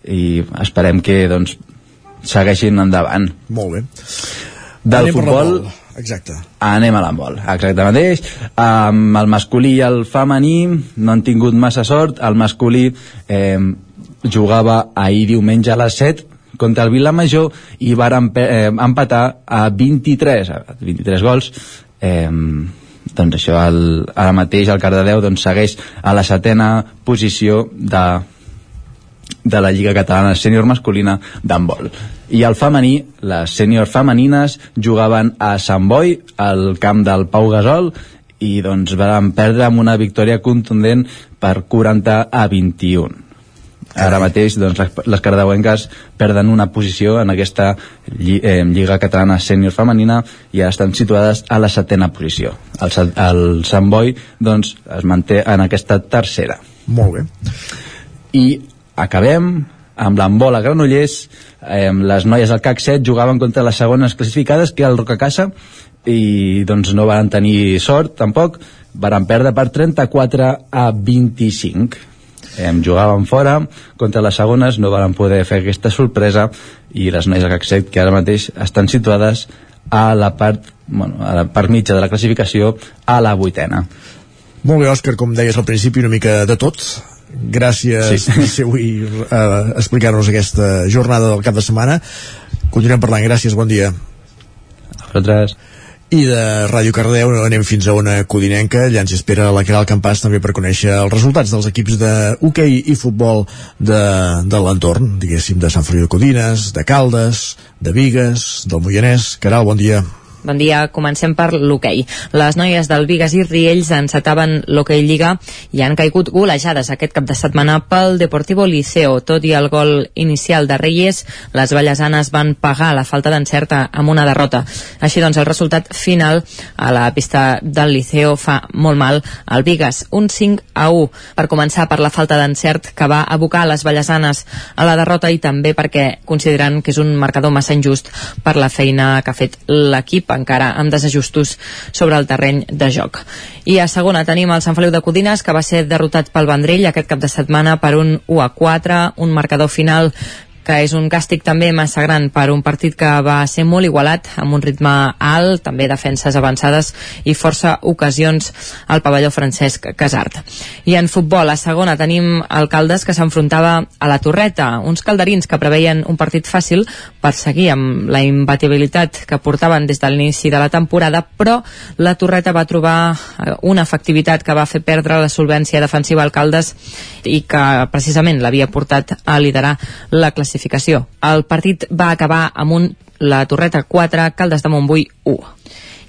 i esperem que doncs segueixin endavant Molt bé. del Anem futbol. Exacte. anem a l'handbol, exacte mateix amb el masculí i el femení no han tingut massa sort el masculí eh, jugava ahir diumenge a les 7 contra el Vilamajor i pe- eh, empatar a 23 a 23 gols eh, doncs això el, ara mateix el Cardedeu doncs, segueix a la setena posició de, de la Lliga Catalana Sènior Masculina d'handbol. I el femení, les sènior femenines jugaven a Sant Boi, al camp del Pau Gasol, i doncs van perdre amb una victòria contundent per 40 a 21. Ara mateix doncs, les, cardeuenques perden una posició en aquesta lli, eh, Lliga Catalana Sènior Femenina i ja estan situades a la setena posició. El, el Sant Boi doncs, es manté en aquesta tercera Molt bé. i acabem amb l'embol a Granollers eh, les noies del CAC 7 jugaven contra les segones classificades que era el Rocacassa i doncs no van tenir sort tampoc. Van perdre per 34 a 25 eh, jugaven fora contra les segones no van poder fer aquesta sorpresa i les noies del CAC 7 que ara mateix estan situades a la part, bueno, a la part mitja de la classificació a la vuitena. Molt bé, Òscar, com deies al principi, una mica de tot. Gràcies Sí. per ser avui uh, explicar-nos aquesta jornada del cap de setmana. Continuem parlant, gràcies, bon dia. A vosaltres. I de Ràdio Cardeu anem fins a una codinenca, allà ens espera la Caral Campàs també per conèixer els resultats dels equips de hoquei i futbol de, de l'entorn, diguéssim, de Sant Feliu de Codines, de Caldes, de Vigues, del Moianès. Caral, bon dia. Bon dia, comencem per l'hoquei. Les noies del Vigas i Riells encetaven l'hoquei Lliga i han caigut golejades aquest cap de setmana pel Deportivo Liceo. Tot i el gol inicial de Reyes, les ballesanes van pagar la falta d'encert amb una derrota. Així doncs, el resultat final a la pista del Liceo fa molt mal al Vigas, un 5 a 1. Per començar, per la falta d'encert que va abocar les ballesanes a la derrota i també perquè consideren que és un marcador massa injust per la feina que ha fet l'equip encara amb desajustos sobre el terreny de joc. I a segona tenim el Sant Feliu de Codines que va ser derrotat pel Vendrell aquest cap de setmana per un 1 a 4, un marcador final que és un càstig també massa gran per un partit que va ser molt igualat, amb un ritme alt, també defenses avançades i força ocasions al pavelló Francesc Casart. I en futbol, a segona, tenim alcaldes que s'enfrontava a la Torreta, uns calderins que preveien un partit fàcil per seguir amb la imbatibilitat que portaven des de l'inici de la temporada, però la Torreta va trobar eh, una efectivitat que va fer perdre la solvència defensiva alcaldes i que precisament l'havia portat a liderar la classificació. El partit va acabar amb un la Torreta 4, Caldes de Montbui 1.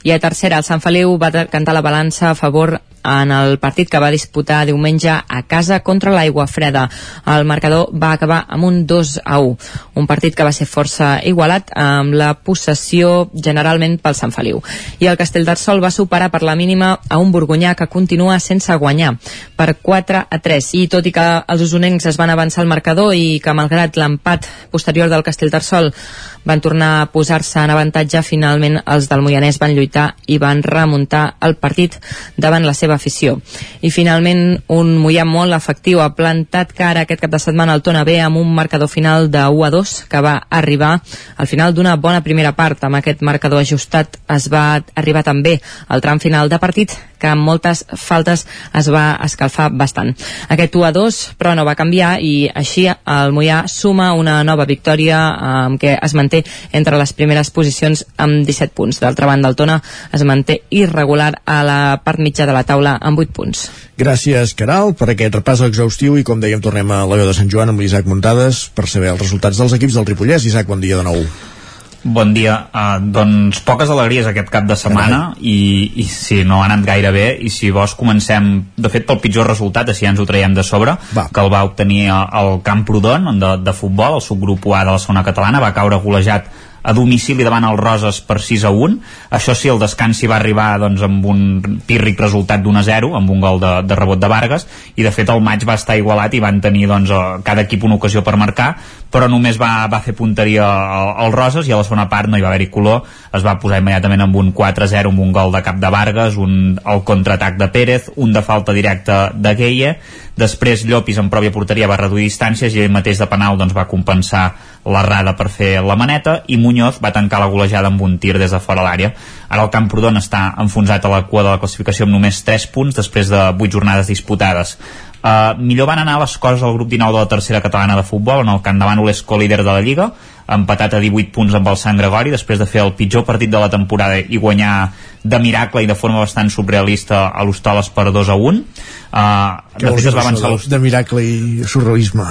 I a tercera, el Sant Feliu va cantar la balança a favor en el partit que va disputar diumenge a casa contra l'Aigua Freda. El marcador va acabar amb un 2 a 1, un partit que va ser força igualat amb la possessió generalment pel Sant Feliu. I el Castellterçol va superar per la mínima a un Borgonyà que continua sense guanyar per 4 a 3. I tot i que els usonencs es van avançar al marcador i que malgrat l'empat posterior del Castellterçol van tornar a posar-se en avantatge, finalment els del Moianès van lluitar i van remuntar el partit davant la seva afició. I finalment un Moià molt efectiu ha plantat cara aquest cap de setmana al Tona B amb un marcador final de 1 a 2 que va arribar al final d'una bona primera part. Amb aquest marcador ajustat es va arribar també al tram final de partit que amb moltes faltes es va escalfar bastant. Aquest 1 a 2 però no va canviar i així el Moià suma una nova victòria amb què es manté entre les primeres posicions amb 17 punts. D'altra banda, el Tona es manté irregular a la part mitja de la taula amb 8 punts. Gràcies, Caral, per aquest repàs exhaustiu i, com dèiem, tornem a la veu de Sant Joan amb l'Isaac Muntades per saber els resultats dels equips del Ripollès. Isaac, bon dia de nou. Bon dia. Uh, doncs poques alegries aquest cap de setmana i, i si no ha anat gaire bé i si vols comencem, de fet pel pitjor resultat així ja ens ho traiem de sobre va. que el va obtenir el Camp Prodon de, de futbol, el subgrup A de la zona catalana va caure golejat a domicili davant el Roses per 6 a 1 això sí, el descans hi va arribar doncs, amb un pírric resultat d'1 a 0 amb un gol de, de rebot de Vargas i de fet el maig va estar igualat i van tenir doncs, cada equip una ocasió per marcar però només va, va fer punteria al, al Roses i a la segona part no hi va haver-hi color. Es va posar immediatament amb un 4-0 amb un gol de cap de Vargas un, el contraatac de Pérez, un de falta directa de Gueye després Llopis en pròpia porteria va reduir distàncies i ell mateix de penal doncs, va compensar l'errada per fer la maneta i Muñoz va tancar la golejada amb un tir des de fora l'àrea. Ara el Camprodon està enfonsat a la cua de la classificació amb només 3 punts després de 8 jornades disputades. Uh, millor van anar les coses al grup 19 de la tercera catalana de futbol, on el de Bànol és co-líder de la Lliga, empatat a 18 punts amb el Sant Gregori, després de fer el pitjor partit de la temporada i guanyar de miracle i de forma bastant surrealista a l'Hostoles per 2 a 1. Uh, de fet es va avançar de miracle i surrealisme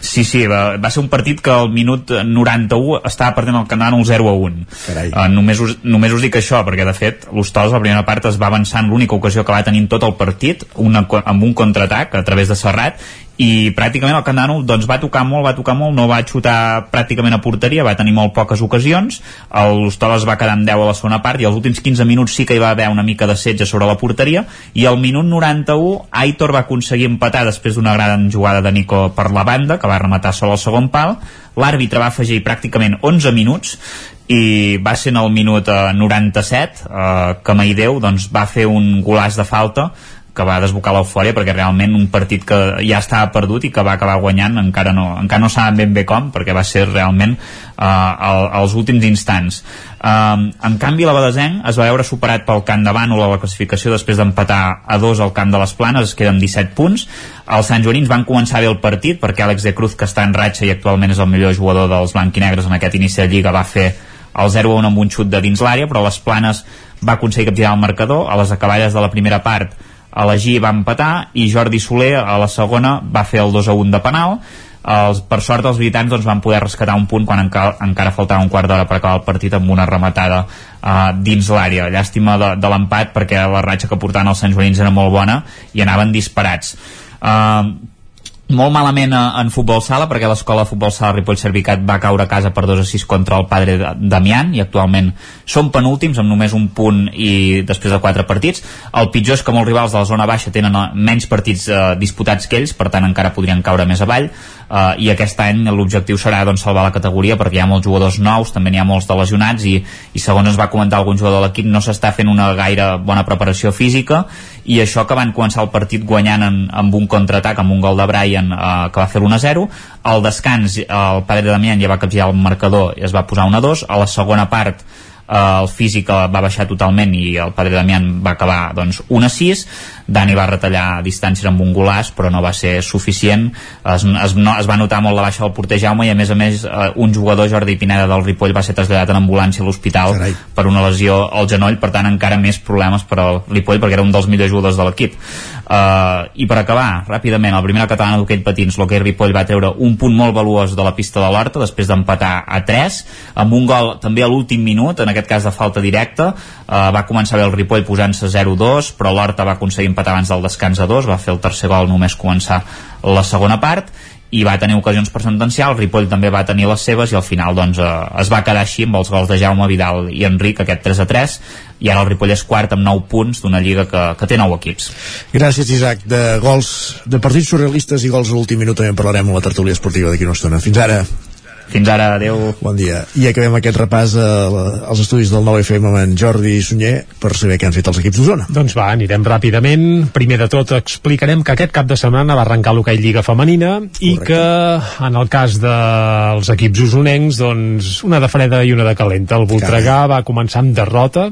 Sí, sí, va, va ser un partit que al minut 91 estava perdent el Canadà un 0 a 1. Uh, només, us, només us dic això, perquè de fet l'Hostols la primera part es va avançar en l'única ocasió que va tenir tot el partit, una, amb un contraatac a través de Serrat, i pràcticament el Candano doncs, va tocar molt, va tocar molt, no va xutar pràcticament a porteria, va tenir molt poques ocasions, l'Hostal es va quedar amb 10 a la segona part i els últims 15 minuts sí que hi va haver una mica de setge sobre la porteria. I al minut 91 Aitor va aconseguir empatar després d'una gran jugada de Nico per la banda, que va rematar sol al segon pal, l'àrbitre va afegir pràcticament 11 minuts i va ser en el minut eh, 97 eh, que Maideu doncs, va fer un golàs de falta que va desbocar l'eufòria perquè realment un partit que ja estava perdut i que va acabar guanyant encara no, encara no saben ben bé com perquè va ser realment uh, el, els últims instants. Uh, en canvi la Badesenc es va veure superat pel Camp de Bànol a la classificació després d'empatar a dos al Camp de les Planes es queda amb 17 punts. Els Sant Joanins van començar bé el partit perquè Àlex de Cruz que està en ratxa i actualment és el millor jugador dels blanquinegres en aquest inici de Lliga va fer el 0-1 amb un xut de dins l'àrea però les Planes va aconseguir capgirar el marcador. A les acaballes de la primera part G va empatar i Jordi Soler a la segona va fer el 2 a 1 de penal els, per sort els visitants doncs, van poder rescatar un punt quan encara, encara faltava un quart d'hora per acabar el partit amb una rematada uh, dins l'àrea. Llàstima de, de l'empat perquè la ratxa que portaven els Sant Joanins era molt bona i anaven disparats. Uh, molt malament en futbol sala perquè l'escola de futbol sala Ripoll Servicat va caure a casa per 2 a 6 contra el padre Damián i actualment són penúltims amb només un punt i després de 4 partits. El pitjor és que molts rivals de la zona baixa tenen eh, menys partits eh, disputats que ells per tant encara podrien caure més avall eh, i aquest any l'objectiu serà doncs, salvar la categoria perquè hi ha molts jugadors nous també n'hi ha molts de lesionats i, i segons ens va comentar algun jugador de l'equip no s'està fent una gaire bona preparació física i això que van començar el partit guanyant en, amb un contraatac amb un gol de Brian eh, que va fer l'1-0 al descans el padre Damián ja va capgirar el marcador i es va posar 1-2 a la segona part el físic va baixar totalment i el padre Damián va acabar doncs, 1 a 6 Dani va retallar distàncies amb un golàs però no va ser suficient. Es, es, no, es va notar molt la baixa del porter Jaume i a més a més eh, un jugador Jordi Pineda del Ripoll va ser traslladat en ambulància a l'hospital per una lesió al genoll. Per tant encara més problemes per al Ripoll perquè era un dels millors jugadors de l'equip uh, i per acabar ràpidament el primer català d'hoquei patins l'hoquei Ripoll va treure un punt molt valuós de la pista de l'Horta després d'empatar a 3 amb un gol també a l'últim minut en aquest cas de falta directa. Uh, va començar bé el Ripoll posant-se 0-2 però l'Horta va aconseguir empatar abans del descans a dos, va fer el tercer gol només començar la segona part i va tenir ocasions per sentenciar, el Ripoll també va tenir les seves i al final doncs, eh, es va quedar així amb els gols de Jaume Vidal i Enric, aquest 3 a 3 i ara el Ripoll és quart amb 9 punts d'una lliga que, que té 9 equips. Gràcies Isaac, de gols de partits surrealistes i gols a l'últim minut també en parlarem a la tertúlia esportiva d'aquí una estona, fins ara fins ara, adeu. Bon dia. I acabem aquest repàs a, la, als estudis del 9FM amb en Jordi Sunyer per saber què han fet els equips d'Osona. Doncs va, anirem ràpidament. Primer de tot explicarem que aquest cap de setmana va arrencar l'hoquei Lliga Femenina i Correcte. que en el cas dels equips usonencs, doncs una de freda i una de calenta. El Voltregà va començar amb derrota,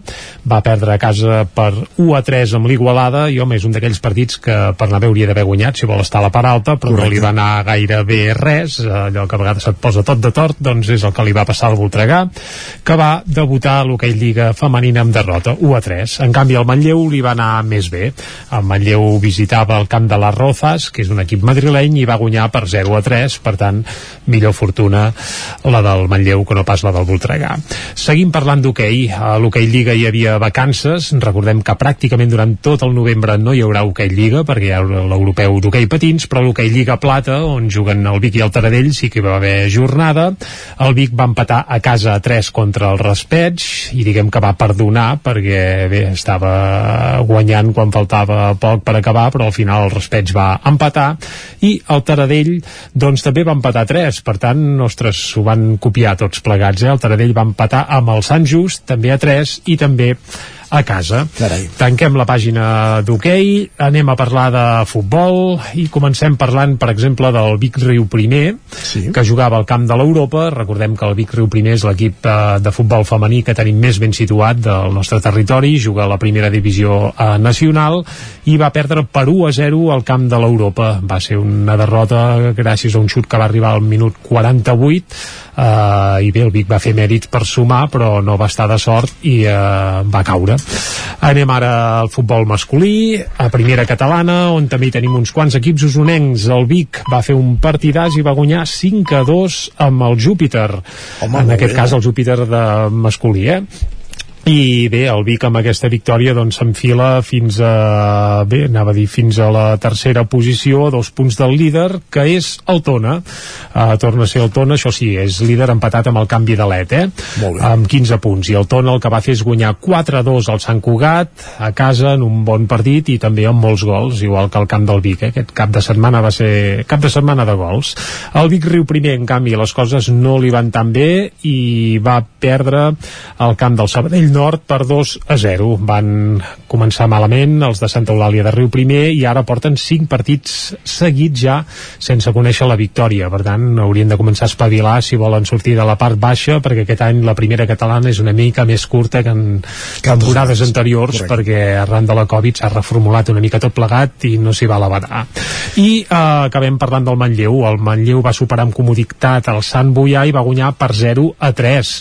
va perdre a casa per 1 a 3 amb l'Igualada i home, és un d'aquells partits que per anar bé hauria d'haver guanyat si vol estar a la part alta, però Correcte. no li va anar gaire bé res, allò que a vegades se't posa tot de tort, doncs és el que li va passar al Voltregà, que va debutar a l'hoquei Lliga femenina amb derrota, 1 a 3. En canvi, el Manlleu li va anar més bé. El Manlleu visitava el camp de les Rozas, que és un equip madrileny, i va guanyar per 0 a 3, per tant, millor fortuna la del Manlleu que no pas la del Voltregà. Seguim parlant d'hoquei. A l'hoquei Lliga hi havia vacances, recordem que pràcticament durant tot el novembre no hi haurà hoquei Lliga, perquè hi ha l'europeu d'hoquei patins, però l'hoquei Lliga Plata, on juguen el Vic i el Taradell, sí que hi va haver jornada jornada. El Vic va empatar a casa a 3 contra el Raspeig i diguem que va perdonar perquè bé, estava guanyant quan faltava poc per acabar, però al final el Raspeig va empatar i el Taradell doncs també va empatar a 3, per tant, ostres, s'ho van copiar tots plegats, eh? El Taradell va empatar amb el Sant Just, també a 3, i també a casa. Carai. Tanquem la pàgina d'hoquei, anem a parlar de futbol i comencem parlant, per exemple, del Vic Riu Primer, sí. que jugava al camp de l'Europa. Recordem que el Vic Riu Primer és l'equip eh, de futbol femení que tenim més ben situat del nostre territori, juga a la primera divisió eh, nacional i va perdre per 1 a 0 al camp de l'Europa. Va ser una derrota gràcies a un xut que va arribar al minut 48 eh, i bé, el Vic va fer mèrits per sumar però no va estar de sort i eh, va caure anem ara al futbol masculí a primera catalana on també tenim uns quants equips usonencs el Vic va fer un partidàs i va guanyar 5 a 2 amb el Júpiter Home, en aquest bé. cas el Júpiter de masculí eh? I bé, el Vic amb aquesta victòria doncs s'enfila fins a bé, anava a dir fins a la tercera posició a dos punts del líder, que és el Tona. Uh, torna a ser el Tona, això sí és líder empatat amb el canvi de l'ET eh? amb 15 punts, i el Tona el que va fer és guanyar 4-2 al Sant Cugat a casa en un bon partit i també amb molts gols, igual que el camp del Vic eh? aquest cap de setmana va ser cap de setmana de gols. El Vic Riu primer, en canvi, les coses no li van tan bé i va perdre el camp del Sabadell Nord per 2 a 0. Van començar malament els de Santa Eulàlia de Riu primer i ara porten 5 partits seguits ja sense conèixer la victòria. Per tant, haurien de començar a espavilar si volen sortir de la part baixa perquè aquest any la primera catalana és una mica més curta que en temporades anteriors Correcte. perquè arran de la Covid s'ha reformulat una mica tot plegat i no s'hi va badar. I eh, acabem parlant del Manlleu. El Manlleu va superar amb comoditat el Sant Boià i va guanyar per 0 a 3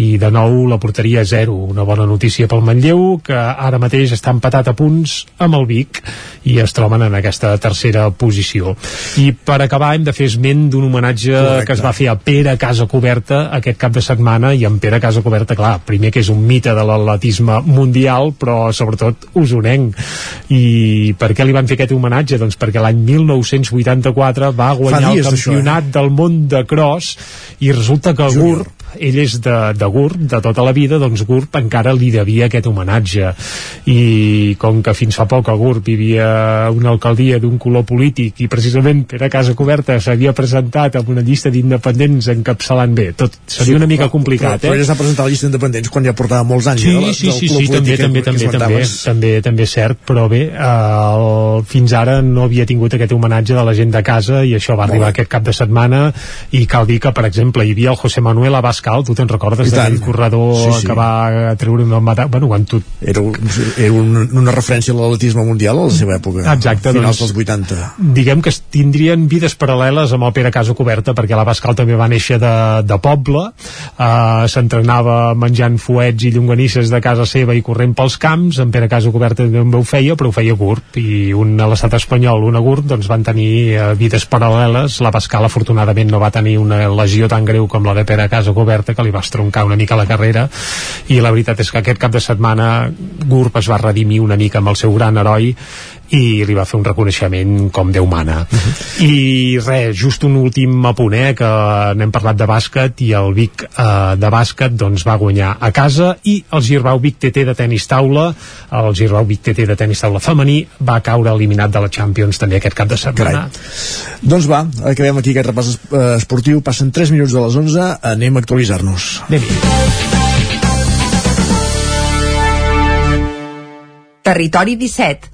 i de nou la porteria a 0 una bona notícia pel Manlleu que ara mateix està empatat a punts amb el Vic i es troben en aquesta tercera posició i per acabar hem de fer esment d'un homenatge Correcte. que es va fer a Pere Casa Coberta aquest cap de setmana i en Pere Casa Coberta, clar, primer que és un mite de l'atletisme mundial però sobretot usonenc i per què li van fer aquest homenatge? Doncs perquè l'any 1984 va guanyar el dies d'això, eh? campionat del món de cross i resulta que Gurb ell és de, de Gurb, de tota la vida doncs Gurb encara li devia aquest homenatge. I com que fins fa poc a Gurb hi havia una alcaldia d'un color polític i precisament Pere Casa Coberta s'havia presentat amb una llista d'independents encapçalant bé, tot seria una mica complicat però, però eh? ella s'ha presentat a la llista d'independents quan ja portava molts anys Sí, eh, sí, sí, club sí, també, també, que també, també, també, també és cert, però bé, el, fins ara no havia tingut aquest homenatge de la gent de casa i això va arribar aquest cap de setmana i cal dir que, per exemple, hi havia el José Manuel Abascal, tu te'n recordes d'aquell corredor Sí, sí. que va treure una medalla, bueno, quan tu... Era, un, era un, una referència a l'atletisme mundial a la seva època, Exacte, finals doncs- dels 80. diguem que tindrien vides paral·leles amb el Pere Casa Coberta perquè l'Abascal també va néixer de, de poble uh, s'entrenava menjant fuets i llonganisses de casa seva i corrent pels camps, en Pere Casa Coberta també ho feia, però ho feia GURB i un a l'estat espanyol, un a GURB doncs van tenir uh, vides paral·leles l'Abascal afortunadament no va tenir una lesió tan greu com la de Pere Casa Coberta que li va estroncar una mica la carrera i la veritat és que aquest cap de setmana GURB es va redimir una mica amb el seu gran heroi i li va fer un reconeixement com Déu mana. I res, just un últim apunt, eh, que n'hem parlat de bàsquet i el Vic eh, de bàsquet doncs, va guanyar a casa i el Girbau Vic TT de tenis taula, el Girbau Vic TT de tenis taula femení va caure eliminat de la Champions també aquest cap de setmana. Doncs va, acabem aquí aquest repàs eh, esportiu. Passen 3 minuts de les 11, anem a actualitzar-nos. Territori 17,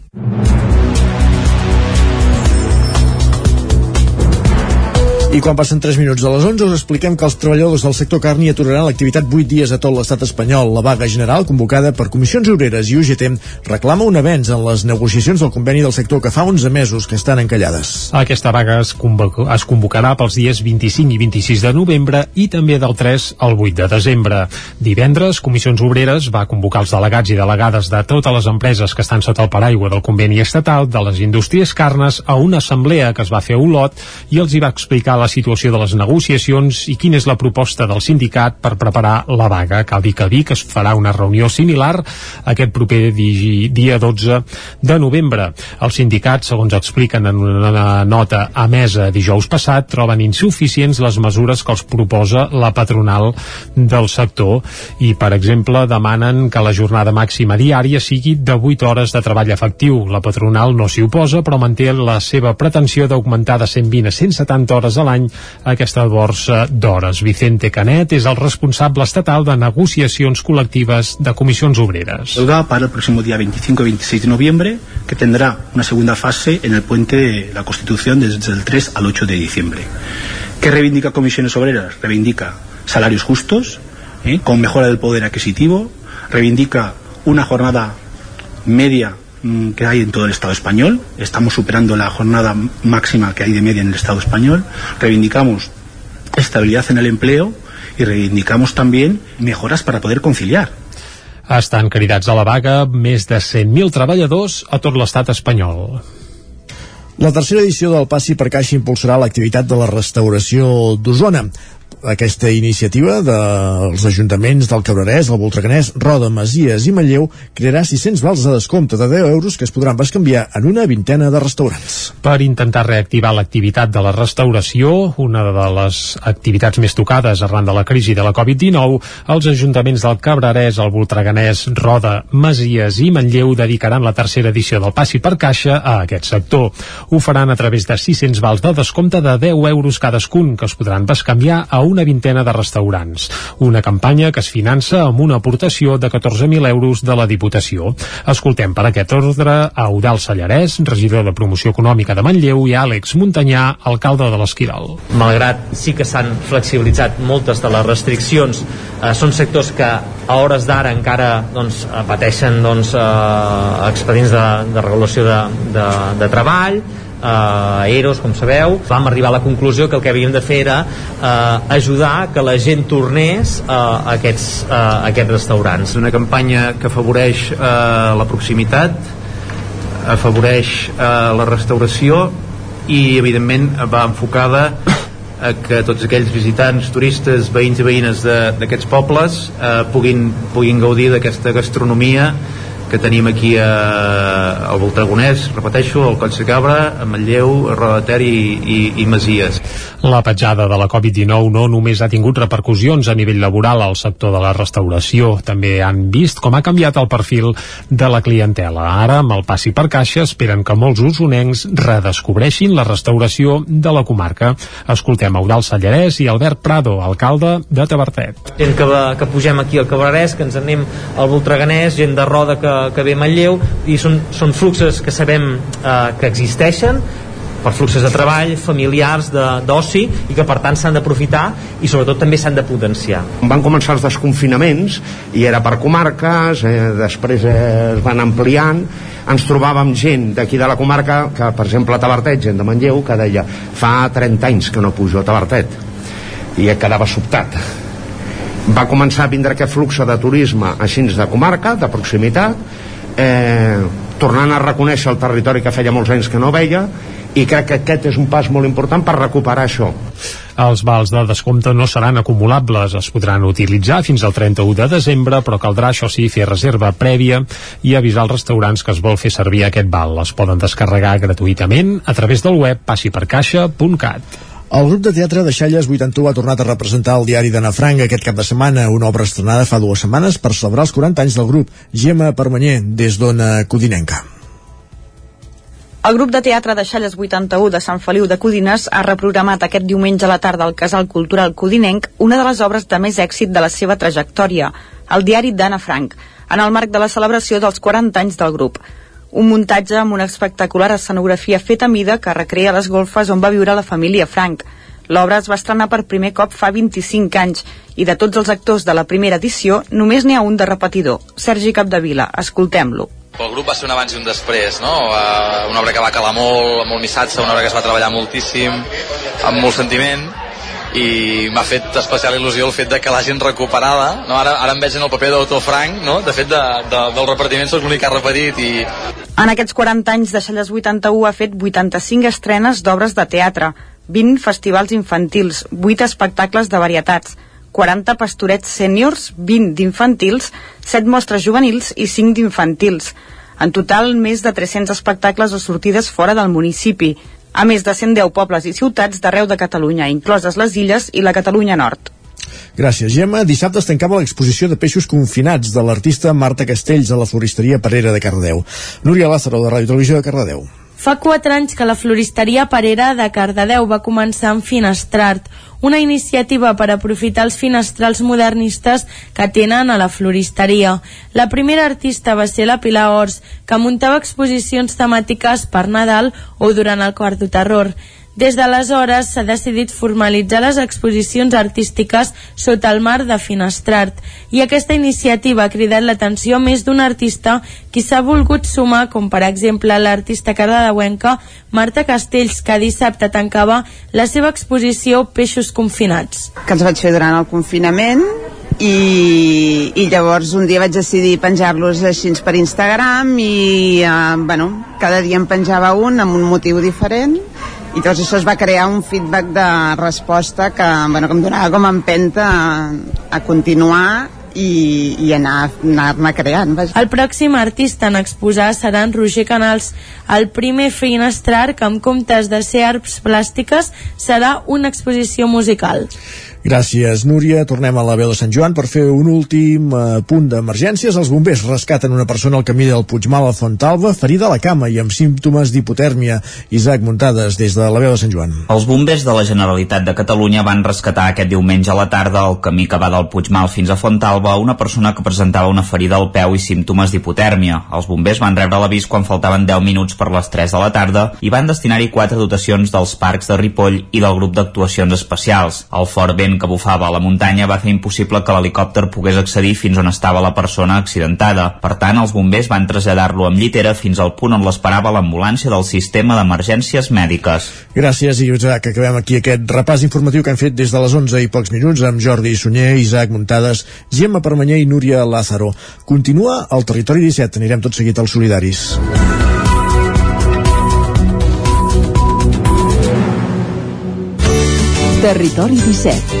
I quan passen 3 minuts de les 11 us expliquem que els treballadors del sector carni aturaran l'activitat 8 dies a tot l'estat espanyol. La vaga general, convocada per comissions obreres i UGT, reclama un avenç en les negociacions del conveni del sector que fa 11 mesos que estan encallades. Aquesta vaga es, convoca, es convocarà pels dies 25 i 26 de novembre i també del 3 al 8 de desembre. Divendres, Comissions Obreres va convocar els delegats i delegades de totes les empreses que estan sota el paraigua del conveni estatal de les indústries carnes a una assemblea que es va fer a Olot i els hi va explicar la situació de les negociacions i quina és la proposta del sindicat per preparar la vaga. Cal dir que a Vic es farà una reunió similar aquest proper di dia 12 de novembre. Els sindicats, segons expliquen en una nota emesa dijous passat, troben insuficients les mesures que els proposa la patronal del sector i, per exemple, demanen que la jornada màxima diària sigui de 8 hores de treball efectiu. La patronal no s'hi oposa, però manté la seva pretensió d'augmentar de 120 a 170 hores a l'any aquesta borsa d'hores. Vicente Canet és el responsable estatal de negociacions col·lectives de comissions obreres. Para el próximo día 25 y 26 de noviembre, que tendrá una segunda fase en el puente de la Constitución desde el 3 al 8 de diciembre. ¿Qué reivindica Comisiones Obreras? Reivindica salarios justos, ¿eh? con mejora del poder adquisitivo, reivindica una jornada media que hay en todo el Estado español, estamos superando la jornada máxima que hay de media en el Estado español, reivindicamos estabilidad en el empleo y reivindicamos también mejoras para poder conciliar. Estan cridats a la vaga més de 100.000 treballadors a tot l'estat espanyol. La tercera edició del Passi per Caixa impulsarà l'activitat de la restauració d'Osona aquesta iniciativa dels ajuntaments del Cabrerès, el Voltreganès, Roda, Masies i Manlleu crearà 600 vals de descompte de 10 euros que es podran bescanviar en una vintena de restaurants. Per intentar reactivar l'activitat de la restauració, una de les activitats més tocades arran de la crisi de la Covid-19, els ajuntaments del Cabrerès, el Voltreganès, Roda, Masies i Manlleu dedicaran la tercera edició del Passi per Caixa a aquest sector. Ho faran a través de 600 vals de descompte de 10 euros cadascun que es podran bescanviar a una vintena de restaurants. Una campanya que es finança amb una aportació de 14.000 euros de la Diputació. Escoltem per aquest ordre a Eudal Sallarès, regidor de Promoció Econòmica de Manlleu, i Àlex Muntanyà, alcalde de l'Esquirol. Malgrat sí que s'han flexibilitzat moltes de les restriccions, eh, són sectors que a hores d'ara encara doncs, pateixen doncs, eh, expedients de, de regulació de, de, de treball, eh, EROs, com sabeu, vam arribar a la conclusió que el que havíem de fer era eh, ajudar que la gent tornés eh, a, aquests, eh, a aquests restaurants. Una campanya que afavoreix eh, la proximitat, afavoreix eh, la restauració i, evidentment, va enfocada a que tots aquells visitants, turistes, veïns i veïnes d'aquests pobles eh, puguin, puguin gaudir d'aquesta gastronomia que tenim aquí a, al Voltragonès, repeteixo, al Coll de Cabra, a Manlleu, a Roda de Ter i, i, i Masies. La petjada de la Covid-19 no només ha tingut repercussions a nivell laboral al sector de la restauració, també han vist com ha canviat el perfil de la clientela. Ara, amb el passi per caixa, esperen que molts usonencs redescobreixin la restauració de la comarca. Escoltem Eudal Sallarès i Albert Prado, alcalde de Tabertet. Gent que, va, que pugem aquí al Cabrerès, que ens anem al Voltreganès, gent de Roda que, que ve Manlleu i són, són fluxes que sabem eh, que existeixen per fluxes de treball, familiars, d'oci i que per tant s'han d'aprofitar i sobretot també s'han de potenciar. Van començar els desconfinaments i era per comarques, eh, després eh, es van ampliant ens trobàvem gent d'aquí de la comarca que per exemple a Tabertet, gent de Manlleu que deia fa 30 anys que no pujo a Tabertet i quedava sobtat va començar a vindre aquest flux de turisme així de comarca, de proximitat eh, tornant a reconèixer el territori que feia molts anys que no veia i crec que aquest és un pas molt important per recuperar això. Els vals de descompte no seran acumulables, es podran utilitzar fins al 31 de desembre, però caldrà, això sí, fer reserva prèvia i avisar als restaurants que es vol fer servir aquest val. Es poden descarregar gratuïtament a través del web passipercaixa.cat. El grup de teatre de Xalles 81 ha tornat a representar el diari d'Anna Frank aquest cap de setmana, una obra estrenada fa dues setmanes per celebrar els 40 anys del grup, Gemma Permanyer, des d'Ona Codinenca. El grup de teatre de Xalles 81 de Sant Feliu de Codines ha reprogramat aquest diumenge a la tarda al Casal Cultural Codinenc una de les obres de més èxit de la seva trajectòria, el diari d'Anna Frank, en el marc de la celebració dels 40 anys del grup un muntatge amb una espectacular escenografia feta a mida que recrea les golfes on va viure la família Frank. L'obra es va estrenar per primer cop fa 25 anys i de tots els actors de la primera edició només n'hi ha un de repetidor, Sergi Capdevila. Escoltem-lo. El grup va ser un abans i un després, no? Uh, una obra que va calar molt, molt missatge, una obra que es va treballar moltíssim, amb molt sentiment, i m'ha fet especial il·lusió el fet de que l'hagin recuperada no? ara, ara em veig en el paper d'autor franc no? de fet de, de, del repartiment soc l'únic que ha repetit i... En aquests 40 anys de Xalles 81 ha fet 85 estrenes d'obres de teatre, 20 festivals infantils, 8 espectacles de varietats, 40 pastorets sèniors, 20 d'infantils, 7 mostres juvenils i 5 d'infantils. En total, més de 300 espectacles o sortides fora del municipi, a més de 110 pobles i ciutats d'arreu de Catalunya, incloses les illes i la Catalunya Nord. Gràcies, Gemma. Dissabte es tancava l'exposició de peixos confinats de l'artista Marta Castells a la floristeria Parera de Cardedeu. Núria Lázaro, de Ràdio Televisió de Cardedeu. Fa quatre anys que la floristeria Parera de Cardedeu va començar amb Finestrart, una iniciativa per aprofitar els finestrals modernistes que tenen a la floristeria. La primera artista va ser la Pilar Ors, que muntava exposicions temàtiques per Nadal o durant el quart de terror. Des d'aleshores s'ha decidit formalitzar les exposicions artístiques sota el mar de Finestrart i aquesta iniciativa ha cridat l'atenció més d'un artista qui s'ha volgut sumar, com per exemple l'artista cardedeuenca Marta Castells, que dissabte tancava la seva exposició Peixos confinats. Que els vaig fer durant el confinament i, i llavors un dia vaig decidir penjar-los així per Instagram i eh, bueno, cada dia em penjava un amb un motiu diferent i doncs això es va crear un feedback de resposta que, bueno, que em donava com empenta a, a continuar i, i anar, anar-ne creant. Vaja. El pròxim artista en exposar serà en Roger Canals. El primer finestrar que amb comptes de ser arps plàstiques serà una exposició musical. Gràcies, Núria. Tornem a la veu de Sant Joan per fer un últim eh, punt d'emergències. Els bombers rescaten una persona al camí del Puigmal a Fontalba, ferida a la cama i amb símptomes d'hipotèrmia. Isaac Muntades, des de la veu de Sant Joan. Els bombers de la Generalitat de Catalunya van rescatar aquest diumenge a la tarda al camí que va del Puigmal fins a Fontalba una persona que presentava una ferida al peu i símptomes d'hipotèrmia. Els bombers van rebre l'avís quan faltaven 10 minuts per les 3 de la tarda i van destinar-hi quatre dotacions dels parcs de Ripoll i del grup d'actuacions especials. El fort vent vent que bufava a la muntanya va fer impossible que l'helicòpter pogués accedir fins on estava la persona accidentada. Per tant, els bombers van traslladar-lo amb llitera fins al punt on l'esperava l'ambulància del sistema d'emergències mèdiques. Gràcies, i Isaac. Acabem aquí aquest repàs informatiu que hem fet des de les 11 i pocs minuts amb Jordi Sunyer, Isaac Muntades, Gemma Permanyer i Núria Lázaro. Continua al Territori 17. Anirem tot seguit als solidaris. Territori 17.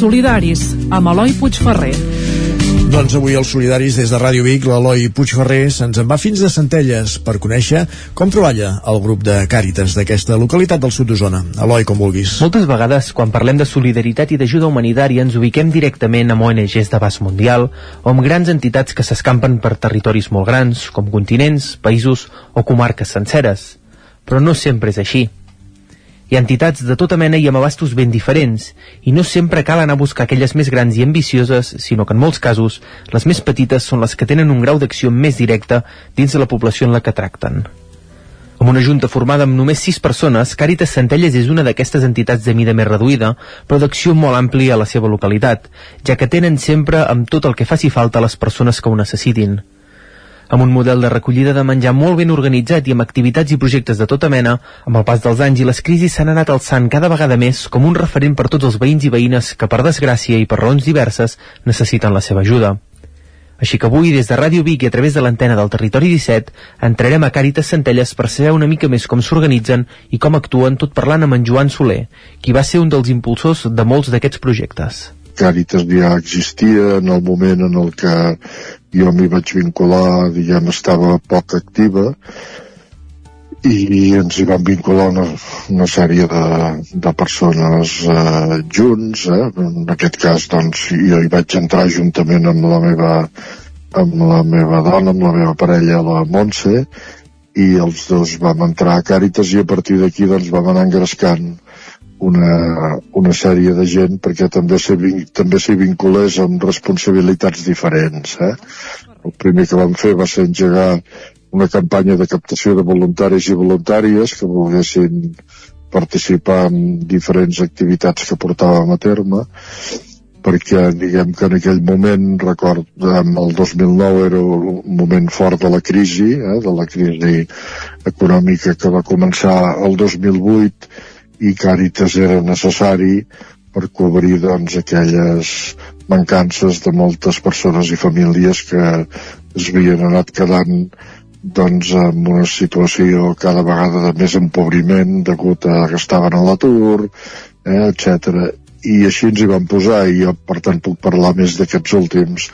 Solidaris, amb Eloi Puigferrer. Doncs avui els solidaris des de Ràdio Vic, l'Eloi Puigferrer, se'ns en va fins de Centelles per conèixer com treballa el grup de Càritas d'aquesta localitat del sud d'Osona. Eloi, com vulguis. Moltes vegades, quan parlem de solidaritat i d'ajuda humanitària, ens ubiquem directament amb ONGs d'abast mundial o amb grans entitats que s'escampen per territoris molt grans, com continents, països o comarques senceres. Però no sempre és així. Ha entitats de tota mena i amb abastos ben diferents, i no sempre cal anar a buscar aquelles més grans i ambicioses, sinó que en molts casos les més petites són les que tenen un grau d'acció més directe dins de la població en la que tracten. Amb una junta formada amb només sis persones, Càritas Centelles és una d'aquestes entitats de mida més reduïda, però d'acció molt àmplia a la seva localitat, ja que tenen sempre amb tot el que faci falta les persones que ho necessitin. Amb un model de recollida de menjar molt ben organitzat i amb activitats i projectes de tota mena, amb el pas dels anys i les crisis s'han anat alçant cada vegada més com un referent per tots els veïns i veïnes que, per desgràcia i per raons diverses, necessiten la seva ajuda. Així que avui, des de Ràdio Vic i a través de l'antena del Territori 17, entrarem a Càritas Centelles per saber una mica més com s'organitzen i com actuen tot parlant amb en Joan Soler, qui va ser un dels impulsors de molts d'aquests projectes. Càritas ja existia en el moment en el que jo m'hi vaig vincular, diguem, estava poc activa i ens hi van vincular una, una sèrie de, de persones eh, junts, eh? en aquest cas doncs jo hi vaig entrar juntament amb la meva amb la meva dona, amb la meva parella, la Montse, i els dos vam entrar a Càritas i a partir d'aquí doncs vam anar engrescant una, una sèrie de gent perquè també s'hi també s'hi vinculés amb responsabilitats diferents eh? el primer que vam fer va ser engegar una campanya de captació de voluntaris i voluntàries que volguessin participar en diferents activitats que portàvem a terme perquè diguem que en aquell moment, record, el 2009 era un moment fort de la crisi, eh, de la crisi econòmica que va començar el 2008 i Càritas era necessari per cobrir doncs, aquelles mancances de moltes persones i famílies que es havien anat quedant doncs, en una situació cada vegada de més empobriment degut a que estaven a l'atur, eh, etc i així ens hi vam posar i jo per tant puc parlar més d'aquests últims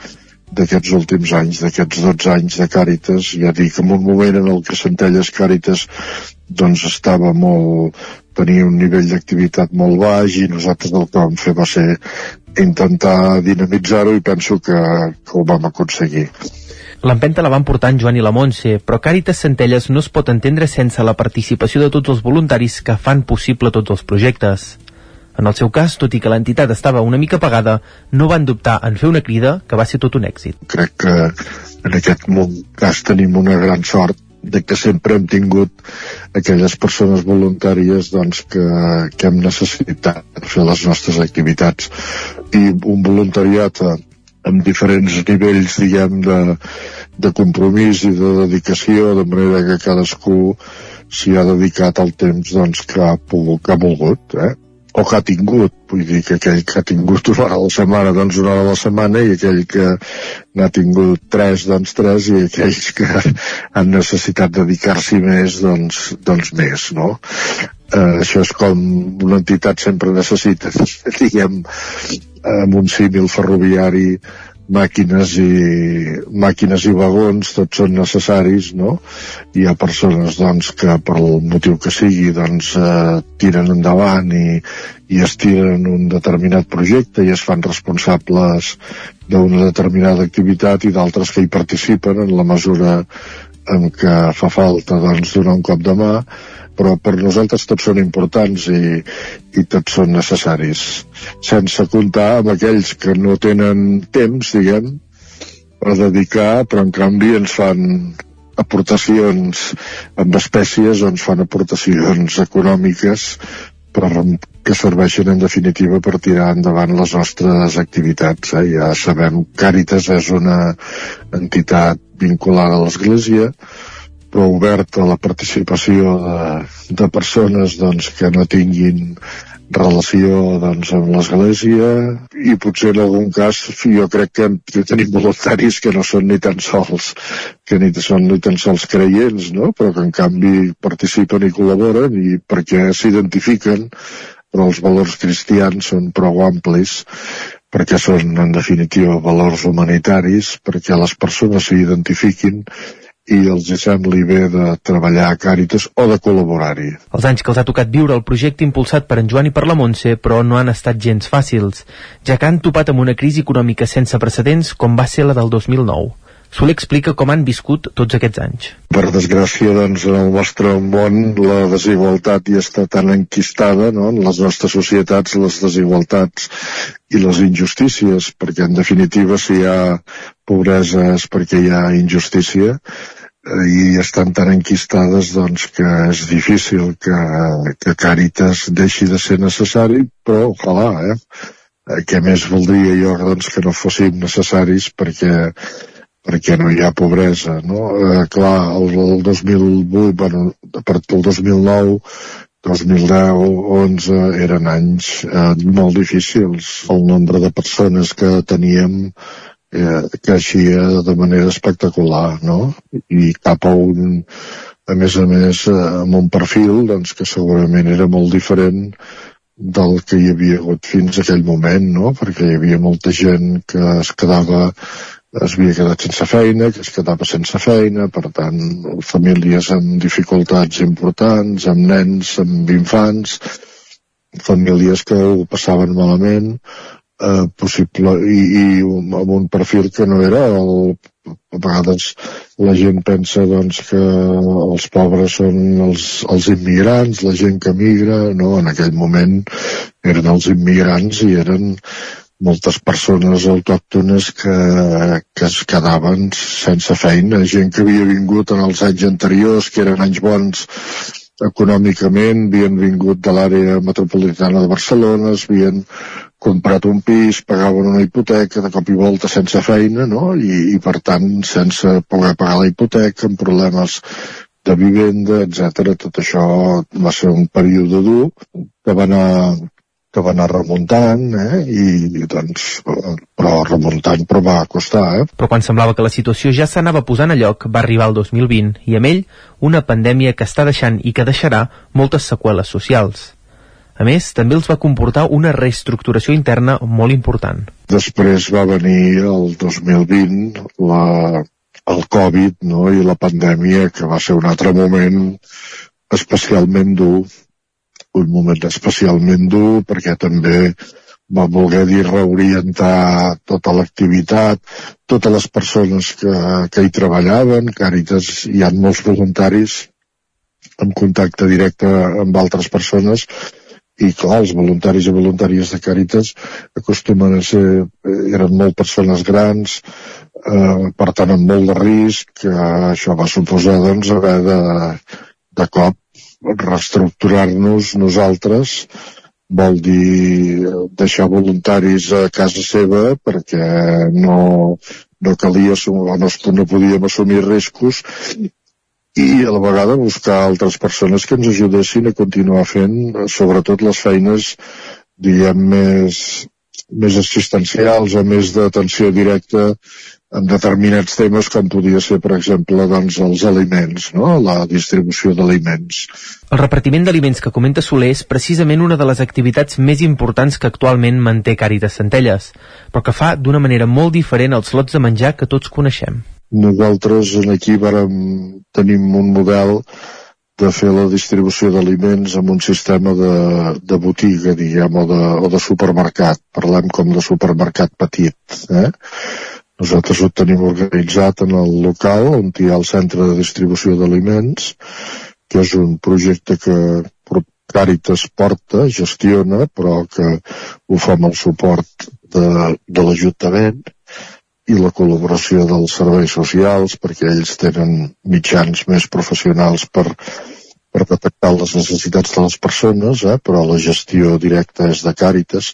d'aquests últims anys, d'aquests 12 anys de Càritas, ja dic, en un moment en el que Centelles Càritas doncs estava molt, tenia un nivell d'activitat molt baix i nosaltres el que vam fer va ser intentar dinamitzar-ho i penso que, que ho vam aconseguir. L'empenta la van portar en Joan i la Montse, però Càritas Centelles no es pot entendre sense la participació de tots els voluntaris que fan possible tots els projectes. En el seu cas, tot i que l'entitat estava una mica pagada, no van dubtar en fer una crida que va ser tot un èxit. Crec que en aquest cas tenim una gran sort de que sempre hem tingut aquelles persones voluntàries doncs, que, que hem necessitat per fer les nostres activitats i un voluntariat amb diferents nivells diguem de, de compromís i de dedicació de manera que cadascú s'hi ha dedicat el temps doncs, que, ha pogut, que ha volgut eh? O que ha tingut, vull dir que aquell que ha tingut una hora a la setmana, doncs una hora a la setmana, i aquell que n'ha tingut tres, doncs tres, i aquells que *laughs* han necessitat dedicar-s'hi més, doncs, doncs més, no? Eh, això és com una entitat sempre necessita, *laughs* diguem, amb un símil ferroviari, màquines i, màquines i vagons tots són necessaris no? hi ha persones doncs, que per el motiu que sigui doncs, eh, tiren endavant i, i es tiren un determinat projecte i es fan responsables d'una determinada activitat i d'altres que hi participen en la mesura en què fa falta doncs, donar un cop de mà però per nosaltres tots són importants i, i tots són necessaris sense comptar amb aquells que no tenen temps, diguem per dedicar, però en canvi ens fan aportacions amb espècies, ens fan aportacions econòmiques però que serveixen en definitiva per tirar endavant les nostres activitats. Eh? Ja sabem, Càritas és una entitat vinculada a l'Església, però obert a la participació de, de persones doncs, que no tinguin relació doncs, amb l'Església i potser en algun cas jo crec que, tenim voluntaris que no són ni tan sols que ni són ni tan sols creients no? però que en canvi participen i col·laboren i perquè s'identifiquen però els valors cristians són prou amplis perquè són en definitiva valors humanitaris perquè les persones s'identifiquin i els sembli bé de treballar a Càritas o de col·laborar-hi. Els anys que els ha tocat viure el projecte impulsat per en Joan i per la Montse, però no han estat gens fàcils, ja que han topat amb una crisi econòmica sense precedents com va ser la del 2009. Soler explica com han viscut tots aquests anys. Per desgràcia, doncs, en el nostre món la desigualtat ja està tan enquistada, no?, en les nostres societats, les desigualtats i les injustícies, perquè en definitiva si hi ha pobresa és perquè hi ha injustícia, i estan tan enquistades doncs, que és difícil que, que Càritas deixi de ser necessari, però ojalà, eh? què més voldria jo doncs, que no fóssim necessaris perquè perquè no hi ha pobresa, no? Eh, clar, el, el 2008, bueno, a partir del 2009, 2010, 11, eren anys eh, molt difícils. El nombre de persones que teníem eh, creixia de manera espectacular, no? I cap a un, a més a més, eh, amb un perfil doncs, que segurament era molt diferent del que hi havia hagut fins a aquell moment, no? perquè hi havia molta gent que es quedava es havia quedat sense feina, que es quedava sense feina, per tant, famílies amb dificultats importants, amb nens, amb infants, famílies que ho passaven malament, eh, possible i, i amb un perfil que no era el, a vegades la gent pensa doncs, que els pobres són els, els immigrants, la gent que migra, no, en aquell moment eren els immigrants i eren moltes persones autòctones que, que es quedaven sense feina, gent que havia vingut en els anys anteriors, que eren anys bons econòmicament, havien vingut de l'àrea metropolitana de Barcelona, havien comprat un pis, pagaven una hipoteca de cop i volta sense feina, no? I, i per tant sense poder pagar la hipoteca, amb problemes de vivenda, etc. Tot això va ser un període dur que va anar que va anar remuntant, eh? I, doncs, però remuntant però va costar, eh? Però quan semblava que la situació ja s'anava posant a lloc, va arribar el 2020 i amb ell una pandèmia que està deixant i que deixarà moltes seqüeles socials. A més, també els va comportar una reestructuració interna molt important. Després va venir el 2020 la, el Covid no? i la pandèmia, que va ser un altre moment especialment dur, un moment especialment dur perquè també va voler dir reorientar tota l'activitat, totes les persones que, que hi treballaven, Càritas, hi ha molts voluntaris en contacte directe amb altres persones i clar, els voluntaris i voluntàries de Càritas acostumen a ser, eh, eren molt persones grans, eh, per tant amb molt de risc, que això va suposar doncs haver de, de cop reestructurar-nos nosaltres, vol dir deixar voluntaris a casa seva perquè no, no calia no, no podíem assumir riscos i a la vegada buscar altres persones que ens ajudessin a continuar fent sobretot les feines diguem més, més assistencials o més d'atenció directa en determinats temes com podia ser, per exemple, doncs, els aliments, no? la distribució d'aliments. El repartiment d'aliments que comenta Soler és precisament una de les activitats més importants que actualment manté Càritas Centelles, però que fa d'una manera molt diferent als lots de menjar que tots coneixem. Nosaltres en aquí vàrem, tenim un model de fer la distribució d'aliments amb un sistema de, de botiga, diguem, o de, o de supermercat. Parlem com de supermercat petit. Eh? Nosaltres ho tenim organitzat en el local on hi ha el centre de distribució d'aliments, que és un projecte que Càritas porta, gestiona, però que ho fa amb el suport de, de l'Ajuntament i la col·laboració dels serveis socials perquè ells tenen mitjans més professionals per, per detectar les necessitats de les persones, eh? però la gestió directa és de Càritas.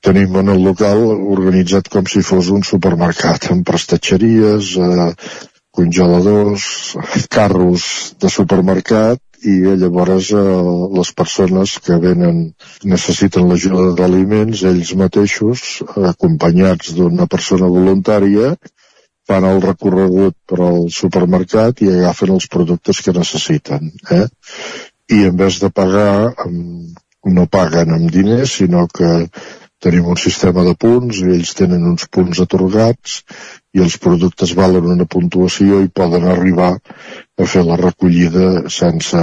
Tenim en el local organitzat com si fos un supermercat amb prestatgeries, eh, congeladors, carros de supermercat i llavors eh, les persones que venen necessiten l'ajuda d'aliments, ells mateixos, acompanyats d'una persona voluntària, fan el recorregut per al supermercat i agafen els productes que necessiten. Eh? I en vez de pagar, no paguen amb diners, sinó que tenim un sistema de punts i ells tenen uns punts atorgats i els productes valen una puntuació i poden arribar a fer la recollida sense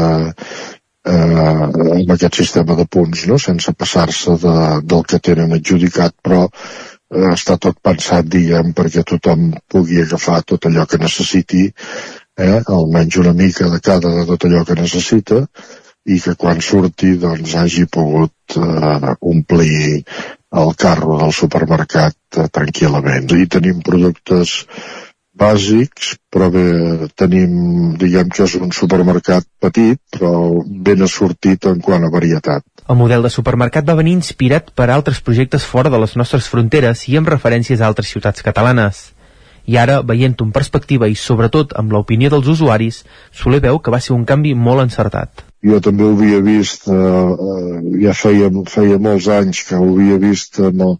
eh, amb aquest sistema de punts, no? sense passar-se de, del que tenen adjudicat, però eh, està tot pensat, diguem, perquè tothom pugui agafar tot allò que necessiti, eh? almenys una mica de cada de tot allò que necessita, i que quan surti doncs hagi pogut eh, omplir el carro del supermercat eh, tranquil·lament. I tenim productes bàsics, però bé, tenim, diguem que és un supermercat petit, però ben assortit en quant a varietat. El model de supermercat va venir inspirat per altres projectes fora de les nostres fronteres i amb referències a altres ciutats catalanes. I ara, veient-ho en perspectiva i sobretot amb l'opinió dels usuaris, Soler veu que va ser un canvi molt encertat jo també ho havia vist, eh, eh, ja feia, feia molts anys que ho havia vist en, el,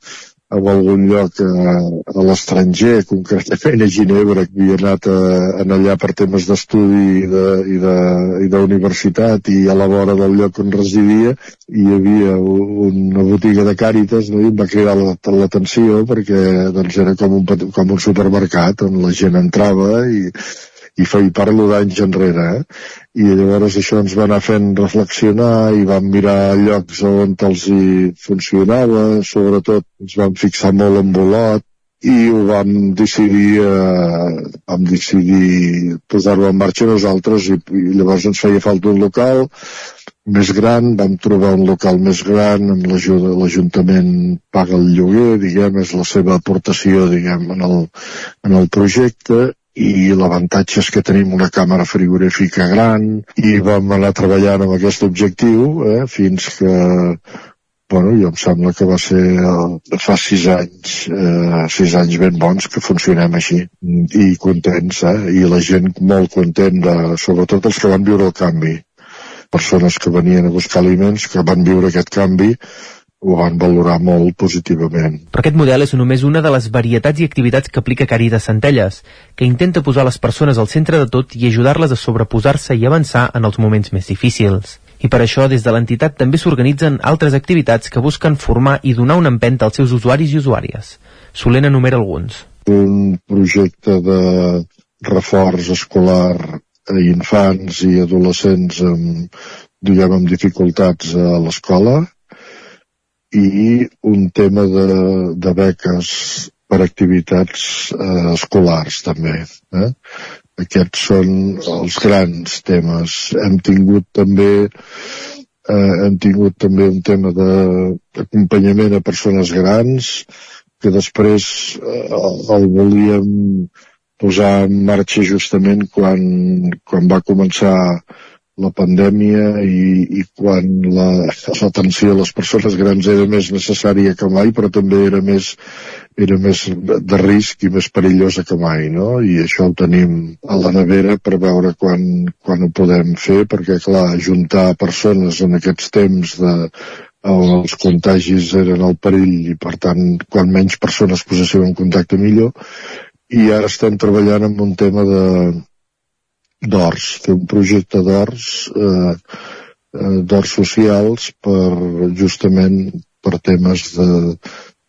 en algun lloc a, eh, a l'estranger, concretament a Ginebra, que havia anat a, en allà per temes d'estudi i, de, i, de, i d'universitat i a la vora del lloc on residia hi havia una botiga de Càritas no? i em va cridar l'atenció perquè doncs, era com un, com un supermercat on la gent entrava i, i, fa, i parlo d'anys enrere, eh? i llavors això ens va anar fent reflexionar i vam mirar llocs on els hi funcionava, sobretot ens vam fixar molt en Bolot, i ho vam decidir eh, vam decidir posar-ho en marxa nosaltres i, i llavors ens feia falta un local més gran, vam trobar un local més gran, amb l'ajuda de l'Ajuntament paga el lloguer, diguem, és la seva aportació, diguem, en el, en el projecte, i l'avantatge és que tenim una càmera frigorífica gran i vam anar treballant amb aquest objectiu eh, fins que bueno, jo em sembla que va ser eh, fa sis anys, eh, sis anys ben bons que funcionem així i contents, eh? i la gent molt content, de, sobretot els que van viure el canvi persones que venien a buscar aliments, que van viure aquest canvi, ho van valorar molt positivament. Però aquest model és només una de les varietats i activitats que aplica Càritas Centelles, que intenta posar les persones al centre de tot i ajudar-les a sobreposar-se i avançar en els moments més difícils. I per això, des de l'entitat també s'organitzen altres activitats que busquen formar i donar una empenta als seus usuaris i usuàries. Solen enumera alguns. Un projecte de reforç escolar a infants i adolescents amb, diguem, amb dificultats a l'escola i un tema de, de beques per activitats eh, escolars també. Eh? Aquests són els grans temes. Hem tingut també eh, hem tingut també un tema d'acompanyament a persones grans que després eh, el volíem posar en marxa justament quan, quan va començar la pandèmia i, i quan l'atenció a les persones grans era més necessària que mai, però també era més, era més de risc i més perillosa que mai, no? I això ho tenim a la nevera per veure quan, quan ho podem fer, perquè, clar, ajuntar persones en aquests temps de, on els contagis eren el perill i, per tant, quan menys persones poséssim en contacte millor, i ara estem treballant en un tema de d'horts, fer un projecte d'horts eh, eh, d'horts socials per justament per temes de,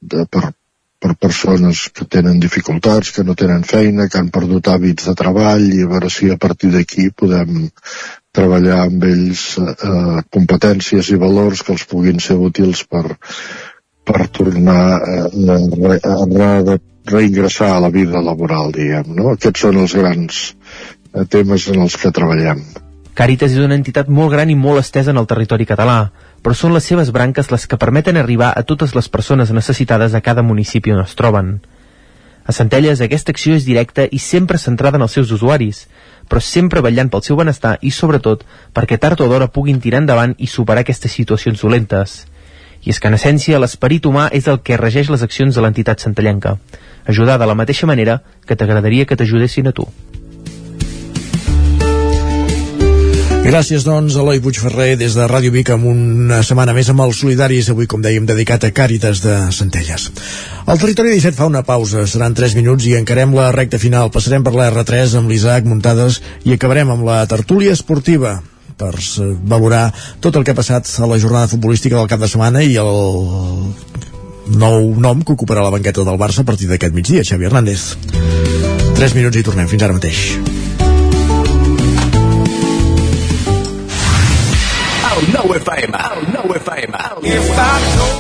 de per, per persones que tenen dificultats, que no tenen feina, que han perdut hàbits de treball i a veure si a partir d'aquí podem treballar amb ells eh, competències i valors que els puguin ser útils per, per tornar a, a, a, a reingressar a la vida laboral, diguem, no? Aquests són els grans eh, temes en els que treballem. Càritas és una entitat molt gran i molt estesa en el territori català, però són les seves branques les que permeten arribar a totes les persones necessitades a cada municipi on es troben. A Centelles aquesta acció és directa i sempre centrada en els seus usuaris, però sempre vetllant pel seu benestar i, sobretot, perquè tard o d'hora puguin tirar endavant i superar aquestes situacions dolentes. I és que, en essència, l'esperit humà és el que regeix les accions de l'entitat centellenca ajudar de la mateixa manera que t'agradaria que t'ajudessin a tu. Gràcies, doncs, Eloi Puigferrer des de Ràdio Vic amb una setmana més amb els solidaris, avui, com dèiem, dedicat a Càritas de Centelles. El Territori 17 fa una pausa, seran 3 minuts i encarem la recta final. Passarem per la R3 amb l'Isaac Muntades i acabarem amb la tertúlia esportiva per valorar tot el que ha passat a la jornada futbolística del cap de setmana i el nou nom que ocuparà la banqueta del Barça a partir d'aquest migdia, Xavi Hernández. 3 minuts i tornem. Fins ara mateix.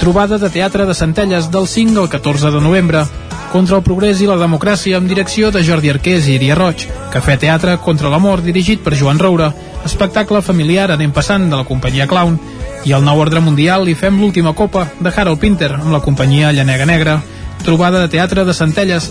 Trobada de teatre de Centelles del 5 al 14 de novembre contra el progrés i la democràcia amb direcció de Jordi Arqués i Iria Roig, Cafè Teatre contra la mort dirigit per Joan Roura, espectacle familiar anem passant de la companyia Clown, i al nou ordre mundial hi fem l'última copa de Harold Pinter amb la companyia Llanega Negra. Trobada de teatre de Centelles.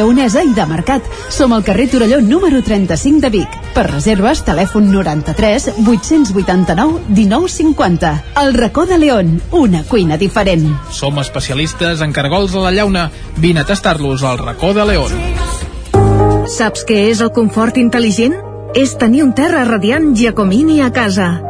lleonesa i de mercat. Som al carrer Torelló número 35 de Vic. Per reserves, telèfon 93 889 1950. El racó de León, una cuina diferent. Som especialistes en cargols a la llauna. Vine a tastar-los al racó de León. Saps què és el confort intel·ligent? és tenir un terra radiant Giacomini a casa.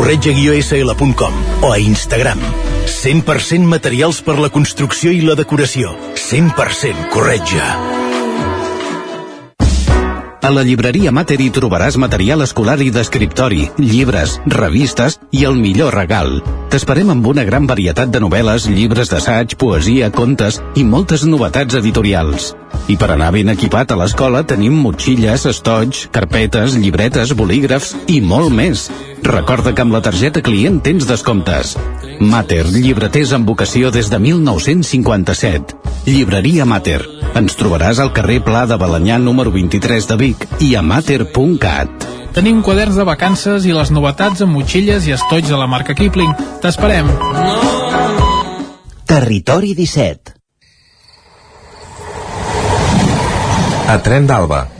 corretja-sl.com o a Instagram. 100% materials per la construcció i la decoració. 100% corretja. A la llibreria Mater hi trobaràs material escolar i d'escriptori, llibres, revistes i el millor regal. T'esperem amb una gran varietat de novel·les, llibres d'assaig, poesia, contes i moltes novetats editorials. I per anar ben equipat a l'escola tenim motxilles, estoig, carpetes, llibretes, bolígrafs i molt més. Recorda que amb la targeta client tens descomptes. Mater, llibreters amb vocació des de 1957. Llibreria Mater. Ens trobaràs al carrer Pla de Balanyà número 23 de Vic i a mater.cat. Tenim quaderns de vacances i les novetats amb motxilles i estoig de la marca Kipling. T'esperem. Territori 17 A Tren d'Alba.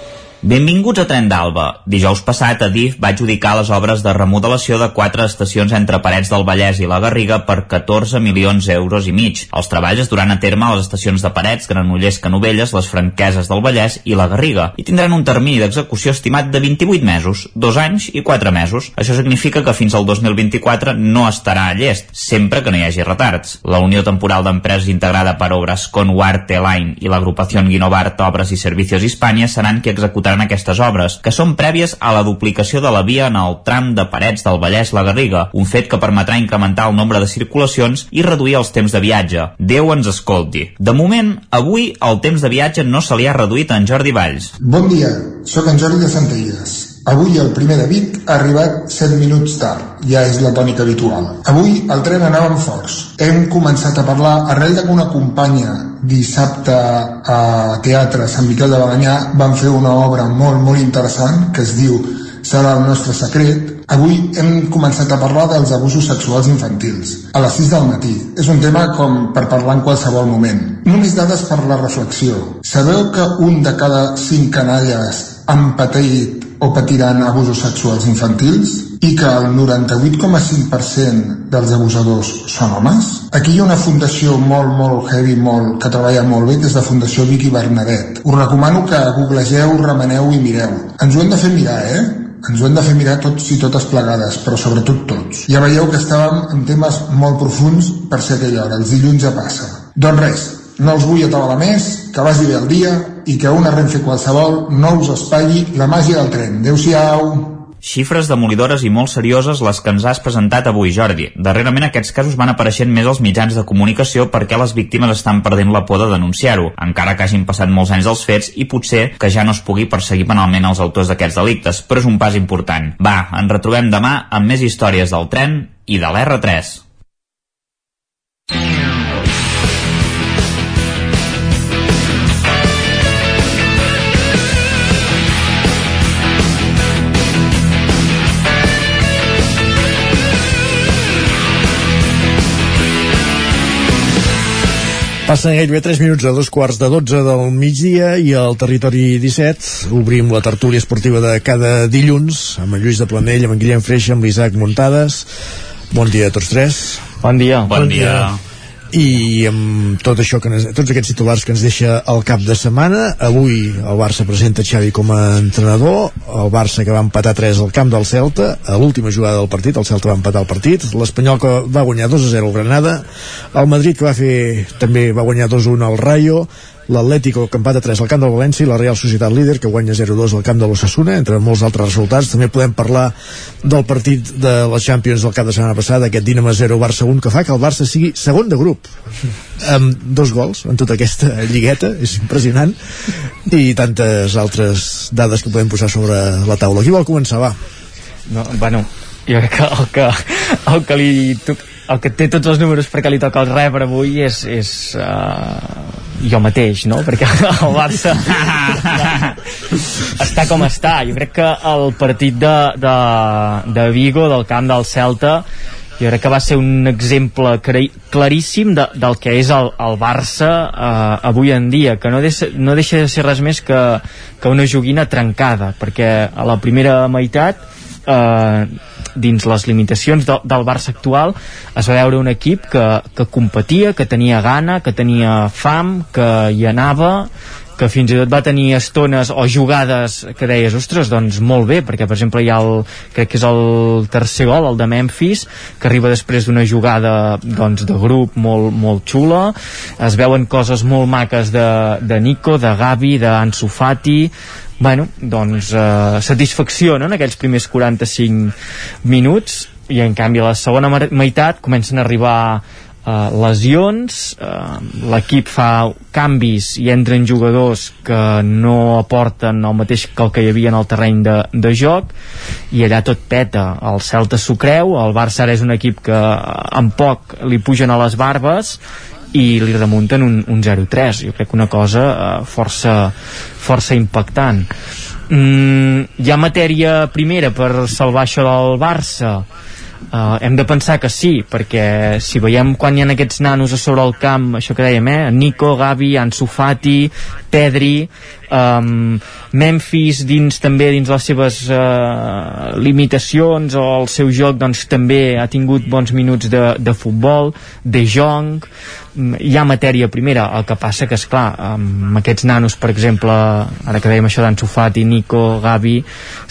Benvinguts a Tren d'Alba. Dijous passat, Adif va adjudicar les obres de remodelació de quatre estacions entre Parets del Vallès i la Garriga per 14 milions d'euros i mig. Els treballs es duran a terme a les estacions de Parets, Granollers, Canovelles, les Franqueses del Vallès i la Garriga, i tindran un termini d'execució estimat de 28 mesos, dos anys i quatre mesos. Això significa que fins al 2024 no estarà a llest, sempre que no hi hagi retards. La Unió Temporal d'Empreses integrada per Obres Conwarte Line i l'agrupació Guinovart Obres i Servicios Hispània seran qui executaran executaran aquestes obres, que són prèvies a la duplicació de la via en el tram de Parets del Vallès-La Garriga, un fet que permetrà incrementar el nombre de circulacions i reduir els temps de viatge. Déu ens escolti. De moment, avui el temps de viatge no se li ha reduït a en Jordi Valls. Bon dia, sóc en Jordi de Centelles. Avui el primer de Vic ha arribat 7 minuts tard, ja és la tònica habitual. Avui el tren anava amb forts. Hem començat a parlar arrel de que una companya dissabte a Teatre Sant Miquel de Balanyà van fer una obra molt, molt interessant que es diu Serà el nostre secret. Avui hem començat a parlar dels abusos sexuals infantils, a les 6 del matí. És un tema com per parlar en qualsevol moment. Només dades per la reflexió. Sabeu que un de cada 5 canalles han patit o patiran abusos sexuals infantils i que el 98,5% dels abusadors són homes. Aquí hi ha una fundació molt, molt heavy, molt, que treballa molt bé, que és la Fundació Vicky Bernadet. Us recomano que googlegeu, remeneu i mireu. Ens ho hem de fer mirar, eh? ens ho hem de fer mirar tots i totes plegades, però sobretot tots. Ja veieu que estàvem en temes molt profuns per ser aquella hora, els dilluns ja passa. Doncs res, no us vull atabalar més, que vagi bé el dia i que una Renfe qualsevol no us espatlli la màgia del tren. Adéu-siau! Xifres demolidores i molt serioses les que ens has presentat avui, Jordi. Darrerament aquests casos van apareixent més als mitjans de comunicació perquè les víctimes estan perdent la por de denunciar-ho, encara que hagin passat molts anys dels fets i potser que ja no es pugui perseguir penalment els autors d'aquests delictes, però és un pas important. Va, ens retrobem demà amb més històries del tren i de l'R3. Passen gairebé 3 minuts a dos quarts de 12 del migdia i al territori 17 obrim la tertúlia esportiva de cada dilluns amb en Lluís de Planell, amb en Guillem Freixa, amb l'Isaac Muntades. Bon dia a tots tres. Bon dia. Bon, bon dia. dia. I amb tot això que ens, tots aquests titulars que ens deixa el cap de setmana avui el Barça presenta Xavi com a entrenador el Barça que va empatar 3 al camp del Celta a l'última jugada del partit el Celta va empatar el partit l'Espanyol que va guanyar 2 a 0 al Granada el Madrid que va fer també va guanyar 2 a 1 al Rayo l'Atlético que empata 3 al camp del València i la Real Societat líder que guanya 0-2 al camp de l'Ossassuna entre molts altres resultats. També podem parlar del partit de la Champions del cap de setmana passada aquest Dinamo 0 Barça 1 que fa que el Barça sigui segon de grup amb dos gols en tota aquesta lligueta. És impressionant. I tantes altres dades que podem posar sobre la taula. Qui vol començar? Va. No, bueno, jo crec que el que, el que li el que té tots els números perquè li toca el rebre avui és, és uh, jo mateix, no? Perquè el Barça *laughs* està com està. Jo crec que el partit de, de, de Vigo, del camp del Celta, jo crec que va ser un exemple claríssim de, del que és el, el Barça eh, avui en dia, que no, deixa, no deixa de ser res més que, que una joguina trencada, perquè a la primera meitat eh, dins les limitacions de, del Barça actual es va veure un equip que, que competia, que tenia gana, que tenia fam, que hi anava que fins i tot va tenir estones o jugades que deies, ostres, doncs molt bé, perquè per exemple hi ha el, crec que és el tercer gol, el de Memphis, que arriba després d'una jugada doncs, de grup molt, molt xula, es veuen coses molt maques de, de Nico, de Gavi, d'Ansu Fati, bueno, doncs eh, satisfacció no? en aquells primers 45 minuts i en canvi a la segona meitat comencen a arribar eh, lesions eh, l'equip fa canvis i entren jugadors que no aporten el mateix que el que hi havia en el terreny de, de joc i allà tot peta el Celta s'ho creu, el Barça ara és un equip que en poc li pugen a les barbes i li remunten un, un 0-3 jo crec que una cosa uh, força, força impactant. Mm, hi ha matèria primera per salvar això del Barça Uh, hem de pensar que sí, perquè si veiem quan hi ha aquests nanos a sobre el camp, això que dèiem, eh? Nico, Gavi, Ansu Fati, Pedri, um, Memphis dins també dins les seves uh, limitacions o el seu joc doncs també ha tingut bons minuts de, de futbol, de Jong, mm, hi ha matèria primera, el que passa que és clar, amb aquests nanos per exemple, ara que dèiem això d'Ansu Fati, Nico, Gavi,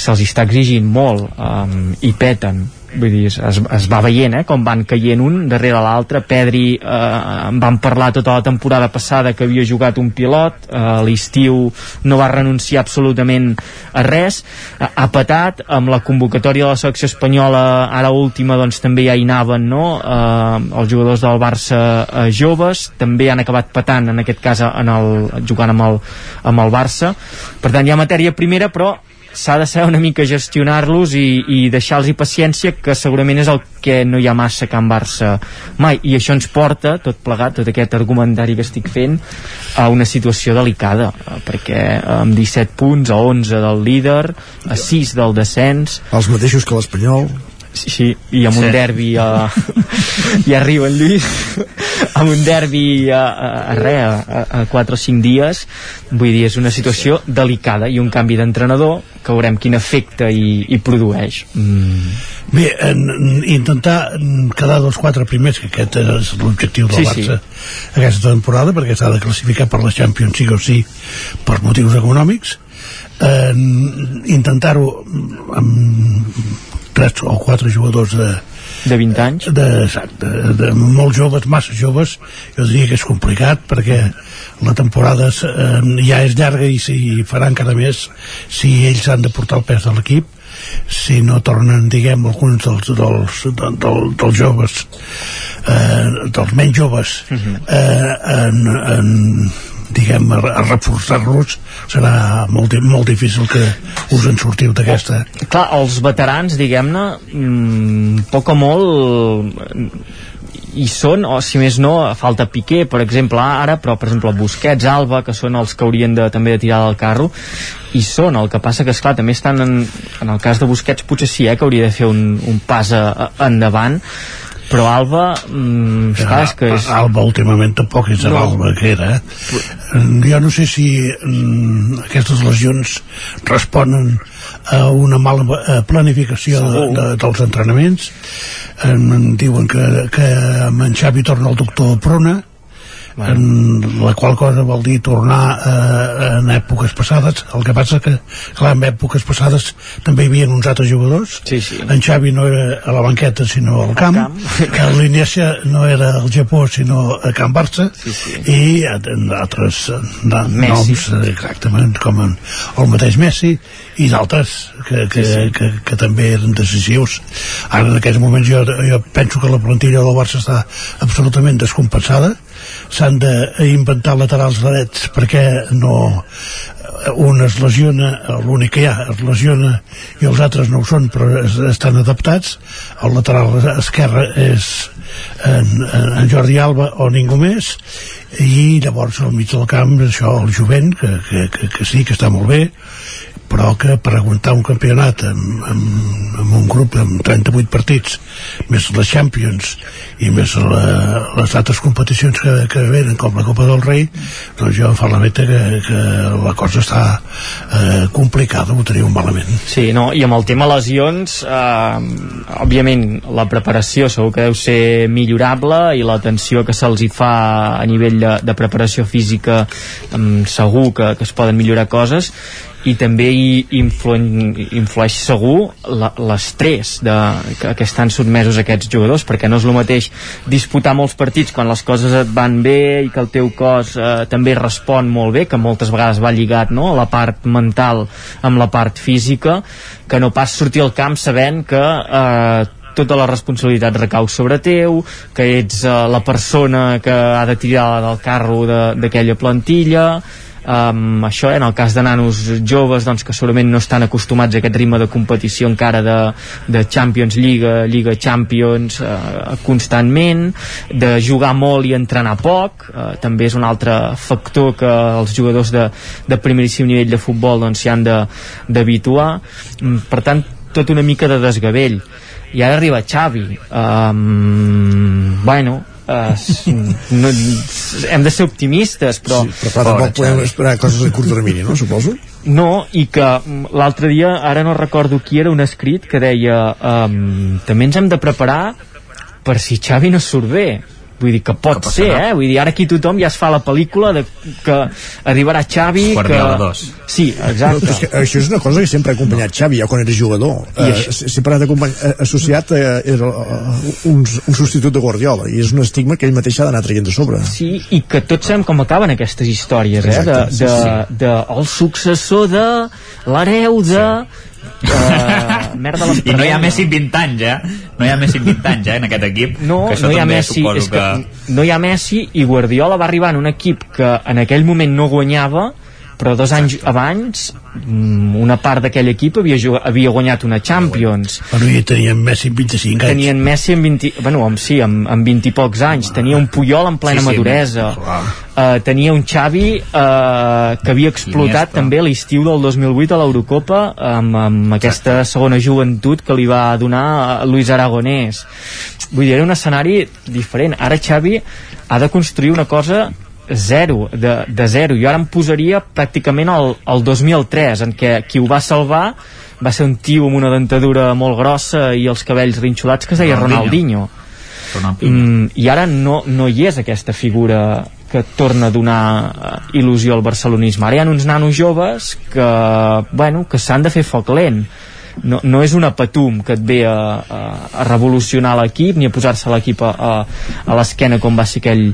se'ls està exigint molt um, i peten vull dir, es, es va veient eh, com van caient un darrere l'altre. Pedri eh, en van parlar tota la temporada passada que havia jugat un pilot. Eh, a l'estiu no va renunciar absolutament a res. Ha patat amb la convocatòria de la selecció espanyola ara última doncs també ja hi anaven no? eh, els jugadors del Barça eh, joves també han acabat patant en aquest cas en el, jugant amb el, amb el Barça. Per tant hi ha matèria primera però s'ha de saber una mica gestionar-los i, i deixar-los paciència que segurament és el que no hi ha massa a Can Barça mai, i això ens porta, tot plegat tot aquest argumentari que estic fent a una situació delicada perquè amb 17 punts a 11 del líder a 6 del descens. Els mateixos que l'Espanyol Sí, sí, i amb sí. un derbi *laughs* a... ja arriba en Lluís amb un derbi a, a, a res, a, a 4 o 5 dies vull dir, és una situació delicada i un canvi d'entrenador que veurem quin efecte hi, hi produeix mm. Bé, en, en, intentar quedar dels quatre primers, que aquest és l'objectiu del sí, Barça sí. aquesta temporada, perquè s'ha de classificar per la Champions sí o sí per motius econòmics eh, intentar-ho amb tres o quatre jugadors de, de 20 anys de, de, de molt joves, massa joves jo diria que és complicat perquè la temporada eh, ja és llarga i si farà encara més si ells han de portar el pes de l'equip si no tornen, diguem, alguns dels, dels, dels, dels, dels joves eh, dels menys joves mhm. eh, en, en diguem, a, a reforçar-los serà molt, molt difícil que us en sortiu d'aquesta. Clar, els veterans, diguem-ne mmm, poc o molt i són, o si més no, falta Piqué, per exemple, ara, però per exemple Busquets, Alba, que són els que haurien de, també de tirar del carro, i són, el que passa que, esclar, també estan en, en el cas de Busquets potser sí, eh, que hauria de fer un, un pas a, a, endavant, però Alba mm, ja, és que és... Alba últimament tampoc és no. l'Alba que era eh? jo no sé si mm, aquestes lesions responen a una mala eh, planificació de, de, dels entrenaments em, diuen que, que en Xavi torna el doctor Prona en la qual cosa vol dir tornar eh, en èpoques passades el que passa que clar, en èpoques passades també hi havia uns altres jugadors sí, sí. en Xavi no era a la banqueta sinó al camp, camp. *laughs* que l'Iniesa no era al Japó sinó a Can Barça sí, sí. i altres no, Messi. noms eh, exactament com en, el mateix Messi i d'altres que, que, Sí, sí. que, que també eren decisius ara en aquests moments jo, jo penso que la plantilla del Barça està absolutament descompensada s'han d'inventar laterals drets perquè no un es lesiona, l'únic que hi ha es lesiona i els altres no ho són però es, estan adaptats. El lateral esquerre és en, en Jordi Alba o ningú més i llavors al mig del camp això el jovent que, que, que, que sí que està molt bé però que per aguantar un campionat amb, amb, amb un grup amb 38 partits més les Champions i més la, les altres competicions que, que venen com la Copa del Rei doncs jo em fa la veta que, que la cosa està eh, complicada ho teniu malament. Sí, no, i amb el tema lesions, eh, òbviament la preparació segur que deu ser millorable i l'atenció que se'ls hi fa a nivell de, de preparació física eh, segur que, que es poden millorar coses i també hi influen, influeix segur l'estrès de, que, que estan sotmesos aquests jugadors perquè no és el mateix disputar molts partits quan les coses et van bé i que el teu cos eh, també respon molt bé que moltes vegades va lligat no? la part mental amb la part física que no pas sortir al camp sabent que eh, tota la responsabilitat recau sobre teu, que ets eh, la persona que ha de tirar del carro de- d'aquella plantilla, um, això eh, en el cas de nanos joves doncs, que segurament no estan acostumats a aquest ritme de competició encara de, de Champions Lliga, Lliga Champions uh, constantment de jugar molt i entrenar poc uh, també és un altre factor que els jugadors de, de primeríssim nivell de futbol doncs, han d'habituar. Mm, per tant tot una mica de desgavell. I ara arriba Xavi. Um, bueno uh, no, hem de ser optimistes però, Sí, però clar, tampoc podem esperar coses a curt termini, no? Suposo. no, i que mm, l'altre dia, ara no recordo qui era un escrit que deia um, també ens hem de preparar per si Xavi no surt bé vull dir que pot Que ser, eh? Vull dir, ara aquí tothom ja es fa la pel·lícula de que arribarà Xavi Guardiola que... dos. Sí, No, exacte. però és que això és una cosa que sempre ha acompanyat Xavi, ja quan era jugador. I Eh, això- sempre ha acompany... eh, associat a, era uh, un, un substitut de Guardiola, i és un estigma que ell mateix ha d'anar traient de sobre. Sí, i que tots sabem com acaben aquestes històries, eh? De, Exacte, sí, de, sí. de el successor de l'hereu de... Uh, merda les I no hi ha. Messi amb 20 anys, eh? No hi ha Messi amb 20 anys, eh, en aquest equip. No, que això no hi ha Messi, és que no hi ha Messi i Guardiola va arribar en un equip que en aquell moment no guanyava però dos anys abans mm, una part d'aquell equip havia, jugat, havia guanyat una Champions. Bueno, i tenien Messi amb 25 anys. Tenien Messi amb 20, bueno, amb, sí, amb, amb 20 i pocs anys. Tenia un Puyol en plena Sí, sí, maduresa. Uh, tenia un Xavi uh, que havia explotat també l'estiu del 2008 a l'Eurocopa amb, amb aquesta segona joventut que li va donar a Luis Aragonès. Vull dir, era un escenari diferent. Ara Xavi ha de construir una cosa zero, de, de zero jo ara em posaria pràcticament al, al 2003 en què qui ho va salvar va ser un tio amb una dentadura molt grossa i els cabells rinxolats que es deia Ronaldinho. Ronaldinho Ronaldinho. mm, i ara no, no hi és aquesta figura que torna a donar eh, il·lusió al barcelonisme ara hi ha uns nanos joves que, bueno, que s'han de fer foc lent no, no és una patum que et ve a, a, a revolucionar l'equip ni a posar-se l'equip a, a, a l'esquena com va ser aquell,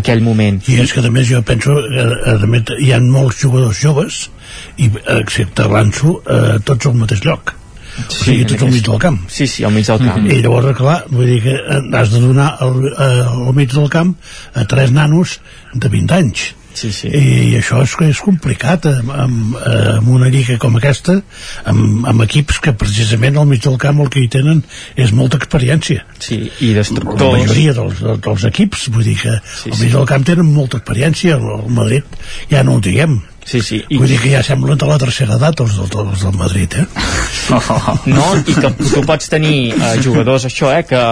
aquell moment. I és que a més jo penso que a més, hi ha molts jugadors joves i excepte l'Anso eh, tots al mateix lloc. O sigui, tots al mig del camp. Sí, sí, al mig del camp. I llavors, clar, vull dir que eh, has de donar al, eh, al mig del camp a tres nanos de 20 anys sí, sí. i això és, és complicat amb, amb, amb una lliga com aquesta amb, amb equips que precisament al mig del camp el que hi tenen és molta experiència. Sí, i la destructors majoria dels, dels equips vull dir que sí, al mig del camp tenen molta experiència el Madrid ja no ho diguem Sí, sí. I... Vull dir que ja semblen de la tercera edat els, els, els del Madrid, eh? *laughs* No, i que tu pots tenir eh, jugadors, això, eh, que,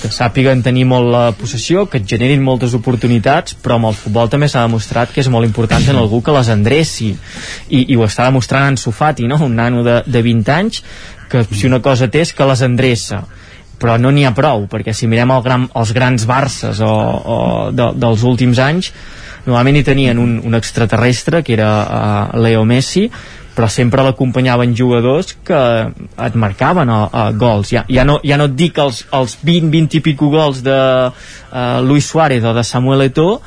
que sàpiguen tenir molt la possessió, que et generin moltes oportunitats, però amb el futbol també s'ha demostrat que és molt important en algú que les endreci. I, i ho està demostrant en Sofati, no? un nano de, de 20 anys, que si una cosa té és que les endreça però no n'hi ha prou, perquè si mirem el gran, els grans Barces o, o de, dels últims anys, normalment hi tenien un, un extraterrestre que era uh, Leo Messi però sempre l'acompanyaven jugadors que et marcaven uh, uh, gols ja, ja, no, ja no et dic els, els 20, 20 i pico gols de uh, Luis Suárez o de Samuel Eto'o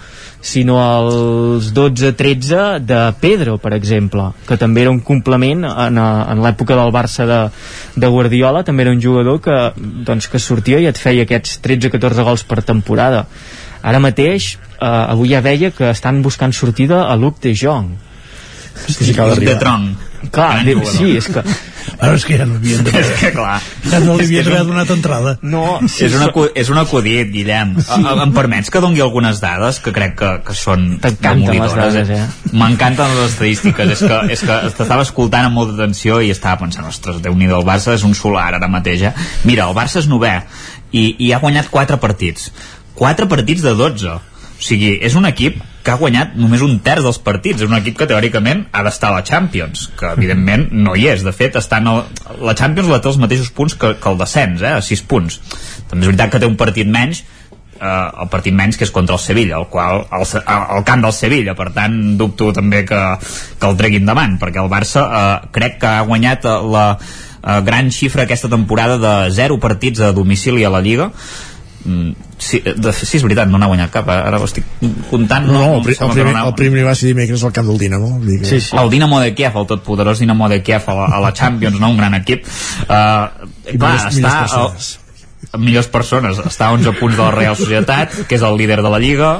sinó els 12-13 de Pedro, per exemple, que també era un complement en, en l'època del Barça de, de Guardiola, també era un jugador que, doncs, que sortia i et feia aquests 13-14 gols per temporada. Ara mateix, eh, avui ja veia que estan buscant sortida a Luc de Jong. Sí, sí, de Tron. Clar, de, sí, és que... Ara és que ja no havien de... *laughs* és que clar. Ja no li havien d'haver donat entrada. No, sí, és, una, és un acudit, Guillem. Sí. Em permets que dongui algunes dades que crec que, que són T'encanten les dades, eh? M'encanten les estadístiques. és que, és que t'estava escoltant amb molta atenció i estava pensant, ostres, déu nhi el Barça és un solar ara mateix, eh? Mira, el Barça és novè i, i ha guanyat 4 partits 4 partits de 12 o sigui, és un equip que ha guanyat només un terç dels partits. És un equip que teòricament ha d'estar a la Champions que evidentment no hi és. De fet està en el, la Champions la té els mateixos punts que, que el descens, eh, a 6 punts. També és veritat que té un partit menys eh, el partit menys que és contra el Sevilla el qual, el, el camp del Sevilla. Per tant dubto també que, que el treguin davant perquè el Barça eh, crec que ha guanyat la eh, gran xifra aquesta temporada de 0 partits a domicili a la Lliga sí, de, sí, és veritat, no n'ha guanyat cap ara ho estic comptant no, no, el, el, primer, el primer va ser dimecres al camp del Dinamo que... sí, sí. el Dinamo de Kiev, el totpoderós Dinamo de Kiev a la, a la Champions, no? un gran equip. Uh, clar, millors, està millors el, millors persones. Està a 11 punts de la Real Societat que és el líder de la Lliga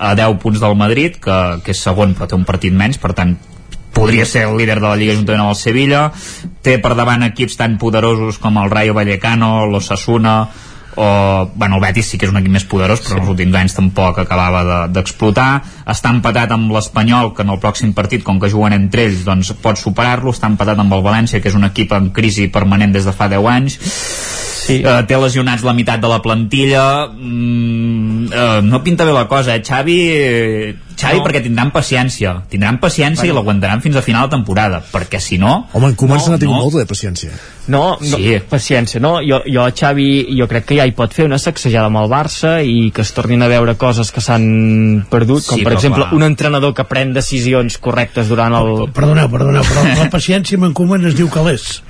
a 10 punts del Madrid que, que és segon però té un partit menys per tant podria ser el líder de la Lliga juntament amb el Sevilla. Té per davant equips tan poderosos com el Rayo Vallecano, l'Osasuna o, bueno, el Betis sí que és un equip més poderós però sí. els últims anys tampoc acabava d'explotar. De, està empatat amb l'Espanyol que en el pròxim partit, com que juguen entre ells doncs pot superar-lo, està empatat amb el València que és un equip en crisi permanent des de fa 10 anys sí. uh, té lesionats la meitat de la plantilla mm, uh, no pinta bé la cosa eh? Xavi, Xavi no. perquè tindran paciència tindran paciència bueno. i l'aguantaran fins a final de temporada perquè si no home en Koeman no, n'ha tingut no. molta de paciència no, no sí. paciència no? Jo, jo Xavi jo crec que ja hi pot fer una sacsejada amb el Barça i que es tornin a veure coses que s'han perdut com sí, per exemple clar. un entrenador que pren decisions correctes durant el... Perdoneu, perdoneu, però *laughs* la paciència amb en Koeman es diu calés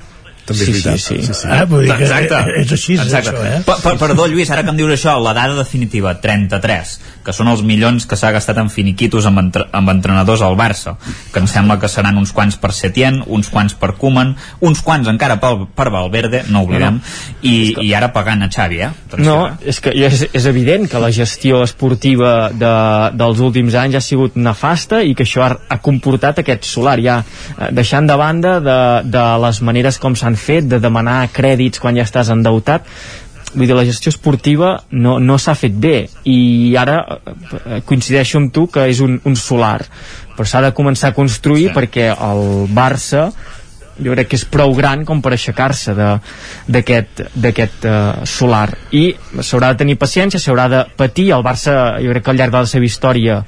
també sí, és veritat. Sí, sí. sí, sí. Ah, vull dir Exacte. que és així, Exacte. això, eh? Per, per, perdó, Lluís, ara que em dius això, la dada definitiva, 33, que són els milions que s'ha gastat en finiquitos amb, entre, amb entrenadors al Barça, que em sembla que seran uns quants per Setién, uns quants per Koeman, uns quants encara per, per Valverde, no oblidem, no, i, que... i ara pagant a Xavi, eh? No, és que és, és evident que la gestió esportiva de, dels últims anys ha sigut nefasta i que això ha, ha comportat aquest solar, ja eh, deixant de banda de, de les maneres com s'han fet, de demanar crèdits quan ja estàs endeutat, vull dir, la gestió esportiva no, no s'ha fet bé. I ara eh, coincideixo amb tu que és un, un solar. Però s'ha de començar a construir sí. perquè el Barça jo crec que és prou gran com per aixecar-se d'aquest uh, solar. I s'haurà de tenir paciència, s'haurà de patir. El Barça jo crec que al llarg de la seva història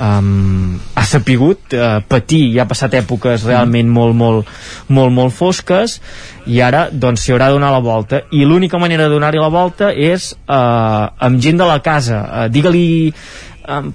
um, ha sapigut uh, patir. I ha passat èpoques realment mm. molt, molt, molt, molt fosques. I ara doncs s'hi haurà de donar la volta. I l'única manera de donar-hi la volta és uh, amb gent de la casa. Uh, digue-li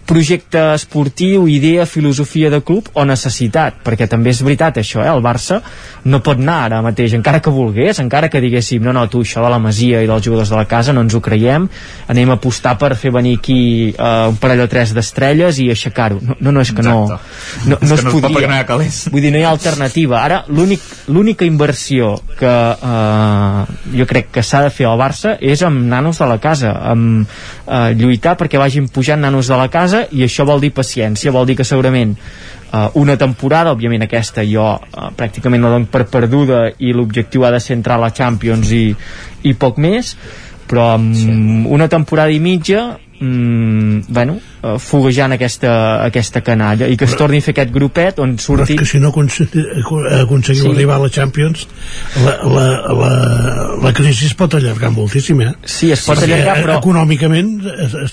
projecte esportiu, idea, filosofia de club o necessitat, perquè també és veritat això, eh? el Barça no pot anar ara mateix, encara que volgués, encara que diguéssim, no, no, tu, això de la Masia i dels jugadors de la casa no ens ho creiem, anem a apostar per fer venir aquí uh, un parell o tres d'estrelles i aixecar-ho. No, no, no, és que no, no, no, es, no podria. Es Vull dir, no hi ha alternativa. Ara, l'única inversió que uh, jo crec que s'ha de fer al Barça és amb nanos de la casa, amb uh, lluitar perquè vagin pujant nanos de la casa i això vol dir paciència, vol dir que segurament uh, una temporada, òbviament aquesta jo uh, pràcticament la dono per perduda i l'objectiu ha de ser entrar a la Champions i, i poc més però amb sí. una temporada i mitja mm, bueno, eh, foguejant aquesta, aquesta canalla i que es torni a fer aquest grupet on Però surti és que si no aconse- aconseguiu Sí. sí. arribar a la Champions, la, la, la, la crisi es pot allargar moltíssim, eh? Sí, es pot Perquè allargar, però- Econòmicament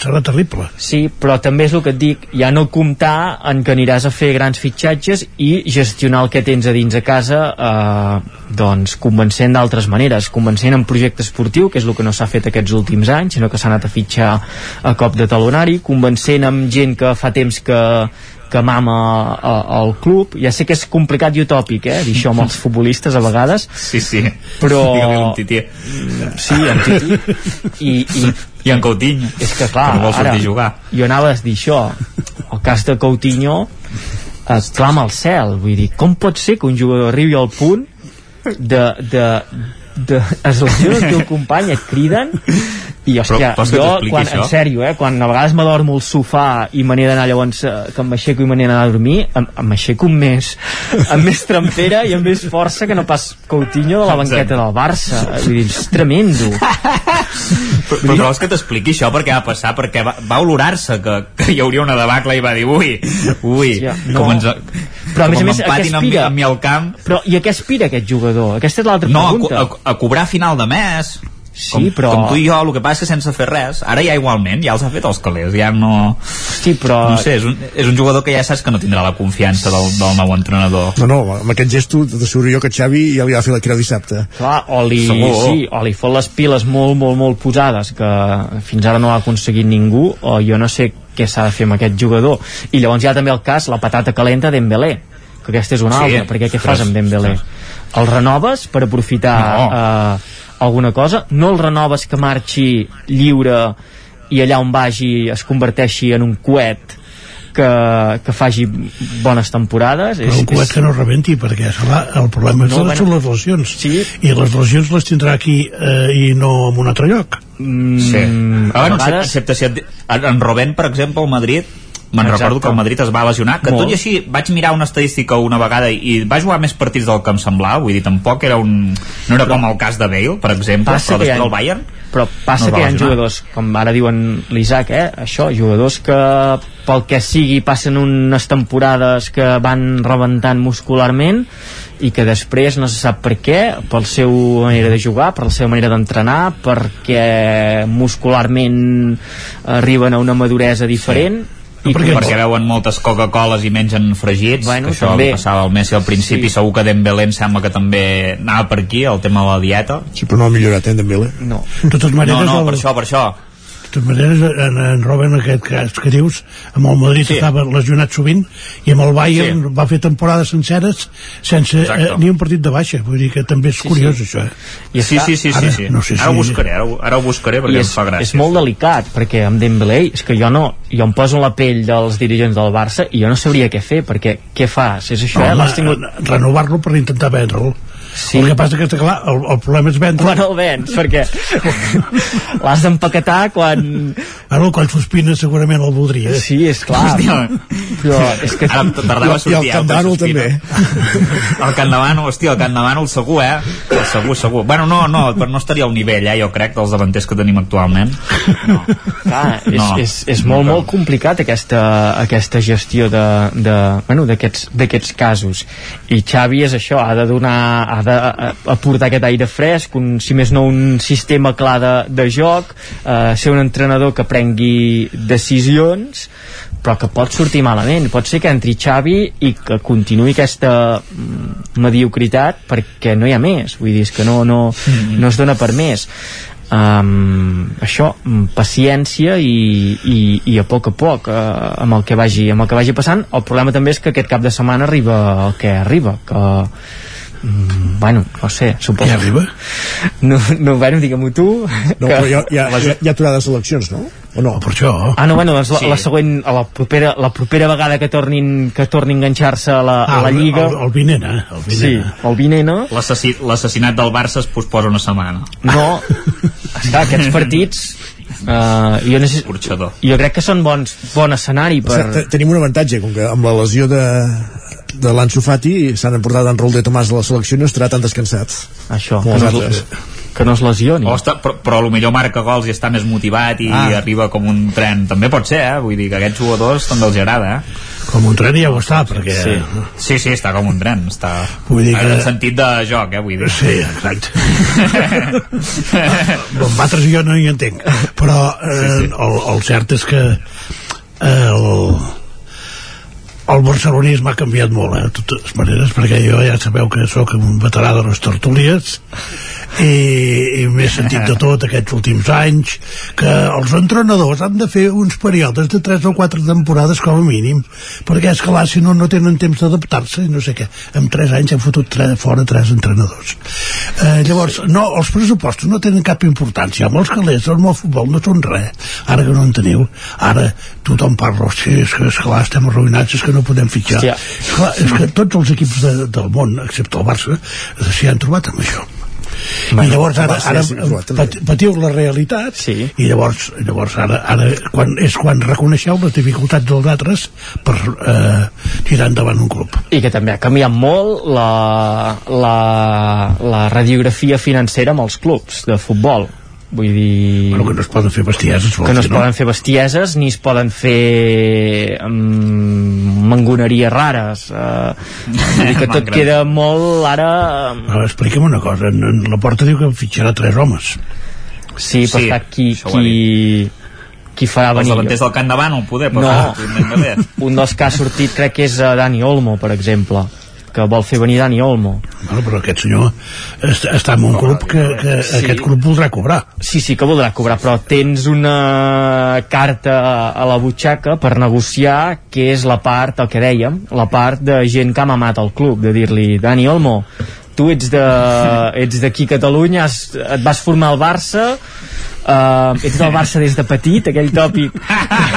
serà terrible. Sí, però també és el que et dic, ja no comptar en que aniràs a fer grans fitxatges i gestionar el que tens a dins a casa eh, doncs convencent d'altres maneres, convencent en projecte esportiu, que és el que no s'ha fet aquests últims anys, sinó que s'ha anat a fitxar a cop de talonari, convencent amb gent que fa temps que que mama al club ja sé que és complicat i utòpic eh, dir això amb els futbolistes a vegades Sí, sí. Però- Digue-li un tití. sí, en Titi i, i, I en Coutinho. és que clar, Que no ara, jugar. jo anava a dir això el cas de Coutinho es clama al cel vull dir, com pot ser que un jugador arribi al punt de, de, de es lesiona el teu company et criden i hòstia, Però jo, quan, això? en sèrio, eh, quan a vegades m'adormo al sofà i me n'he d'anar llavors eh, que m'aixeco i me n'he d'anar a dormir m'aixeco amb més amb més trempera i amb més força que no pas Coutinho de la banqueta del Barça vull dir, és tremendo Però, però vols que t'expliqui això perquè va passar? Perquè va, va olorar-se que, que hi hauria una debacle i va dir ui, ui, Hòstia, no. com ens, Però, a més a més, a què amb, amb mi al camp Però i a què aspira aquest jugador? Aquesta és l'altra no, a, pregunta. a, a cobrar a final de mes Sí, com, però- com tu i jo, el que passa és que sense fer res ara ja igualment, ja els ha fet els calés ja no... Hosti, però... no sé, és un, és un jugador que ja saps que no tindrà la confiança del, del nou entrenador No, no, amb aquest gesto t'asseguro jo que Xavi ja li va fer la creu dissabte. Clar, o li, Segur. sí, o li fot les piles molt, molt, molt posades que fins ara no ha aconseguit ningú o jo no sé què s'ha de fer amb aquest jugador i llavors hi ha també el cas, la patata calenta d'Embelé que aquesta és una Sí, altra, perquè què fas amb Dembélé? El renoves per aprofitar No. eh, alguna cosa? No el renoves que marxi lliure i allà on vagi es converteixi en un coet que, que faci bones temporades Però un coet que no rebenti, perquè serà, el problema No, no, bueno. són les lesions. Sí. I les lesions les tindrà aquí eh, i no en un altre lloc. Mm, Sí. Ah, bueno, a vegades- excepte si et, en Robben, per exemple, al Madrid me'n recordo que el Madrid es va lesionar que Molt. tot i així vaig mirar una estadística una vegada i va jugar més partits del que em semblava vull dir, tampoc era un no era com el cas de Bale, per exemple però després el Bayern però passa No que hi ha jugadors com ara diuen l'Isaac, eh? això, jugadors que pel que sigui passen unes temporades que van rebentant muscularment i que després no se sap per què per la seva manera de jugar, per la seva manera d'entrenar perquè muscularment arriben a una maduresa diferent I perquè, perquè veuen moltes Coca-Coles i mengen fregits, Bueno, que això també. li passava al Messi al principi, Sí. segur que Dembélé em sembla que també anava per aquí, el tema de la dieta. Sí, però no ha millorat, eh, Dembélé. no. De totes maneres, No, no, el, per això, per això. De totes maneres en, en Robben, aquest cas que dius, amb el Madrid Sí. sí. estava lesionat sovint i amb el Bayern Sí. sí. va fer temporades senceres sense Exacte. eh, ni un partit de baixa. Vull dir que també és sí, curiós, sí. això. Eh? I Sí, sí, sí, sí, Ara, sí. no sé Ara ho si- buscaré, ara, ho- ara ho buscaré perquè I em és, fa gràcia. és molt delicat perquè amb Dembélé és que jo no jo em poso la pell dels dirigents del Barça i jo no sabria què fer perquè què fas? És això, eh? Home, tingut... renovar-lo per intentar vendre'l. Sí. El que passa que, està clar, el, el problema és vendre. quan el vens, perquè *laughs* l'has d'empaquetar quan... Ara el Coll Sospina segurament el voldria. eh? Sí, és clar. Hòstia. Però és que... Ara tardava a I el sortir, Camp el Sospina. també. El Can Davano, hòstia, el Can Davano el segur, eh? El segur, segur. Bueno, no, no, però no estaria al nivell, eh, jo crec, dels davanters que tenim actualment. No. Clar, és, No. és, és molt, molt complicat aquesta, aquesta gestió de- de- bueno, d'aquests d'aquests casos i Xavi és això, ha de donar ha d'aportar aquest aire fresc un, si més no un sistema clar de, de joc eh, ser un entrenador que prengui decisions però que pot sortir malament. Pot ser que entri Xavi i que continuï aquesta mm, mediocritat perquè no hi ha més. Vull dir, és que no, no, no es dona per més. Um, això, mm, paciència i, i, i a poc a poc uh, amb, el que vagi, amb el que vagi passant. El problema també és que aquest cap de setmana arriba el que arriba que mm, bueno, no sé suposo Què arriba? *laughs* no, no bueno, digue-m'ho tu No, però hi ha, hi ha, hi ha, aturades eleccions, no? O no? Per això. Ah, no, bueno, doncs la, Sí. la següent, a la propera, la propera vegada que tornin, que tornin a enganxar-se a la, a la el- Lliga... El, el vinent, eh? El vinent, sí, eh? el Vinena... L'assassi- L'assassinat del Barça es posposa una setmana. No, *laughs* esclar, aquests partits... Uh, jo, no sé, Escorxador. jo crec que són bons, bon escenari per... Te- Tenim un avantatge, com que amb la lesió de, de l'Anso Fati s'han emportat en rol de Tomàs a la selecció i no estarà tan descansat. Això, que no, altres. que no es lesioni. O està, però, però millor marca gols i està més motivat i Ah. arriba com un tren. També pot ser, eh? Vull dir que aquests jugadors també els agrada, eh? Com un tren ja ho està, perquè... Sí, sí, sí està com un tren. Està... Vull dir En que- el sentit de joc, eh? Vull dir. Sí, exacte. *laughs* bon, altres jo no hi entenc. Però eh, sí, sí. El, el cert és que eh, el, el barcelonisme ha canviat molt, eh, de totes maneres, perquè jo ja sabeu que sóc un veterà de les tertúlies i, i m'he sentit de tot aquests últims anys que els entrenadors han de fer uns períodes de 3 o 4 temporades com a mínim perquè és clar, si no, no tenen temps d'adaptar-se i no sé què, en 3 anys han fotut tres, fora 3 entrenadors. Eh, llavors, no, els pressupostos no tenen cap importància, amb els calés amb el futbol no són res, ara que no en teniu ara tothom parla sí, és que esclar, estem arruïnats, és que no podem fitxar. Hòstia. esclar, és que tots els equips de, del món, excepte el Barça s'hi han trobat amb això. I llavors ara, ara pat, patiu la realitat sí. i llavors, llavors ara, ara quan, és quan reconeixeu les dificultats dels altres per eh, tirar endavant un club. I que també ha canviat molt la, la, la radiografia financera amb els clubs de futbol vull dir... Bueno, que no es poden fer bestieses que no es no? poden fer bestieses ni es poden fer um, mangoneries rares uh, vull dir que tot queda molt ara Ara, explica'm una cosa, en, en la porta diu que fitxarà tres homes sí, però Sí, està qui, qui, qui farà Els venir davanters del Camp davant el poder, però No. bé. *laughs* un dels que ha sortit crec que és uh, Dani Olmo per exemple que vol fer venir Dani Olmo bueno, però aquest senyor està, està en un club que, que Sí. aquest club voldrà cobrar Sí, sí que voldrà cobrar, però tens una carta a la butxaca per negociar, que és la part, el que dèiem, la part de gent que ha mamat al club, de dir-li, Dani Olmo, tu ets de *laughs* ets d'aquí a Catalunya, has, et vas formar al Barça, uh, ets del Barça des de petit, aquell tòpic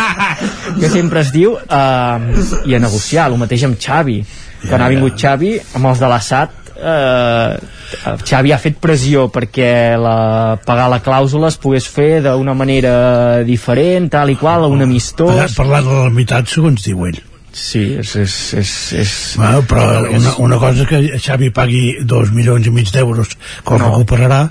*laughs* que sempre es diu, uh, i a negociar, el mateix amb Xavi. Quan ha vingut Xavi, amb els de l'Assat, eh, Xavi ha fet pressió perquè la, pagar la clàusula es pogués fer d'una manera diferent, tal i qual, un amistós. parlant de la meitat segons diu ell Sí, és... és, és, és Bueno, però una, una cosa és que Xavi pagui dos milions i mig d'euros com no. recuperarà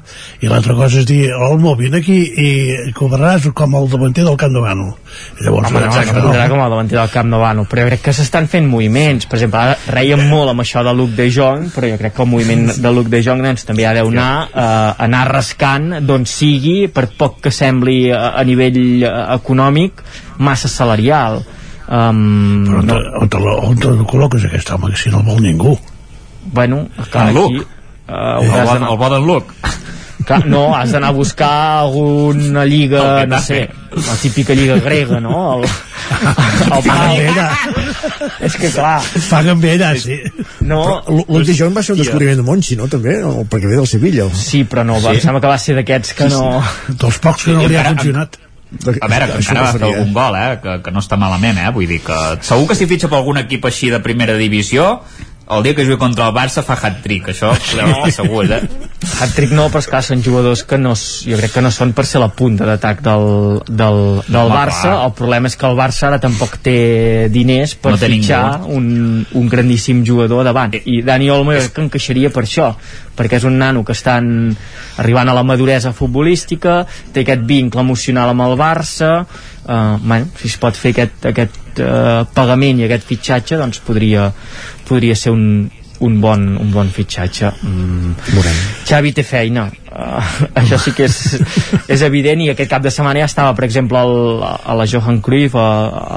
i l'altra cosa és dir Olmo, vine aquí i cobraràs com el davanter del Camp de Bànol llavors Home, no, exacte, no, no. com el davanter del Camp de Bànol però jo crec que s'estan fent moviments. Per exemple, ara reiem molt amb això de Luc de Jong però jo crec que el moviment de Luc de Jong doncs, també ha d'anar eh, anar rascant d'on sigui per poc que sembli a, a nivell eh, econòmic massa salarial um, però on, no, te, on, te, on te lo col·loques aquest home que si no el vol ningú bueno, clar, En Luc. aquí uh, El el d'en Luc. Clar, no, has d'anar a buscar alguna lliga, El no sé, la típica lliga grega, no? El, *laughs* el Paguen És que clar... Allà, sí. No, de Jong va ser un descobriment de Monchi, no? També, o perquè ve del Sevilla. Sí, però no, va, Sí. em sembla que va ser d'aquests que no... Dels pocs que no li ha funcionat. A veure, que encara va fer algun gol, eh? Que, que no està malament, eh? Vull dir que segur que si fitxa per algun equip així de primera divisió, el dia que jugui contra el Barça fa hat-trick, això *laughs* estar segurs, eh? Hat-trick no, però esclar, són jugadors que no, jo crec que no són per ser la punta d'atac del, del, del Home, Barça. clar. El problema és que el Barça ara tampoc té diners per No fitxar un, un grandíssim jugador davant. I Dani Olmo jo crec que encaixaria per això, perquè és un nano que estan arribant a la maduresa futbolística, té aquest vincle emocional amb el Barça, uh, bueno, si es pot fer aquest, aquest uh, pagament i aquest fitxatge, doncs podria, podria ser un, un bon, un bon fitxatge mm. Xavi té feina uh, *laughs* això sí que és, és evident i aquest cap de setmana ja estava per exemple el, a la Johan Cruyff a,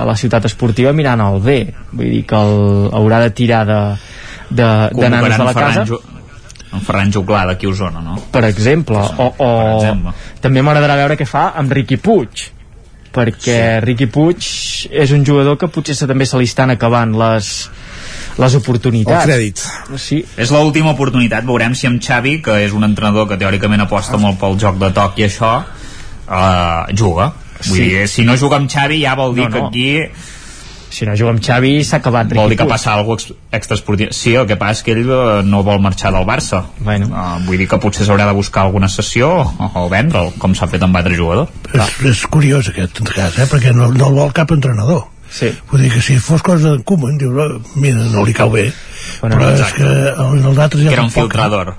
a la ciutat esportiva mirant el B vull dir que el, haurà de tirar de, de, de nanos de la casa en Ferran Juclar d'aquí a Osona, no? per exemple o, o exemple. també m'agradarà veure què fa amb Riqui Puig perquè sí. Riqui Puig és un jugador que potser se, també se li estan acabant les, les oportunitats El crèdit. sí, És l'última oportunitat, veurem si amb Xavi, que és un entrenador que teòricament aposta molt pel joc de toc i això, uh, juga. Vull Sí. dir, si no juga amb Xavi ja vol dir No, que no. aquí si no juga amb Xavi s'ha acabat vol dir que passa alguna cosa extraesportiva. Sí, el que passa és que ell eh, no vol marxar del Barça. Bueno. Uh, vull dir que potser s'haurà de buscar alguna sessió o, o vendre'l, com s'ha fet amb altres jugadors. És, és curiós aquest cas, eh? perquè no, no el vol cap entrenador. Sí. Vull dir que si fos cosa de Koeman, dius, "Oh, mira, no li cau bé, Bueno, però exacte. és que en el d'altres ja era un filtrador.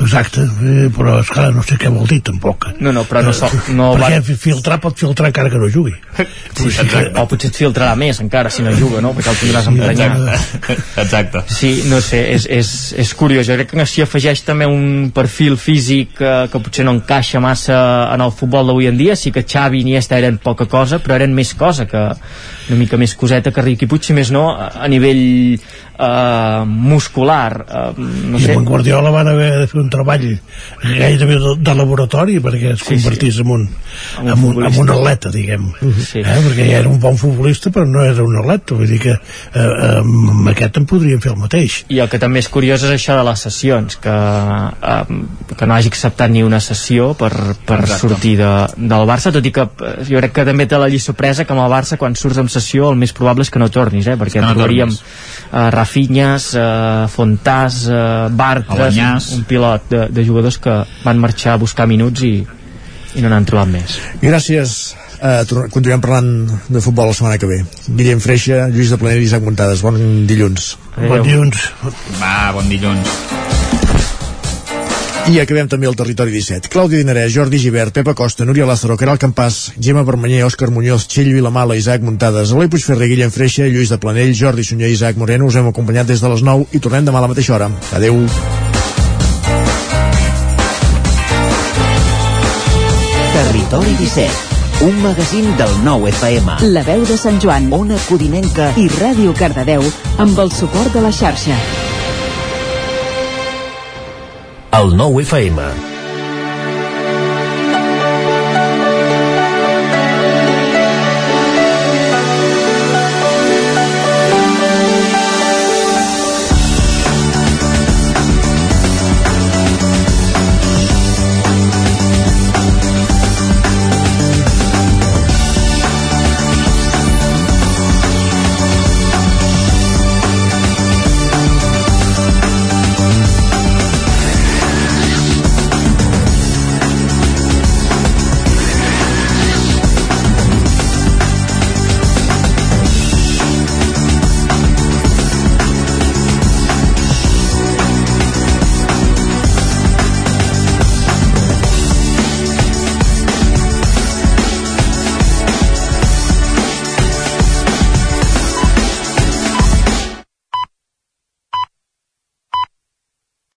Exacte, eh, però és que no sé què vol dir tampoc no, no, però no, so, no perquè va... filtrar pot filtrar encara que no jugui. *laughs* Sí, exacte. o potser et filtrarà més encara si no juga, no? perquè el tindràs emprenyat. exacte. exacte. Sí, no sé, és, és, és curiós. Jo crec que així afegeix també un perfil físic que, que potser no encaixa massa en el futbol d'avui en dia sí que Xavi i Iniesta eren poca cosa però eren més cosa que una mica més coseta que Riqui. Puig, si més no a nivell eh, muscular eh, no I sé. amb Guardiola van haver de fer un treball gairebé de, de laboratori perquè es sí, convertís sí. en, un, en, un, en un atleta diguem sí. eh, perquè ja era un bon futbolista però no era un atleta vull dir que eh, amb aquest en podrien fer el mateix i el que també és curiós és això de les sessions que, eh, que no hagi acceptat ni una sessió per, per sortir de, del Barça tot i que eh, jo crec que també té la lliçó presa que amb el Barça quan surts amb sessió el més probable és que no tornis eh, perquè no trobaríem eh, Rafinhas, eh, Fontàs, eh, Bartres, un pilot de, de jugadors que van marxar a buscar minuts i, i no n'han trobat més. Gràcies. Uh, continuem parlant de futbol la setmana que ve. Guillem Freixa, Lluís de Planell i Isaac Montades. Bon dilluns. Adeu. Bon dilluns. Va, bon dilluns. I acabem també el territori 17. Clàudia Dinarès, Jordi Givert, Pepa Costa, Núria Lázaro, Caral Campàs, Gemma Vermanyer, Òscar Muñoz, Txell Vilamala, Isaac Muntades, Eloi Puigferrer, Guillem Freixa, Lluís de Planell, Jordi Sunyer i Isaac Moreno. Us hem acompanyat des de les 9 i tornem demà a la mateixa hora. Adeu. Territori 17 un magazín del nou FM. La veu de Sant Joan, Ona Codinenca i Ràdio Cardedeu amb el suport de la xarxa. El nou FM.